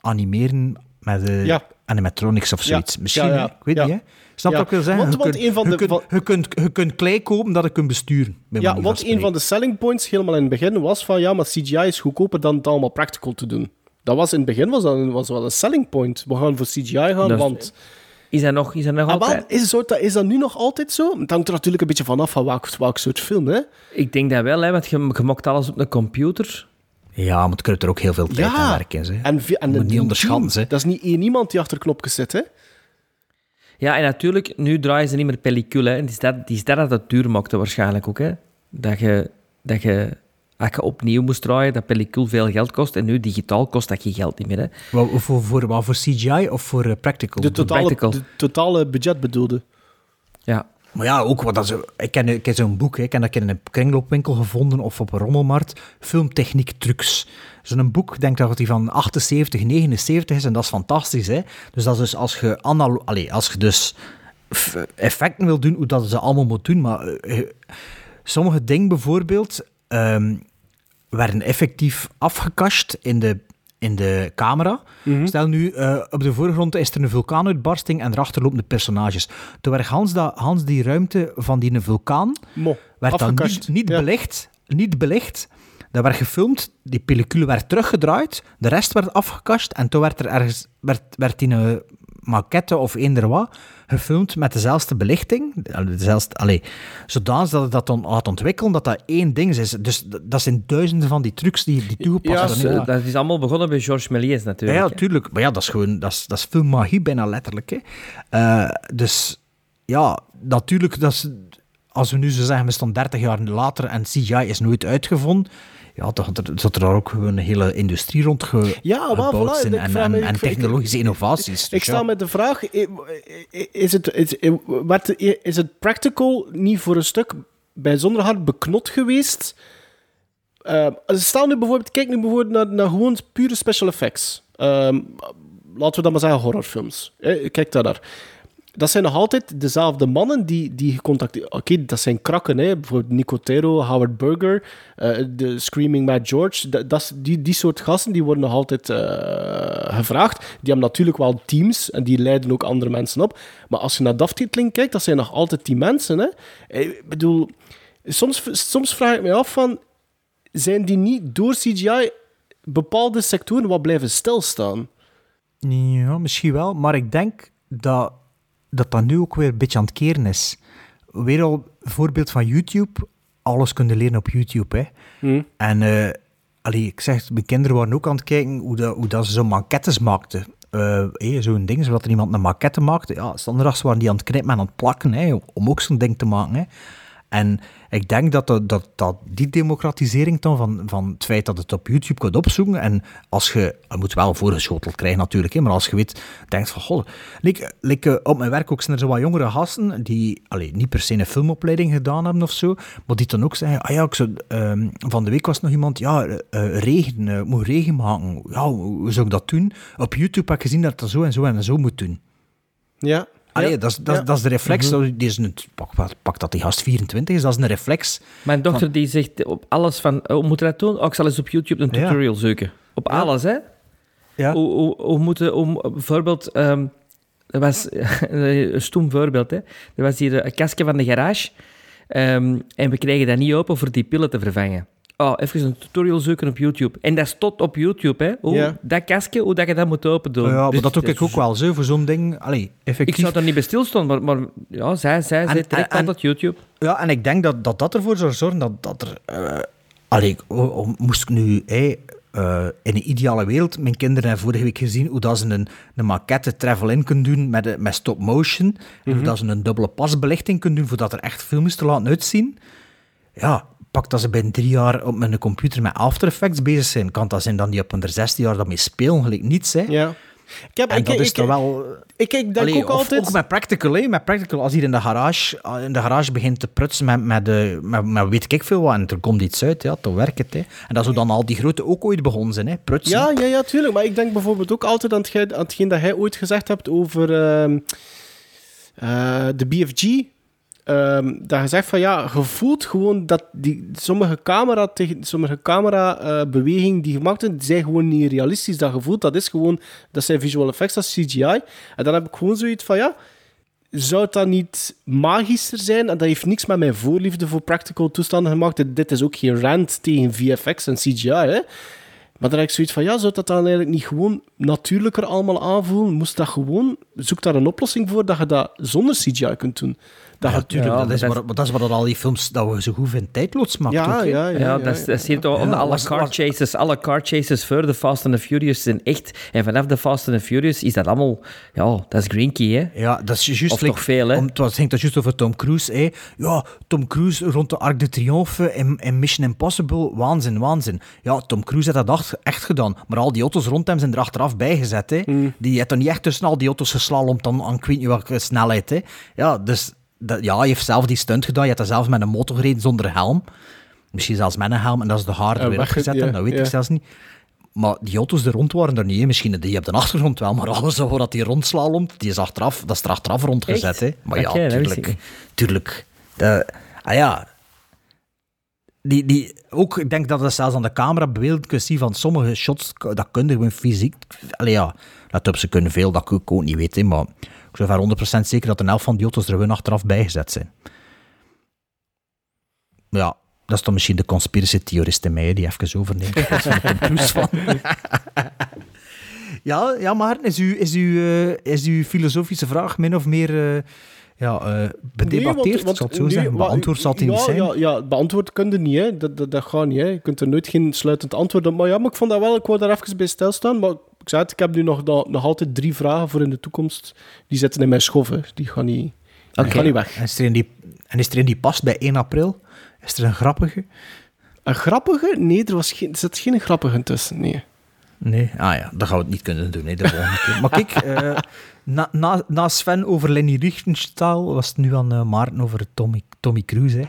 animeren met de Ja. animatronics of Ja. zoiets. Misschien, Ja, ik weet niet, hè? Snap Ja. wat ik wil zeggen? Want- je, want kunt, een van je, de- kunt, van- je, kunt, je kunt klei kopen dat je kunt besturen. Ja, want een van de selling points helemaal in het begin was van ja, maar CGI is goedkoper dan het allemaal practical te doen. Dat was in het begin was dat een- was wel een selling point. We gaan voor CGI gaan, want... Is dat nog, is dat nog Ah, wel, is, zo- dat, is dat nu nog altijd zo? Het hangt er natuurlijk een beetje vanaf van welk, welk soort film, hè? Ik denk dat wel, hè, want je, je mokt alles op een computer. Ja, maar het kunnen er ook heel veel tijd Ja. aan werken. Hè. En, en Moet niet onderschatten, team. Dat is niet één iemand die achter knopjes zit, hè? Ja, en natuurlijk, nu draaien ze niet meer pellicule. hè. En het is dat, het is dat dat het duur maakte waarschijnlijk ook. Hè. Dat, je, dat je, als je opnieuw moest draaien, dat pellicule veel geld kost. En nu digitaal kost dat geen geld niet meer. Hè. Wat, voor, voor, wat, voor CGI of voor eh, practical? De totale, practical. de totale budget bedoelde. Ja. Maar ja, ook wat dat ze, ik ken, ik ken zo'n boek, hè, ik heb dat in een kringloopwinkel gevonden of op een rommelmarkt. Filmtechniek trucs. Zo'n boek, ik denk dat die van 78, 79 is en dat is fantastisch. Hè? Dus dat is dus als je, analo Allee, als je dus effecten wil doen, hoe dat ze allemaal moet doen. Maar eh, sommige dingen bijvoorbeeld ehm, werden effectief afgekast in de, in de camera. Stel nu, eh, op de voorgrond is er een vulkaanuitbarsting en erachter lopen de personages. Toen werd Hans, dat, Hans die ruimte van die vulkaan Mo, werd dan niet, niet Ja. belicht. Niet belicht. Dat werd gefilmd, die pellicule werd teruggedraaid, de rest werd afgekast en toen werd er ergens werd, werd in een maquette of eender wat gefilmd met dezelfde belichting, dezelfde, allee, zodanig dat het dat dan had ontwikkelen dat dat één ding is. Dus dat zijn duizenden van die trucs die, die is, Ja. eh, dat is allemaal begonnen bij Georges Méliès natuurlijk. ja, hè. tuurlijk. Maar ja, dat is gewoon, dat is, dat is filmmagie bijna letterlijk. Hè. Eh, dus ja, natuurlijk, dat is, als we nu zo zeggen, we staan 30 jaar later en CGI is nooit uitgevonden. Ja, er, zat er daar ook een hele industrie rond ge, Ja, gebouwd voilà, en, ik- technologische innovaties. Ik Dus sta ja. met de vraag: is het, is, is het practical niet voor een stuk bijzonder hard beknot geweest? Uh, stel nu bijvoorbeeld, kijk nu bijvoorbeeld naar, naar gewoon pure special effects. Ehm, laten we dan maar zeggen horrorfilms. Eh, Kijk daar naar. Dat zijn nog altijd dezelfde mannen die, die gecontacteerd... Oké, dat zijn krakken, hè. bijvoorbeeld Nicotero, Howard Berger, eh, de Screaming Mad George. Dat, dat die, die soort gasten die worden nog altijd eh, gevraagd. Die hebben natuurlijk wel teams en die leiden ook andere mensen op. Maar als je naar daftiteling kijkt, dat zijn nog altijd die mensen. Hè. Eh, Ik bedoel, soms, soms vraag ik me af van... Zijn die niet door CGI bepaalde sectoren wat blijven stilstaan? Ja, misschien wel. Maar ik denk dat, dat dat nu ook weer een beetje aan het keren is. Weer al een voorbeeld van YouTube. Alles kunnen leren op YouTube, hè. Hmm. En allee, ik zeg, mijn kinderen waren ook aan het kijken hoe, dat, hoe dat ze zo'n maquettes maakten. Hey, zo'n ding, zodat er iemand een maquette maakte. Ja, standaards waren die aan het knippen en aan het plakken, hè, om ook zo'n ding te maken. Hè. En ik denk dat, dat, dat, die democratisering dan van, van het feit dat het op YouTube kunt opzoeken, en als je, je moet wel voorgeschoteld krijgen natuurlijk, hè, maar als je weet, denkt van, goh, like, eh, op mijn werk ook zijn er zo wat jongere gasten die allee, niet per se een filmopleiding gedaan hebben of zo, maar die dan ook zeggen, ah ja, ik zou, ehm, van de week was nog iemand, ja, eh, eh, regen, moet regen maken. Ja, hoe, zou ik dat doen? Op YouTube heb ik gezien dat dat zo en zo en zo moet doen. Ja. Allee, ja. dat, is, dat, Ja. dat is de reflex. Mhm. die is een, pak, pak- dat die gast 24 is, dat is een reflex. Mijn dochter Van- die zegt op alles van... Oh, hoe moet je dat doen? Oh, ik zal eens op YouTube een Ja. tutorial zoeken. Op alles, hè? Ja. Hoe, hoe, hoe moet je... Hoe, bijvoorbeeld... ehm, Dat was [laughs] een stoem voorbeeld. Hè. Er was hier een kastje van de garage. ehm, en we kregen dat niet open voor die pillen te vervangen. Oh, even een tutorial zoeken op YouTube. En dat stond op YouTube, hè. Hoe, Ja. Dat kastje, hoe dat je dat moet open doen. Ja, maar Dus dat doe ik is ook wel zo, voor zo'n ding. Allee, effectief. Ik zou er niet bij stilstaan, maar, maar ja, zij, zij, En- zij trekt en- altijd YouTube. Ja, en ik denk dat dat, dat ervoor zou zorgen dat, dat er... eh allee, o- o- moest ik nu... eh, in een ideale wereld, mijn kinderen hebben vorige week gezien hoe dat ze een, een maquette travel-in kunnen doen met, de- met stop-motion. En Mhm. hoe dat ze een dubbele pasbelichting kunnen doen, voordat er echt films te laten uitzien. Ja, pak dat ze binnen drie jaar op mijn computer met After Effects bezig zijn. Kan dat zijn dan die op hun zesde jaar daarmee spelen, gelijk niets, hè? Ja. Ik heb, En ik, dat ik, is toch wel... Ik, ik denk Allee, ook of altijd... Ook met practical, hè. Met practical. Als hier in de garage, in de garage begint te prutsen met, met, de, met, met weet ik veel wat, en er komt iets uit, ja, dan werkt het. Hè. En dat zou dan al die grote ook ooit begonnen zijn, hè. Prutsen. Ja, ja, ja, tuurlijk. Maar ik denk bijvoorbeeld ook altijd aan, hetgeen, aan hetgeen dat hij ooit gezegd hebt over ehm, eh, de BFG. Ehm, dat je zegt van ja, je voelt gewoon dat die, sommige camera, sommige camera bewegingen die gemaakt zijn, die zijn gewoon niet realistisch. Dat gevoel, dat is gewoon, dat zijn visual effects, dat is CGI. En dan heb ik gewoon zoiets van ja, zou dat niet magischer zijn? En dat heeft niks met mijn voorliefde voor practical toestanden gemaakt. Dit, dit is ook geen rant tegen VFX en CGI, hè. Maar dan heb ik zoiets van, ja, zou dat dan eigenlijk niet gewoon natuurlijker allemaal aanvoelen? Moest dat gewoon, zoek daar een oplossing voor dat je dat zonder CGI kunt doen. Dat Ja, natuurlijk. Ja, dat, is maar wat, dat is wat al die films dat we zo goed vinden tijdloods maakt. Ja, ook, ja, ja. Ja, dat, is- toch alle car was- chases. Alle car chases voor de Fast and the Furious zijn echt... En vanaf de Fast and the Furious is dat allemaal... Ja, dat is green key, hè. Ja, dat is juist... Of toch veel, hè? Om, het was, ging dat juist over Tom Cruise. Hè. Ja, Tom Cruise rond de Arc de Triomphe in, in Mission Impossible. Waanzin, waanzin. Ja, Tom Cruise had dat echt- echt gedaan. Maar al die auto's rond hem zijn er achteraf bijgezet. Hè. Mm. Die heeft dan niet echt tussen al die auto's geslalomd dan aan ik weet niet welke snelheid. Hè. Ja, dus... Dat, ja, hij heeft zelf die stunt gedaan. Je hebt dat zelf met een motor gereden zonder helm. Misschien zelfs met een helm. En dat is de harde weer opgezet. dat weet ik zelfs niet. Maar die auto's er rond waren er niet. hè. Misschien die op de achtergrond wel. Maar alles waar dat die rondslaloomt, die is achteraf, dat is er achteraf rondgezet. Hè. Maar ja, dat tuurlijk. Tuurlijk. De, ah ja. Die, die, ook, ik denk dat je zelfs aan de camera beeld kunt zien van sommige shots, dat kun je gewoon fysiek... Allee ja, let op, ze kunnen veel, dat ik ook niet weet. Hè, maar ik ben er 100% zeker dat een helft van die auto's er gewoon achteraf bijgezet zijn. Maar ja, dat is dan misschien de conspiracy theorist in mij die even overneemt. [laughs] Van [laughs] ja, ja, Maarten, is uw, is, uw, eh, is uw filosofische vraag min of meer eh, ja, eh, bedebatteerd? want- zal het zo nee, zeggen. Beantwoord zal het ja, niet zijn. Ja, ja, beantwoord kun je niet, hè. Dat, dat, dat gaat niet. Hè. Je kunt er nooit geen sluitend antwoord op. Maar ja, maar ik vond dat wel, ik wou daar even bij stilstaan. Maar ik zei het, ik heb nu nog, nog, nog altijd drie vragen voor in de toekomst. Die zitten in mijn schof, hè. Die gaan niet, die Oké. gaan niet weg. En is, er een die, en is er een die past bij 1 april? Is er een grappige? Een grappige? Nee, er, was geen, er zit geen grappige tussen, nee. Nee? Ah ja, dat gaan we het niet kunnen doen, hè, de volgende keer. Maar kijk, [laughs] eh, na, na, na Sven over Lenny Riefenstahl was het nu aan eh, Maarten over Tommy, Tommy Cruise. Hè.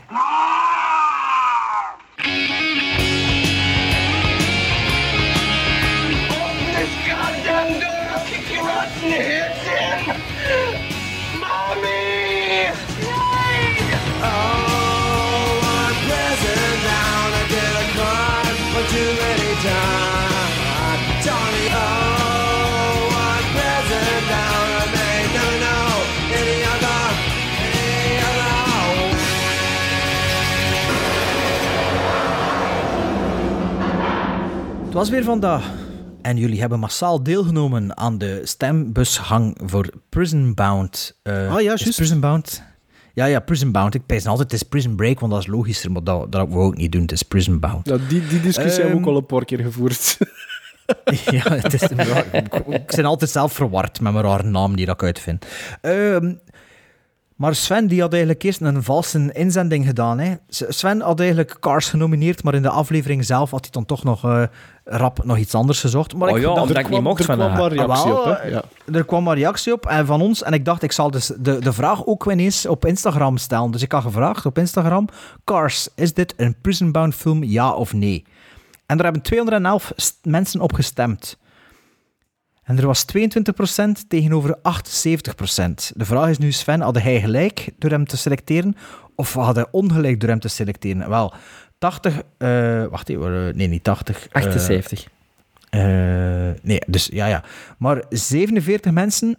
Was weer vandaag. En jullie hebben massaal deelgenomen aan de stembushang voor Prison Bound. Eh, Ah, ja, is juist. Prison Bound? Ja, ja, Prison Bound. Ik pijs altijd, het is Prison Break, want dat is logischer, maar dat, dat wou ik niet doen. Het is Prison Bound. Ja, die, die discussie hebben we ook Ehm, al een paar keer gevoerd. [laughs] ja, het is, [laughs] ik, ik ben altijd zelf verward met mijn rare naam die dat ik uitvind. Ehm, maar Sven die had eigenlijk eerst een valse inzending gedaan. Hè. Sven had eigenlijk Cars genomineerd, maar in de aflevering zelf had hij dan toch nog eh, rap nog iets anders gezocht. Maar Oh ik ja, dacht- omdat ik niet mocht er van kwam haar. maar reactie Ah, wel, op, hè. eh, Ja. Er kwam maar reactie op en van ons. En ik dacht, ik zal dus de, de vraag ook ineens op Instagram stellen. Dus ik had gevraagd op Instagram: Cars, is dit een Prison Bound film, ja of nee? En daar hebben 211 st- mensen op gestemd. En er was 22% tegenover 78%. De vraag is nu, Sven, had hij gelijk door hem te selecteren? Of had hij ongelijk door hem te selecteren? Wel, 80... eh, wacht even, eh, nee, niet 80. eh, 78. eh, nee, dus ja, ja. Maar 47 mensen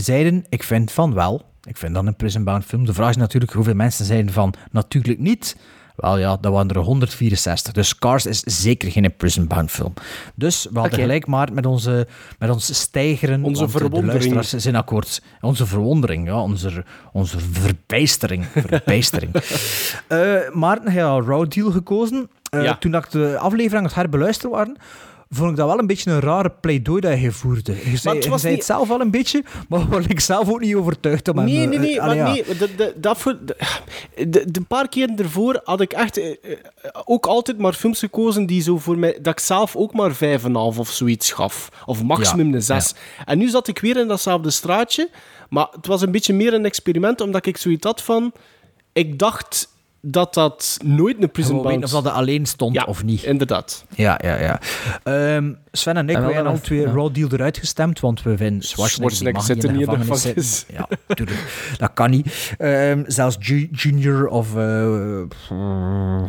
zeiden, ik vind van wel. Ik vind dat een Prison Bound film. De vraag is natuurlijk hoeveel mensen zeiden van natuurlijk niet. Wel ja, dat waren er 164. Dus Cars is zeker geen Prison Bound film. Dus we hadden gelijk maar met onze, met onze stijgeren. Onze eh, De verwondering. luisteraars zijn akkoord. Onze verwondering, ja. Onze, onze verbijstering. [laughs] verbijstering. Eh, Maarten, hij had Raw Deal gekozen. Eh, Ja. Toen ik de aflevering het herbeluisteren waren, vond ik dat wel een beetje een rare pleidooi dat je voerde. Je zei, het je was zei niet- het zelf wel een beetje, maar waar ik zelf ook niet overtuigd om Nee, nee, nee. eh, Maar allee, ja. nee de, de, dat voor, de, de, de paar keer ervoor had ik echt eh, eh, ook altijd maar films gekozen die zo voor mij... Dat ik zelf ook maar 5,5 of zoiets gaf. Of maximum Ja, een 6. En nu zat ik weer in datzelfde straatje. Maar het was een beetje meer een experiment, omdat ik zoiets had van... Ik dacht dat dat nooit een prison bound... of dat er alleen stond Ja, of niet. inderdaad. Ja, ja, ja. Ehm, Sven en ik, En wij hebben alle twee ja. Raw Deal eruit gestemd, want we vinden Schwarzenegger, zit er niet in de niet in de gevangenis. Ja, tuurlijk. Dat kan niet. Ehm, zelfs Ju- Junior of... eh,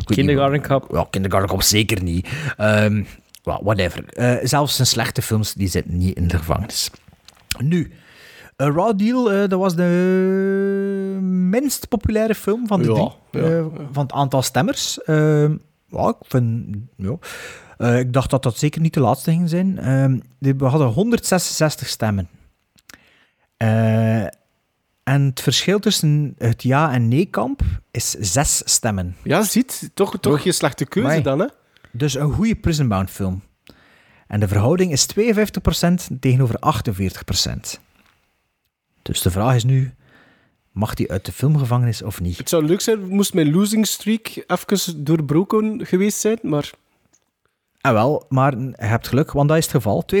Kindergarten Cop. Ja, Kindergarten Cop zeker niet. Ehm, well, whatever. Eh, zelfs zijn slechte films, die zitten niet in de gevangenis. Nu... A Raw Deal, eh, dat was de minst populaire film van de Ja, drie. ja, eh, Van het aantal stemmers. Ehm, ja, ik vind... Ja. Eh, ik dacht dat dat zeker niet de laatste ging zijn. Ehm, we hadden 166 stemmen. Eh, en het verschil tussen het ja- en nee-kamp is zes stemmen. Ja, ziet. Toch, toch geen slechte keuze dan, hè? Dus een goede Prison Bound film. En de verhouding is 52% tegenover 48%. Dus de vraag is nu, mag die uit de filmgevangenis of niet? Het zou leuk zijn, moest mijn losing streak even doorbroken geweest zijn, maar... Ah wel, maar je hebt geluk, want dat is het geval. 52%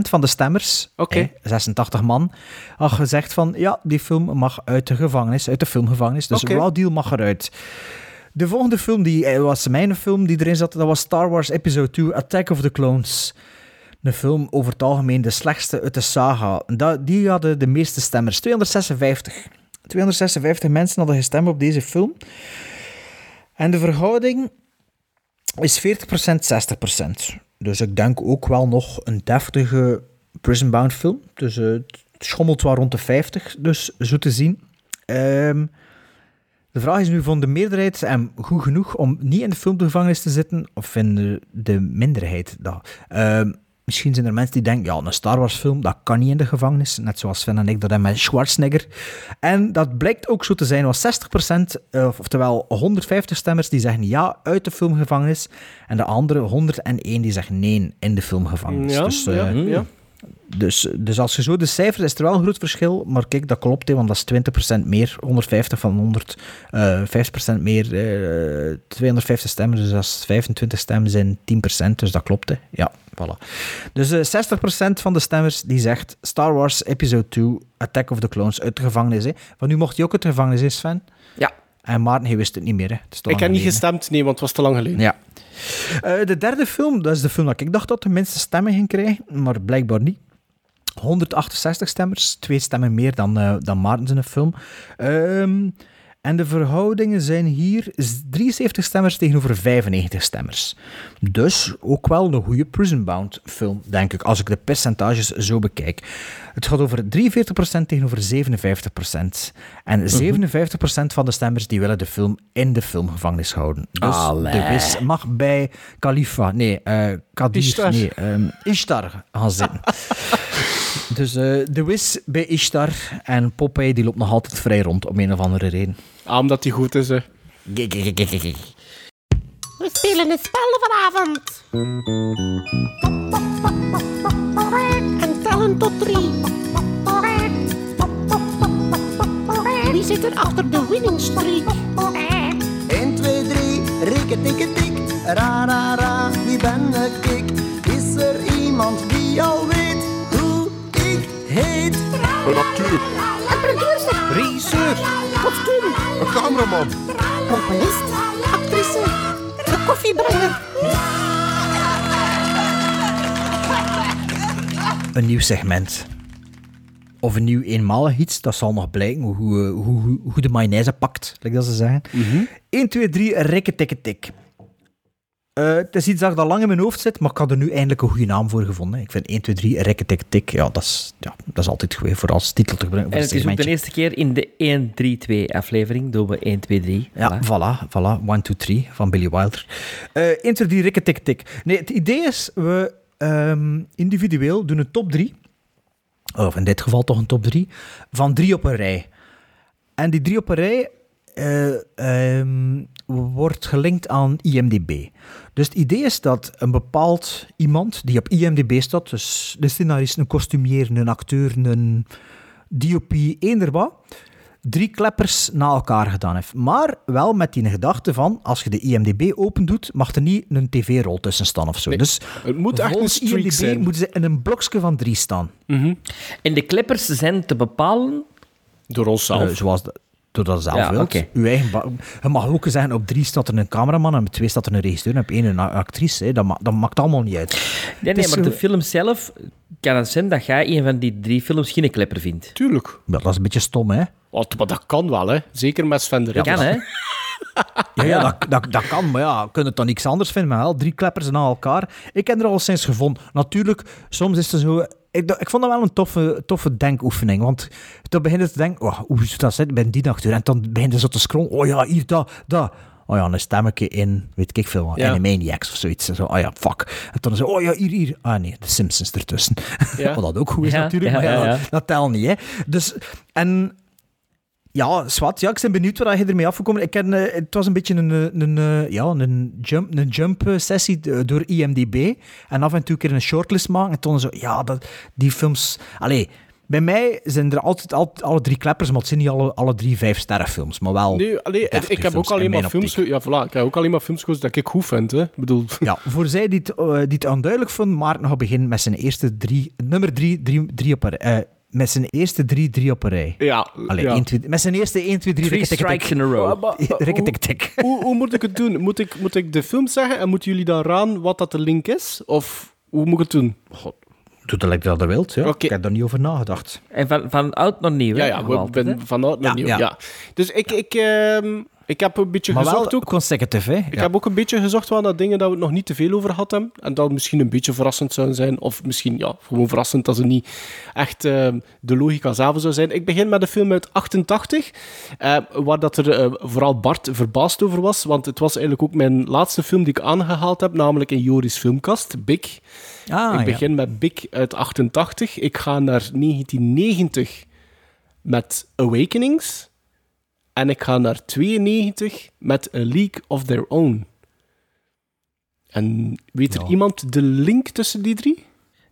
van de stemmers, Oké. hè, 86 man, had gezegd van ja, die film mag uit de gevangenis, uit de filmgevangenis. Dus Oké. Raw Deal mag eruit. De volgende film, die eh, was mijn film die erin zat, dat was Star Wars Episode 2, Attack of the Clones. Een film over het algemeen de slechtste uit de saga. Die hadden de meeste stemmers, 256. 256 mensen hadden gestemd op deze film. En de verhouding is 40%, 60%. Dus ik denk ook wel nog een deftige Prison Bound film. Dus eh, het schommelt wel rond de 50, dus zo te zien. Ehm, de vraag is nu van de meerderheid en goed genoeg om niet in de filmgevangenis te zitten, of vinden de minderheid dat? Ehm, misschien zijn er mensen die denken, ja, een Star Wars film, dat kan niet in de gevangenis. Net zoals Sven en ik dat hebben met Schwarzenegger. En dat blijkt ook zo te zijn, was 60%, eh, oftewel 150 stemmers die zeggen ja, uit de filmgevangenis. En de andere 101 die zeggen nee, in de filmgevangenis. Ja, dus, eh, ja, ja. Dus, dus als je zo de cijfers, is er wel een groot verschil. Maar kijk, dat klopt, hè, want dat is 20% meer. 150 van 100, eh 50% meer. eh 250 stemmen, dus dat is 25 stemmen zijn 10%. Dus dat klopt, hè. Ja, voilà. Dus eh 60% van de stemmers die zegt Star Wars Episode 2, Attack of the Clones, uit de gevangenis. Hè. Van nu mocht hij ook uit de gevangenis, hè, Sven? Ja. En Maarten, hij wist het niet meer, hè. Het is te Ik heb niet geleden, gestemd, nee, want het was te lang geleden. Ja. Eh, de derde film, dat is de film dat ik dacht dat de minste stemmen ging krijgen, maar blijkbaar niet. 168 stemmers, twee stemmen meer dan, eh dan Maarten zijn film. Ehm, en de verhoudingen zijn hier 73 stemmers tegenover 95 stemmers. Dus ook wel een goede Prison Bound film, denk ik, als ik de percentages zo bekijk. Het gaat over 43% tegenover 57%. En 57% van de stemmers die willen de film in de filmgevangenis houden. Dus Allee. de wis mag bij Khalifa, nee, eh Kadir, Ishtar. nee, ehm, Ishtar gaan zitten. [laughs] dus eh, de wis bij Ishtar en Popeye die loopt nog altijd vrij rond om een of andere reden. Ah, omdat die goed is, hè. We spelen een spel vanavond. En tellen tot drie. Wie zit er achter de winning streak? 1, 2, 3, rikke tikke tik, ra ra ra, wie ben ik? Is er iemand heet? Een acteur, Een producer. Regisseur. Kostuum. een cameraman, Componist. Actrice. De koffiebrenger. Een nieuw segment. Of een nieuw eenmalig iets, dat zal nog blijken hoe, hoe, hoe, hoe- de mayonaise pakt, like dat ze zeggen. 1, 2, 3, rikke tikke tik. Eh, het is iets dat al lang in mijn hoofd zit, maar ik had er nu eindelijk een goede naam voor gevonden. Ik vind 1, 2, 3, rekke, tik, tik. Ja, dat is, ja, dat is altijd goed voor als titel te gebruiken. En het is ook de eerste keer in de 1-3-2 aflevering doen we 1, 2, 3. Ja, voilà, voilà. 1, 2, 3 van Billy Wilder. Eh 1, 2, 3, rikke, tik, tik. Nee, het idee is, we ehm, individueel doen een top 3. Of in dit geval toch een top 3. Van drie op een rij. En die drie op een rij eh, ehm, wordt gelinkt aan IMDb. Dus het idee is dat een bepaald iemand die op IMDb staat, dus de scenarist, een kostumier, een acteur, een DOP, eender wat, drie kleppers na elkaar gedaan heeft. Maar wel met die gedachte van, als je de IMDb open doet, mag er niet een tv-rol tussen staan of zo. dus het moet echt een IMDb zijn. moeten ze in een blokje van drie staan. En de clippers zijn te bepalen... Door onszelf. Eh, zoals de, door dat zelf Ja, wilt. Uw eigen je mag ook zeggen, op drie staat er een cameraman, en op twee staat er een regisseur, en op één een actrice. Hè. Dat, ma- dat maakt allemaal niet uit. Nee, nee, Het is maar de film zelf kan het zijn dat jij een van die drie films geen klepper vindt. Tuurlijk. Ja, dat is een beetje stom, hè? Want, maar dat kan wel, hè. Zeker met Sven de Dat kan, hè? [laughs] Ja, ja. Dat, dat, dat kan, maar ja, kunt het dan niks anders vinden, maar wel drie kleppers na elkaar. Ik heb er al sinds gevonden. Natuurlijk, soms is het zo... Ik, ik vond dat wel een toffe, toffe denkoefening, want dan begin je te denken, oh, hoe zou dat zitten bij die acteur? En dan begin je zo te scrollen, oh ja, hier, dat, dat. Oh ja, een stemmetje in, weet ik veel, wat, Ja. Animaniacs of zoiets. Zo, oh ja, fuck. En dan zo, oh ja, hier, hier. Ah nee, de Simpsons ertussen. Ja. [laughs] Wat dat ook goed is Ja, natuurlijk, ja, maar ja, ja, ja. dat telt niet, hè. Dus, en ja, zwart. Ja, ik ben benieuwd waar je ermee afgekomen Ik ken, eh, Het was een beetje een, eh, een, eh, ja, een jump, een jump sessie door IMDb. En af en toe een keer een shortlist maken. En toen zo, ja, dat, die films... Allee, bij mij zijn er altijd, altijd alle drie kleppers, maar het zijn niet alle, alle drie vijf sterrenfilms. Maar wel... Nee, allee, ik heb ook alleen maar films... Ja, voilà, ik heb ook alleen maar films gekozen dat ik goed vind, hè. Bedoel... Ja, voor zij die het, eh, die het onduidelijk vonden, Maarten gaat beginnen met zijn eerste drie... Nummer drie, drie, drie op eh, met zijn eerste drie, drie op een rij. Ja, Allee, ja. één, twee, met zijn eerste 1, 2, 3, Three strikes in a row. [laughs] Maar- maar- Rikke, hoe- tik, tik. Hoe, hoe moet ik het doen? Moet ik, moet ik de film zeggen en moeten jullie dan raden wat dat de link is? Of hoe moet ik het doen? Doe dat lekker dat je wilt. Ja. Ik heb daar niet over nagedacht. En van, van oud naar nieuw, hè? Ja, ja, Nog we altijd, ben hè? vanuit naar Ja, nieuw. ja. Ja. Dus ik, ik, ehm, ik heb een beetje Maar wel gezocht ook. consecutive, hè? Ik heb ook een beetje gezocht wel naar dingen dat we het nog niet te veel over hadden. En dat misschien een beetje verrassend zouden zijn. Of misschien ja, gewoon verrassend dat ze niet echt ehm, de logica zelf zou zijn. Ik begin met een film uit 88. eh, waar dat er eh, vooral Bart verbaasd over was. Want het was eigenlijk ook mijn laatste film die ik aangehaald heb. Namelijk in Joris Filmkast, Big. Ah, ik begin met Big uit 88. Ik ga naar 1990 met Awakenings. En ik ga naar 92 met A League of Their Own. En weet er Ja. iemand de link tussen die drie?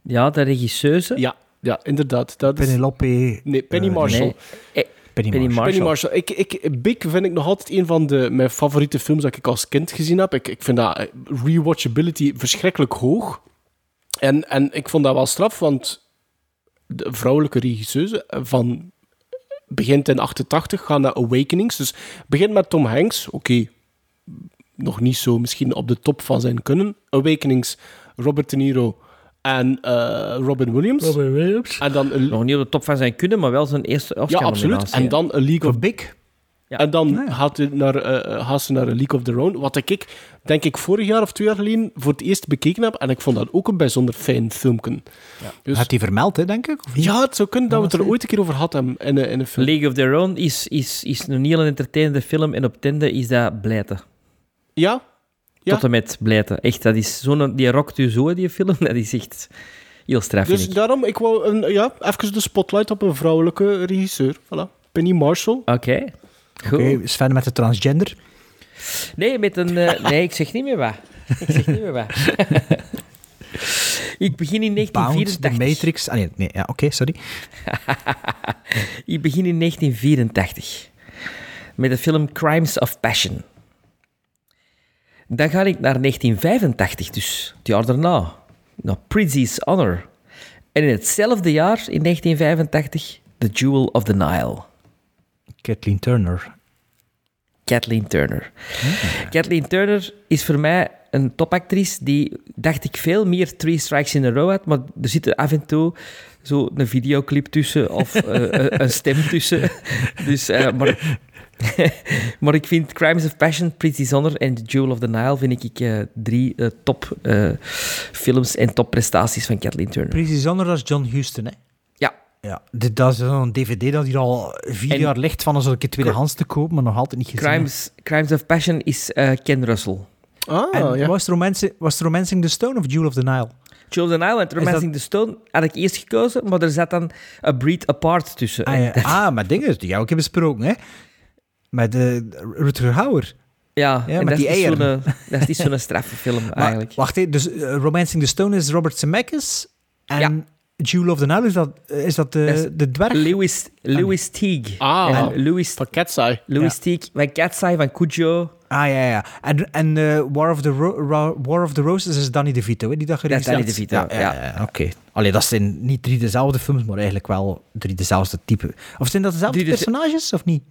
Ja, de regisseuse. Ja, ja inderdaad. Dat is... Penelope... Nee, Penny eh, Marshall. Nee. Eh, Penny Penny Marshall. Marshall. Penny Marshall. Ik, ik, Big vind ik nog altijd een van de, mijn favoriete films dat ik als kind gezien heb. Ik, ik vind dat eh, rewatchability verschrikkelijk hoog. En, en ik vond dat wel straf, want de vrouwelijke regisseuse van begint in 88, gaat naar Awakenings. Dus begint met Tom Hanks. Oké, nog niet zo misschien op de top van zijn kunnen. Awakenings, Robert De Niro en eh, Robin Williams. Williams. En dan Nog niet op de top van zijn kunnen, maar wel zijn eerste ja, Oscar absoluut. En dan A League of Big. Ja. En dan gaat, hij naar, eh, eh, gaat ze naar A League of Their Own. Wat ik, denk ik, vorig jaar of twee jaar geleden voor het eerst bekeken heb. En ik vond dat ook een bijzonder fijn filmpje. Dus, Had hij vermeld, hè, denk ik? Ja, het zou kunnen dat we het er ooit een keer over hadden in, een- in een film. League of Their Own is, is, is een heel entertainende film en op tende is dat blijten. Ja? Ja. Tot en met blijten. Echt, dat is zo'n... Die rokt u zo, die film. [laughs] Dat is echt heel straf, Dus vind ik. daarom, ik wou een, ja, even de spotlight op een vrouwelijke regisseur. Voilà. Penny Marshall. Oké. Oké, Sven met de transgender. Nee, met een... eh, [laughs] nee, ik zeg niet meer wat. Ik zeg niet meer wat. [laughs] ik begin in Bound, 1984. The Matrix. Ah, nee, nee ja, oké, sorry. [laughs] Ik begin in 1984 met de film Crimes of Passion. Dan ga ik naar 1985, dus het jaar daarna, naar Prizzi's Honor. En in hetzelfde jaar, in 1985, The Jewel of the Nile. Kathleen Turner. Kathleen Turner. Kathleen Turner is voor mij een topactrice die, dacht ik, veel meer Three Strikes in a Row had, maar er zit er af en toe zo een videoclip tussen of eh, [laughs] een- een stem tussen. Dus, eh, maar [laughs] maar ik vind Crimes of Passion, Pretty Zonner en The Jewel of the Nile vind ik eh, drie eh, top eh, films en topprestaties van Kathleen Turner. Pretty Zonner als John Huston, hè? Ja. Ja, dit, dat is zo'n dvd dat hier al vier En- jaar ligt van als een keer tweedehands te kopen, maar nog altijd niet gezien. Crimes, Crimes of Passion is eh, Ken Russell. Ah, en was, het Romanci- was Romancing the Stone of Jewel of the Nile? Jewel of the Nile en Romancing the Stone had ik eerst gekozen, maar er zat dan A Breed Apart tussen. Ah, ja. [laughs] ah maar dingen die jou ook hebben besproken, hè? Met uh, Rutger Hauer. Ja, Ja, en met dat die is niet eieren. zo'n- dat is niet zo'n [laughs] straffe film, Maar, eigenlijk. Wacht even, dus eh, Romancing the Stone is Robert Zemeckis en Jewel of the Nile is dat, is dat de, is de dwerg? Lewis, Lewis Teague. Ah, en Lewis, van Cat's Eye. Lewis Ja. Teague, van Cat's Eye, van Cujo. Ah, ja, ja. En, en eh, War, of the Ro- War of the Roses is Danny DeVito, hè? Die dat Dat is Danny DeVito, Ja, ja, ja, oké. Allee, dat zijn niet drie dezelfde films, maar eigenlijk wel drie dezelfde type. Of zijn dat dezelfde Drie personages, of niet?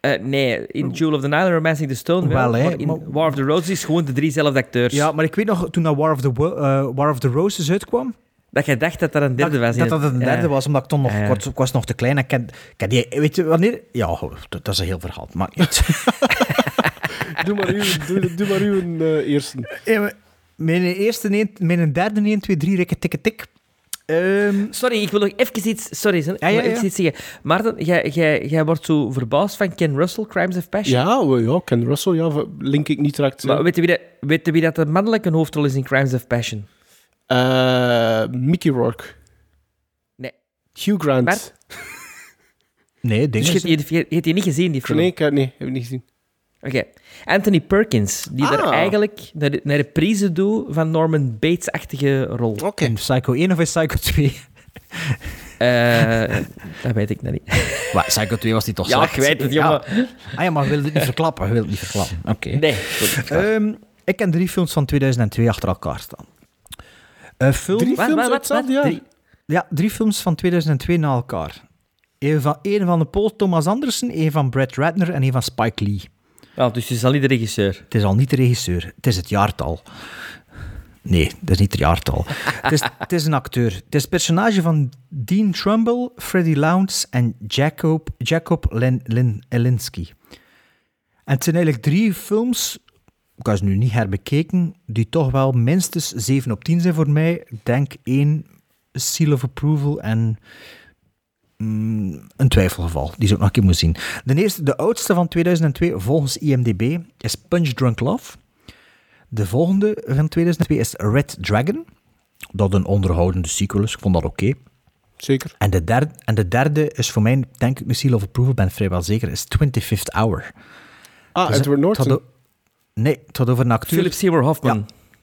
Eh, nee, in Jewel of the Nile en Romancing the Stone wel, Wel, hè, maar in maar- War of the Roses is gewoon de driezelfde acteurs. Ja, maar ik weet nog, toen dat War of the, Wo- eh, War of the Roses uitkwam, Dat je dacht dat dat een derde dat, was. dat dat het- een derde ja. was, omdat ik toen nog, Ja, ja. ik was, ik was nog te klein. Ik ken, ik die, weet je wanneer? Ja, dat, is een heel verhaal. Maar [laughs] Doe maar uw, doe, doe maar uw eh, eerste. mijn eerste, een, mijn derde 1, 2, 3, rikke, tikke, tik. Ehm, Sorry, ik wil nog even iets... Sorry, Ja, iets zeggen. Maarten, jij, jij, jij wordt zo verbaasd van Ken Russell, Crimes of Passion. Ja, we- ja, Ken Russell, ja, link ik niet direct. Maar weet je, wie dat, weet je wie dat de mannelijke hoofdrol is in Crimes of Passion? Eh, Mickey Rourke. Nee. Hugh Grant. Bart? [laughs] nee, Dus dingen. je je hebt die niet gezien, die film? Nee, ik, heb- nee, heb ik niet gezien. Oké. Anthony Perkins, die daar Ah. eigenlijk naar de, naar de prijzen doet van Norman Bates-achtige rol. Oké. In Psycho 1 of in Psycho 2? [laughs] Eh, dat weet ik nog niet. [laughs] Maar Psycho 2 was die toch Ja, slecht? ik weet het, Ja. jongen. Ah ja, maar we willen het niet verklappen. We willen het niet verklappen. Oké. Nee. Ehm, ik ken drie films van 2002 achter elkaar staan. Een film... Drie Wat, films wat, wat, Ja, drie films van 2002 na elkaar. Een van, een van de Paul Thomas Anderson, een van Brett Ratner en een van Spike Lee. Ja, dus je is al niet de regisseur. Het is al niet de regisseur, het is het jaartal. Nee, dat is niet het jaartal. het, is, het is een acteur. Het is het personage van Dean Trumbull, Freddie Lounds en Jacob, Jacob Lin, Lin, Elinsky. En het zijn eigenlijk drie films, ik heb ze nu niet herbekeken, die toch wel minstens 7 op 10 zijn voor mij. Ik denk één Seal of Approval en mm, een twijfelgeval, die zou ik nog een keer moeten zien. De eerste, de oudste van 2002 volgens IMDb is Punch Drunk Love. De volgende van 2002 is Red Dragon. Dat een onderhoudende sequel is. Ik vond dat oké. Zeker. En, de derde, en de derde is voor mij, denk ik, een seal of approval, ben vrijwel zeker, is 25th Hour. Ah, Dus Edward het had Norton. Nee, het had over een acteur... Philip Seymour Hoffman.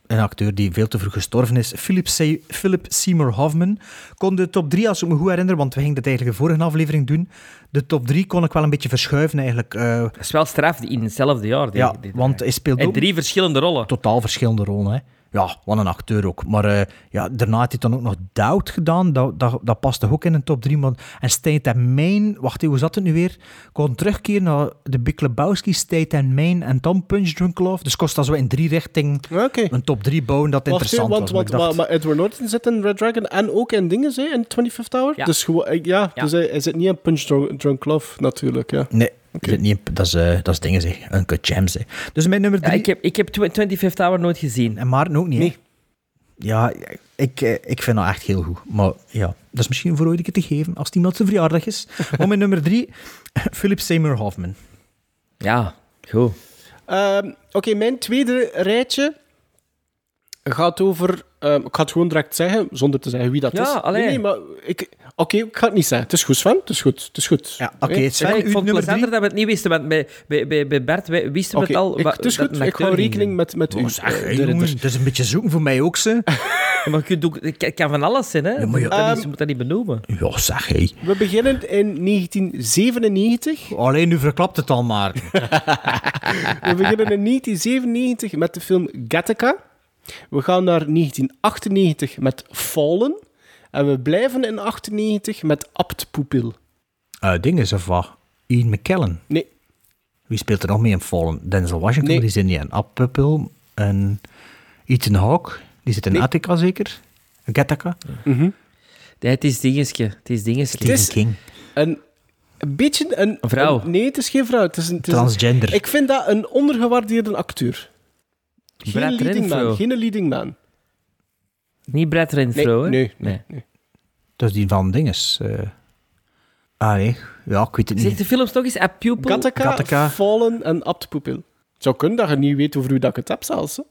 Ja, een acteur die veel te vroeg gestorven is. Philip, Se- Philip Seymour Hoffman. Kon de top 3, als ik me goed herinner, want we gingen dat eigenlijk de vorige aflevering doen. De top 3 kon ik wel een beetje verschuiven eigenlijk. eh, Dat is wel straf die in hetzelfde jaar. Die, ja, die- want hij speelt en ook drie verschillende rollen. totaal verschillende rollen. Hè. Ja, wat een acteur ook. Maar eh, ja, daarna heeft hij dan ook nog Doubt gedaan. Dat, dat, dat past toch ook in een top 3. Maar, en State and Main, wacht even, hoe zat het nu weer? Kon terugkeren naar de Big Lebowski, State and Main en dan Punch Drunk Love. Dus kost dat zo in drie richting Oké. een top 3 bouwen dat Wacht, interessant was. want, Maar want, ik dacht- maar, maar Edward Norton zit in Red Dragon en ook in dingen, hè, in 25th Hour. Ja. Dus, gewoon, eh, ja, Ja. dus hij, hij zit niet in Punch Drunk, Drunk Love, natuurlijk. Ja. Nee, zit niet in- dat, is, eh, dat is dingen, zeg. Een cut gems. hè. Dus mijn nummer Ja, 3... ik heb, ik heb tw- 25th Hour nooit gezien. En Maarten ook niet, hè? Nee. Ja, ik, eh, ik vind dat echt heel goed. Maar ja, dat is misschien voor ooit een keer te geven, als het iemand zijn verjaardag is. [laughs] Maar mijn nummer drie, Philip Seymour Hoffman. Ja, goed. Ehm, Oké, mijn tweede rijtje gaat over... ehm, ik ga het gewoon direct zeggen, zonder te zeggen wie dat Ja, is. allee. Nee, nee, maar ik... Oké, ik ga het niet zeggen. Het is goed, Sven. Het is goed. Het is goed. Ja, oké, Oké? Sven, ik vond het dat we het niet wisten, want bij, bij, bij, bij Bert wij- wisten we het al. ik- het is dat goed. Ik hou rekening met, met u. Oh, zeg, eh, hey, de jongen, ridder. het is een beetje zoeken voor mij ook, ze. [laughs] Maar je kunt ook, het kan van alles zijn, hè? Ja, maar ja. je, moet dat niet, Ehm, je moet dat niet benoemen. Ja, zeg, hé. We beginnen in 1997. Alleen nu verklapt het al maar. [laughs] We beginnen in 1997 met de film Gattaca. We gaan naar 1998 met Fallen. En we blijven in 98 met Abt Pupil. Eh ding is of wat? Ian McKellen. Nee, Wie speelt er nog mee in Fallen? Denzel Washington, Nee. die zit niet in. Ab Pupil en Ethan Hawke, die zit in Nee. Attica zeker? Gattaca? Nee, het is dingetje. Het is dingetje. Het is- King. een een beetje een... Een vrouw. een- nee, het is geen vrouw. Het is een, het is een- Transgender. ik vind dat een ondergewaardeerde acteur. Geen Brad leading Renfro. man. Geen leading man. Niet Brad Renfro, hè? nee, nee, nee. Dat is die van dinges. eh ah, nee. Ja, ik weet het Zeg niet. de films nog eens. A Pupil. Gattaca, Gattaca. Fallen en Apt Pupil. Het zou kunnen dat je niet weet over wie dat ik het heb zelfs. hè.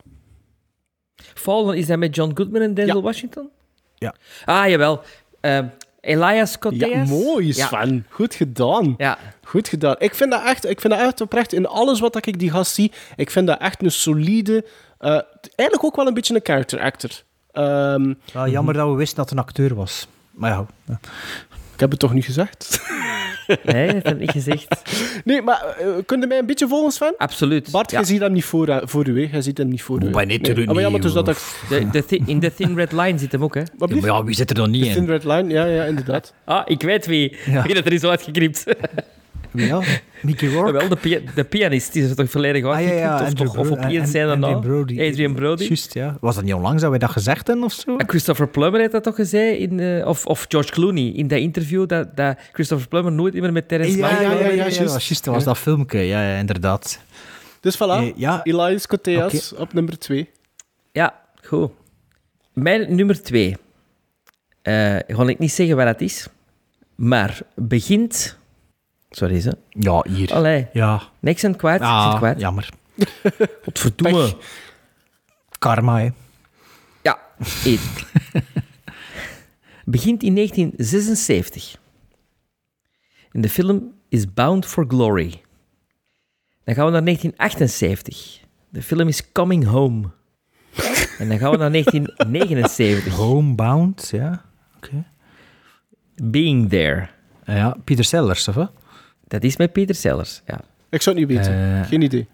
Fallen, is dat met John Goodman en Denzel Ja. Washington? Ja. Ah, jawel. Ehm Elias Koteas. Ja, mooi Ja. Sven. Goed gedaan. Ja. Goed gedaan. Ik vind dat echt, ik vind dat echt oprecht, in alles wat ik die gast zie, ik vind dat echt een solide, eh, eigenlijk ook wel een beetje een character actor. Ehm, Ja, jammer dat we wisten dat het een acteur was. Maar ja. ja. ik heb het toch niet gezegd? Nee, dat heb ik niet gezegd. [laughs] nee, maar eh, kun je mij een beetje volgen, Sven? Absoluut. Bart, ja. jij ziet hem niet voor, eh, voor u, hè? Jij ziet hem niet voor u. Maar nee, ja, maar dus dat ik... [laughs] De, de thi- in The Thin Red Line zit hem ook, hè? Ja, maar ja, wie zit er dan niet Thin in? Red Line, ja, ja, inderdaad. Ah, ik weet wie. Ja. Wie dat er is uitgeknipt. [laughs] Ja, Mickey Rourke. Wel, de, pia- de pianist die is er toch volledig Ah, ja, uitgeknipt? ja, of, of op één en- na? Adrian Brody. Adrian Brody. Juist, ja. Was dat niet onlangs dat wij dat gezegd hebben of zo? En Christopher Plummer heeft dat toch gezegd, in, eh, of, of George Clooney, in dat interview, dat, dat Christopher Plummer nooit meer met Terence ja, Mann ja, ja, ja, ja, juist. dat was juist, dat was dat filmpje. Ja, ja, inderdaad. Dus voilà, Eh, ja. Elias Koteas op nummer 2. Ja, goed. Mijn nummer twee. Eh ga ik niet zeggen waar dat is, maar begint... Sorry, ze. Ja, hier. Allee, Ja. niks aan kwijt. zit Ah, kwijt. jammer. [laughs] Wat verdomme. Karma, hè. Ja, één. [laughs] Begint in 1976. En de film is Bound for Glory. Dan gaan we naar 1978. De film is Coming Home. [laughs] En dan gaan we naar 1979. Homebound, ja. Oké. Being There. Ja, Pieter Sellers, of wat? Dat is met Peter Sellers, ja. Ik zou het niet weten. Eh, Geen idee.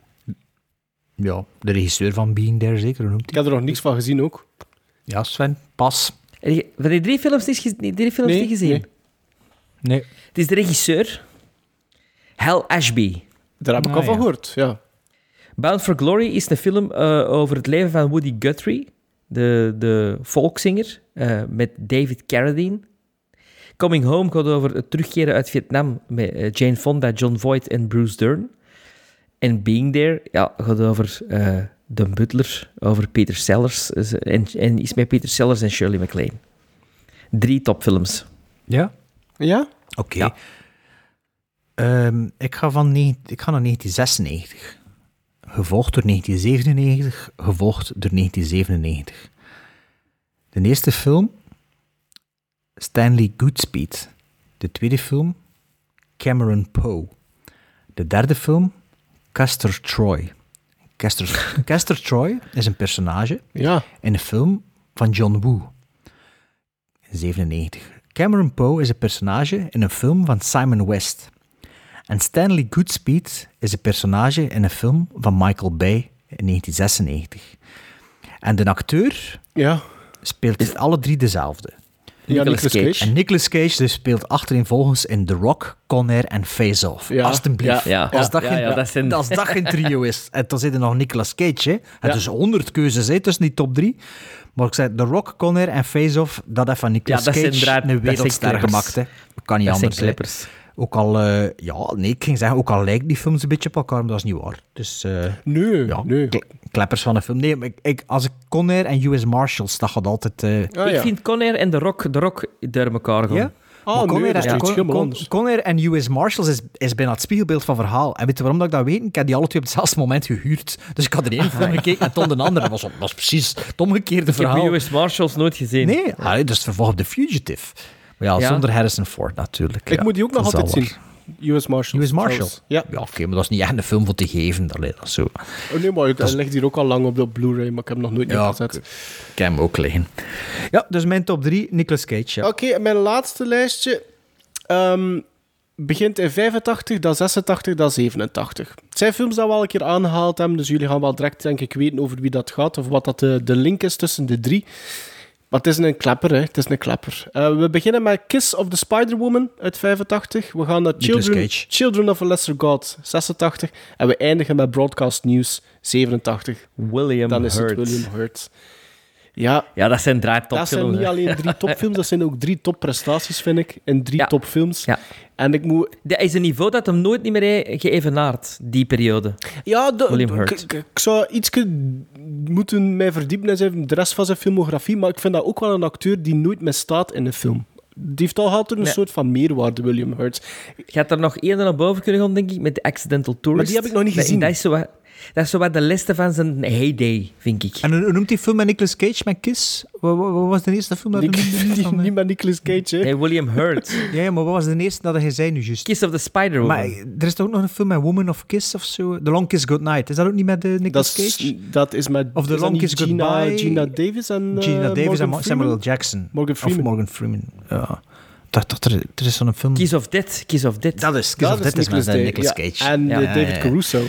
Ja, de regisseur van Being There, zeker. Hoe noemt Ik hij? heb er nog niks van gezien ook. Ja, Sven, pas. Van die drie films niet, drie films Nee, niet gezien? nee. Nee. Het is de regisseur, Hal Ashby. Daar heb ik Ah, al van ja. gehoord, ja. Bound for Glory is een film eh, over het leven van Woody Guthrie, de, de volkszanger, eh, met David Carradine. Coming Home gaat over het terugkeren uit Vietnam met eh, Jane Fonda, John Voight en Bruce Dern. En Being There ja, gaat over eh, de butler, over Peter Sellers. eh, En, en is met Peter Sellers en Shirley MacLaine. Drie topfilms. Ja? Ja? Oké. Ja. Ehm, ik, ga van ik ga naar 1996. Gevolgd door 1997, gevolgd door 1997. De eerste film, Stanley Goodspeed. De tweede film, Cameron Poe. De derde film, Castor Troy. Castor, [laughs] Castor Troy is een personage Ja. in een film van John Woo. In 97. Cameron Poe is een personage in een film van Simon West. En Stanley Goodspeed is een personage in een film van Michael Bay in 1996. En de acteur Ja. speelt alle drie dezelfde. Ja, Nicolas Nicolas Cage. Cage. En Nicolas Cage dus speelt achtereenvolgens in The Rock, Con Air en Face Off. Ja, Alsjeblieft. ja, als, ja, dat ja, geen, ja, dat zijn- als dat geen trio is. En dan zit er nog Nicolas Cage. Hè. Het Ja. is honderd keuzes hè, tussen die top drie. Maar ik zei, The Rock, Con Air en Face Off, dat heeft van Nicolas Ja, dat zijn Cage draad- een dat zijn wereldster gemaakt. Hè. Kan niet Dat zijn anders. hè. Ook al, eh, ja, nee, ik ging zeggen, ook al lijken die films een beetje op elkaar, maar dat is niet waar. Dus, eh, Nee, ja, nee. kle- kleppers van een film. Nee, maar ik, ik, als ik Con Air en US Marshals, dat gaat altijd... eh, Ah, ik vind Conair en The Rock, The Rock door elkaar gaan. Ja? Ah, Maar nee, Conair, dat is en- Con- Con-. Conair en US Marshals is, is bijna het spiegelbeeld van verhaal. En weet je waarom dat ik dat weet? Ik heb die alle twee op hetzelfde moment gehuurd. Dus ik had er één film [laughs] gekeken en toen de andere. Dat was, was precies het omgekeerde Ik heb verhaal. US Marshals nooit gezien. Nee, ah, dat is het vervolg op The Fugitive. Maar ja, Ja. zonder Harrison Ford natuurlijk. Ik ja. moet die ook nog Dat altijd al zien. US Marshals. US Marshal? trouwens. Ja. Ja, oké, maar dat is niet echt een film voor te geven. Allee, dat zo. Oh, nee, maar hij ligt hier ook al lang op de Blu-ray, maar ik heb hem nog nooit Ja, neergezet. Ik heb hem ook liggen. Ja, dus mijn top 3, Nicolas Cage. Oké, mijn laatste lijstje ehm, begint in 85, dan 86, dan 87. Het zijn films dat we al een keer aangehaald hebben, dus jullie gaan wel direct denk ik weten over wie dat gaat, of wat dat de, de link is tussen de drie. Maar het is een klapper, hè. Het is een klapper. Eh, we beginnen met Kiss of the Spider-Woman uit 85. We gaan naar Children. Children of a Lesser God 86. En we eindigen met Broadcast News 87. William Dan is Hurt. het William Hurt. Ja, Ja, dat zijn drie dat zijn topfilms. niet hè. alleen drie [laughs] topfilms, dat zijn ook drie topprestaties, vind ik. En drie Ja. topfilms. Ja. En ik moet... Dat is een niveau dat hem nooit niet meer heeft geëvenaard, die periode. Ja, de, William ik, Hurt. ik- ik zou iets moeten mij verdiepen in zijn, de rest van zijn filmografie, maar ik vind dat ook wel een acteur die nooit misstaat in een film. Die heeft al altijd een Nee. soort van meerwaarde, William Hurt. Je had er nog één naar boven kunnen gaan, denk ik, met de Accidental Tourist. Maar die heb ik nog niet Dat- gezien. Dat is zo wat, dat is zo wat de liste van zijn heyday, vind ik. En hoe noemt die film met Nicolas Cage, met Kiss? Wat, wat- wat was de eerste film dat Ik, je noemde? niet, eh, met Nicolas Cage, hè. Nee, William Hurt. [laughs] Ja, ja, maar wat was de eerste dat je zei nu juist? Kiss of the Spider Maar Woman. er is toch ook nog een film met Woman of Kiss of zo? The Long Kiss Goodnight. Is dat ook niet met uh, Dat Nicolas is, Cage? dat is met Of The is dat Long Kiss Gina, Goodbye. Gina Davis en eh, Gina Davis Morgan en Mo- Samuel Freeman? Jackson. Morgan Freeman. Of Morgan Freeman, ja. Dacht dat er, er is zo'n film... Kiss of Death. Kiss of Death. Dat is Kiss Dat of Death is met Nicolas eh, Cage. En Ja, eh, ja, David ja. Caruso.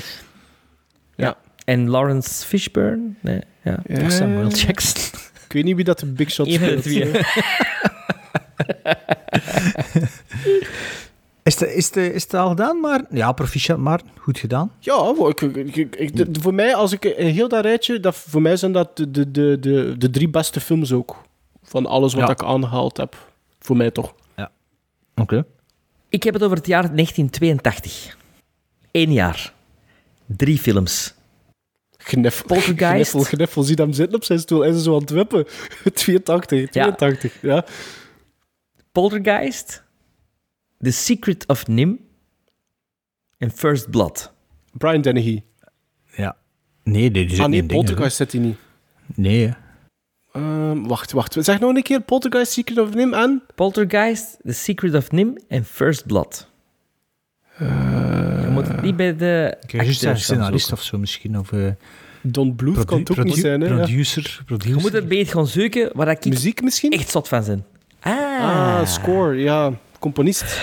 Ja. En Lawrence Fishburne. Nee, ja. Of Samuel Jackson. Ik weet niet wie dat de Big Shot speelt. twee. [laughs] Is het, is, het, is het al gedaan, maar... Ja, proficiat, maar goed gedaan. Ja, voor, ik, ik- ik- ik- de- voor mij, als ik heel dat rijtje, dat, voor mij zijn dat de, de, de, de, de drie beste films ook. Van alles wat Ja. ik aangehaald heb. Voor mij toch. Oké. Ik heb het over het jaar 1982. Eén jaar. Drie films. Poltergeist. Gniffel, gniffel. Zie hem zitten op zijn stoel en ze zo aan het wippen. [laughs] 82, 82. Ja. Poltergeist. The Secret of Nim. En First Blood. Brian Dennehy. Ja. Nee, die zit Ah nee, niet in dingen, Poltergeist zit hij niet. Nee. Ehm, wacht, wacht. Zeg nog een keer. Poltergeist, Secret of Nim en... Poltergeist, The Secret of Nim en First Blood. Je moet het niet bij de zeggen acteurs gaan scenarist of zo misschien. Of eh, Don Bluth kan het ook niet zijn, hè. ja. producer. producer. Je moet het beet gaan zoeken waar ik Muziek misschien? echt zot van ben. Ah. Ah, score. Ja, componist.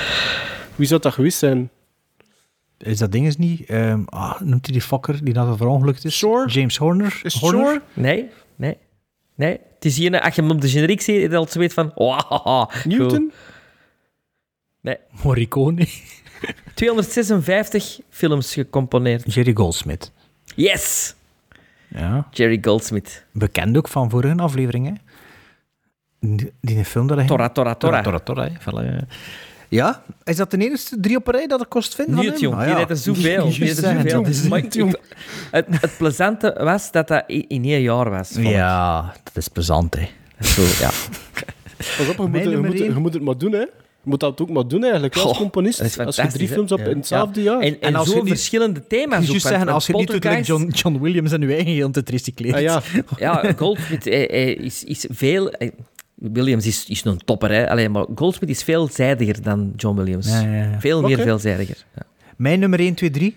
Wie zou dat geweest zijn? Is dat ding eens niet? ehm, ah, noemt hij die fucker die dat verongelukt is? Shore? James Horner. Is Horner? Shore? Nee, nee, nee. Het is hier, als je hem op de generiek ziet, al zo weet van... Wow, Newton? Nee. Morricone. 256 films gecomponeerd. Jerry Goldsmith. Yes! Ja. Jerry Goldsmith. Bekend ook van vorige aflevering, hè. Die, die film dat hij... Tora, Tora, Tora. Tora, Tora. Voilà, ja. Is dat de enige drie op een rij dat ik kost vinden? Niet, jong. Ah, ja. deed er zoveel. [laughs] Die deed er zoveel. Ik- het, het plezante was dat dat in één jaar was. Ja, dat is plezant, hè. Zo, ja. Pas op, je moet, je, moet, je moet het maar doen, hè. Je moet dat ook maar doen, eigenlijk, als componist. Als je drie films op in Ja. hetzelfde jaar. En, en, En als zo je niet- verschillende thema's want- zeggen, als je niet doet John, John Williams en je eigen heel te tricycleert. Ah, ja. [laughs] Ja, Goldsmith eh, eh, is, is veel... eh, Williams is, is een topper, hè. Alleen, maar Goldsmith is veelzijdiger dan John Williams. Ja, ja, ja. Veel meer Oké. veelzijdiger. Ja. Mijn nummer 1, 2, 3.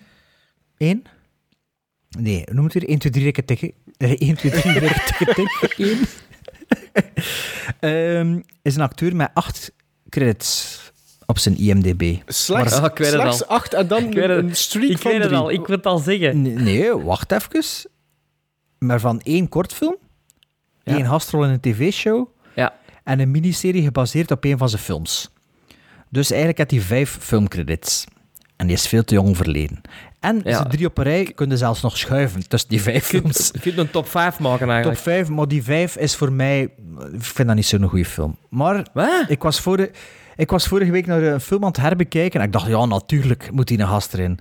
1? Nee, noem het weer 1, 2, 3 rekken tikken. Eh, 1, 2, 3 rekken tikken tikken. 1. Ehm, is een acteur met 8 credits op zijn IMDb. Slechts, Ah, ik weet het slechts al. acht en dan een streak Ik van weet het drie. al, ik wil het al zeggen. Nee, nee, wacht even. Maar van één kortfilm, Ja. één gastrol in een tv-show Ja. en een miniserie gebaseerd op een van zijn films. Dus eigenlijk had hij vijf filmcredits. En die is veel te jong verleden. En Ja. ze drie op een rij kunnen zelfs nog schuiven tussen die vijf Je kunt, films. [laughs] je kunt een top 5 maken Top eigenlijk. 5, maar die 5 is voor mij... Ik vind dat niet zo'n goede film. Maar Wat? ik was, vorige, ik was vorige week naar een film aan het herbekijken en ik dacht, ja, natuurlijk moet die een gast erin.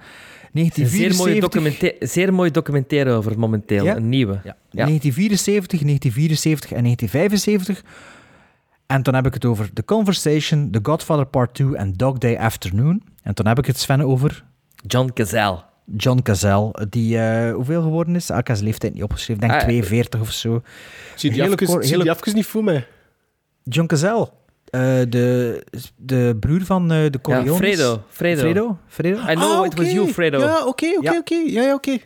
Een zeer mooie, 1974... zeer mooie documentaire over momenteel. Ja? Een nieuwe. Ja. 1974, 1974 en 1975. En dan heb ik het over The Conversation, The Godfather Part 2 en Dog Day Afternoon. En dan heb ik het, Sven, over John Cazale. John Cazale, die eh, hoeveel geworden is? Ah, ik heb zijn leeftijd niet opgeschreven, ik denk Ah, 42 of zo. Zie die Hele hele- even niet voor mij. John Cazale, eh, de, de broer van eh, de Ja, Corleones. Fredo. Fredo. Fredo? Fredo? I know Ah, it was you, Fredo. Ja, oké, oké, Ja. oké. Ja, ja, oké.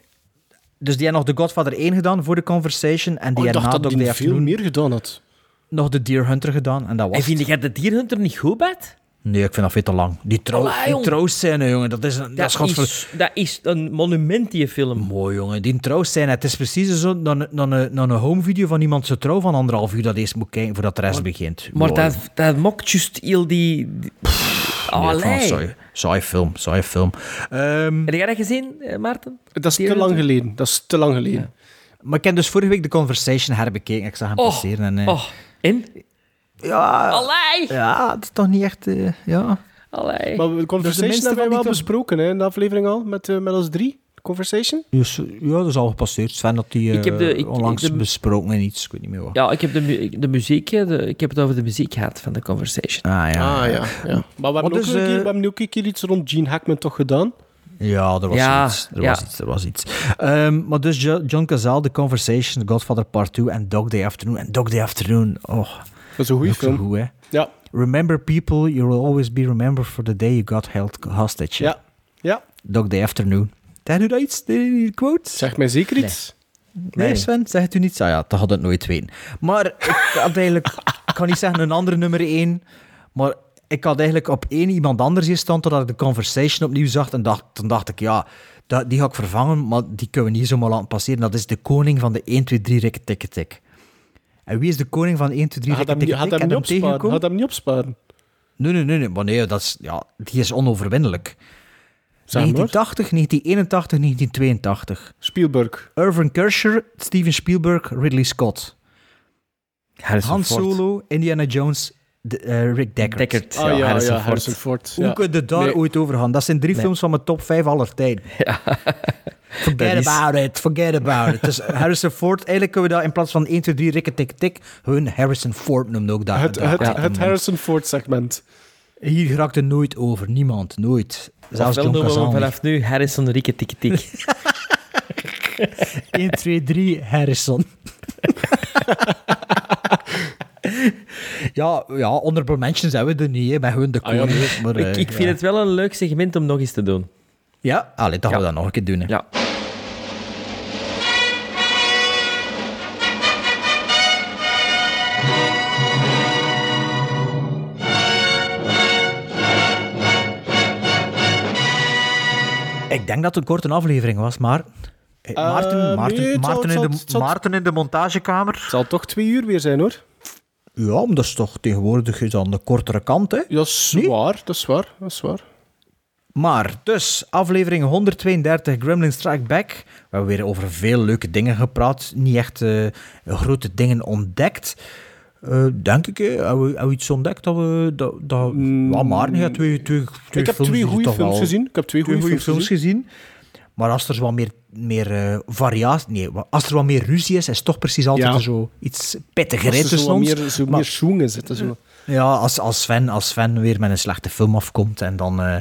Dus die heeft nog The Godfather 1 gedaan voor The Conversation. En die Oh, Day nog veel meer gedaan had. nog The Deer Hunter gedaan. En dat was En vind jij de dierhunter niet goed, Bart? Nee, ik vind dat veel te lang. Die, trouw, Allee, die jongen, dat is, een, dat Dat, is godver- is, dat is een monument, die film. Mooi, jongen. Die trouwscène, het is precies zo dan, dan, een, dan een home video van iemand zo trouw van anderhalf uur dat eerst moet kijken voordat de rest begint. Maar Mooi. dat, dat mokt juist heel die... die- Nee, het Allee. saai. Saai film, saai film. Ehm, Heb jij dat gezien, eh, Maarten? Dat is te lang geleden. Dat is te lang geleden. Maar ik heb dus vorige week de Conversation herbekeken. Ik zag hem Oh, passeren. En, eh, Oh, in? Ja, Allee! ja, het is toch niet echt... eh, ja. Allee. Maar de Conversation minste hebben wij van wel besproken hè, in de aflevering al, met, eh, met ons drie. Conversation. Dus, ja, dat is al gepasseerd. Sven had die Ik heb de- eh, ik- onlangs de- besproken en iets. Ik weet niet meer wat. Ja, ik heb de, mu- de muziek, de, ik heb het over de muziek gehad van de Conversation. Ah ja. Ah ja, ja. Maar we hebben, dus, een keer, we hebben ook een keer iets rond Gene Hackman toch gedaan. Ja, er was Ja, iets. Er ja. was iets, er was iets. Ehm, maar dus Jo- John Cazale, The Conversation, The Godfather Part 2 en Dog Day Afternoon. En Dog Day Afternoon, oh, Dat is een goede film. goed, hè. Ja. Remember people, you will always be remembered for the day you got held hostage. Ja. Ja. Dog Day Afternoon. Zeg u dat iets, die quote? Zeg mij zeker iets. Nee, Nee. Sven, zeg het u niet? Ah ja, dat had het nooit weten. Maar ik had eigenlijk, ik kan niet zeggen een andere nummer één, maar ik had eigenlijk op één iemand anders hier staan totdat ik de Conversation opnieuw zag. En dacht, toen dacht ik, ja, dat, die ga ik vervangen, maar die kunnen we niet zomaar laten passeren. Dat is de koning van de 1, 2, 3 rikke tikke tik. En wie is de koning van 1, 2, 3 Had hem, niet- tikke had tik? hem niet opsparen. Had hem niet opsparen. Nee, nee, nee, nee, maar nee, dat is, ja, die is onoverwinnelijk. Maar. 1980, 1981, 1982. Spielberg. Irvin Kersher, Steven Spielberg, Ridley Scott. Harrison Han Ford. Solo, Indiana Jones, de, eh, Rick Deckard. Deckard. Ah ja, ja, Harrison Harrison, Ford. Ford. Hoe ja. kun je daar Nee. ooit over gaan? Dat zijn drie Nee. films van mijn top 5 aller tijden. [laughs] Forget about it, forget about it. Dus [laughs] Harrison Ford, eigenlijk kunnen we dat in plaats van 1, 2, 3, rikke tik tik, hun Harrison Ford noemde ook dat. Het, het, Harrison Ford segment. Hier raakt er nooit over, niemand, nooit. Zelfs John noemen Cazale vanaf nu Harrison Rikke Tik Tik. 1, 2, 3, Harrison. [laughs] ja, ja, honorable mentions hebben we er niet, met hun de Ah, ja, koning. nee. maar, ik eh, ik vind ja. het wel een leuk segment om nog eens te doen. Ja, allee, dat gaan we dat nog een keer doen. Hè. Ja. Ik denk dat het een korte aflevering was, maar... Maarten, Eh, Maarten, nee, het zal- Maarten, het in de, zal- het zal- Maarten in de montagekamer. Het zal toch twee uur weer zijn, hoor. Ja, maar dat is toch tegenwoordig is aan de kortere kant, hè? Dat is Nee? waar, dat is waar, dat is waar. Maar, dus, aflevering 132, Gremlin Strike Back. We hebben weer over veel leuke dingen gepraat. Niet echt eh, grote dingen ontdekt. Eh, denk ik, hè. Hebben we, iets ontdekt dat we... Dat, dat, ja, Maarten heeft twee, twee, twee ik heb twee goede films wel- gezien. Ik heb twee goede films, films gezien. Maar als er wat meer, meer eh, variatie... Nee, als er wat meer ruzie is, is het toch precies altijd Ja. zo iets pittiger Als er tussen zo ons. meer, zo Maar- meer schoenen zitten. Zo. ja, als, als, Sven, als Sven weer met een slechte film afkomt en dan... eh,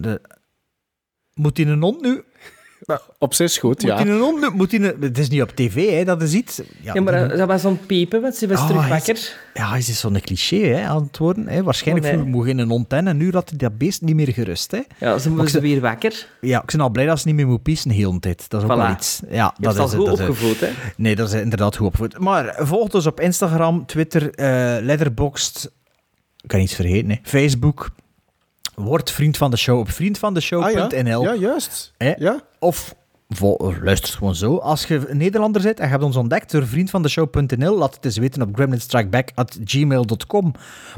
de, moet hij een hond nu... Op zijn schoot, Moet ja. hij een. Moet hij een, het is niet op tv, hè, dat is iets... Ja, maar die- dat- dat was het piepen, want ze was Ah, terug is- wakker. Ja, hij is zo'n cliché hè, aan het worden. Hè. Waarschijnlijk Oh, nee. mocht in een in en nu had hij dat beest niet meer gerust. Hè. Ja, ze Maar moeten ze weer wakker. Ja, ik ben al blij dat ze niet meer moet pissen heel de tijd. Dat is ook wel iets. Ja, Je dat is, goed dat is- opgevoed, hè? Nee, dat is inderdaad goed opgevoed. Maar volg ons op Instagram, Twitter, eh Letterboxd. Ik kan iets vergeten, hè. Facebook. Word vriend van de show op Ah, vriendvandeshow.nl. ja. ja, juist. Hè? Ja. Of luister gewoon zo. Als je een Nederlander bent en je hebt ons ontdekt door vriendvandeshow.nl, laat het eens weten op gremlinstrikeback.gmail.com.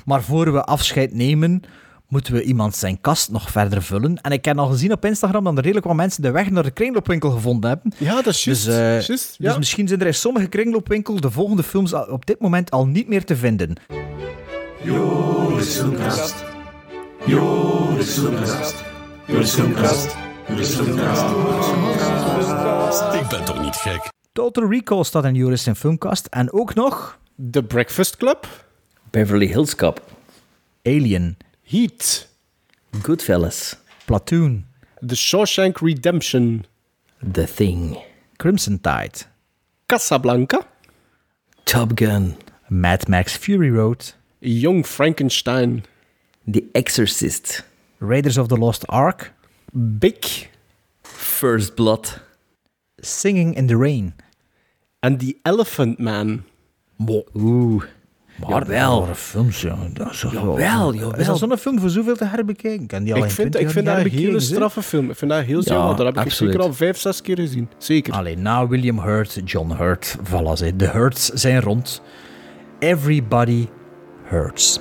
Maar voor we afscheid nemen, moeten we iemand zijn kast nog verder vullen. En ik heb al gezien op Instagram dat er redelijk wat mensen de weg naar de kringloopwinkel gevonden hebben. Ja, dat is juist. Dus, eh, dus misschien zijn er in sommige kringloopwinkels de volgende films op dit moment al niet meer te vinden. Joris Filmkast. Joris Filmkast. Joris Filmkast. Joris Filmkast. Ik ben toch niet gek? Total Recall staat in Joris in Filmkast. En ook nog... The Breakfast Club. Beverly Hills Cop. Alien. Heat. Goodfellas. Platoon. The Shawshank Redemption. The Thing. Crimson Tide. Casablanca. Top Gun. Mad Max Fury Road. Young Frankenstein. The Exorcist. Raiders of the Lost Ark. Big. First Blood. Singing in the Rain. En The Elephant Man. Oeh. Maar rare films, ja. Dat is, wel- Jawel, jawel. is dat zo'n film voor zoveel te herbekijken? Ik, kan die al Ik in vind, 20 ik vind dat een hele straffe film. Ik vind dat heel Ja, jammer. Dat heb ik zeker al vijf, zes keer gezien. Zeker. Allee, na William Hurt, John Hurt. Voilà, de Hurts zijn rond. Everybody hurts.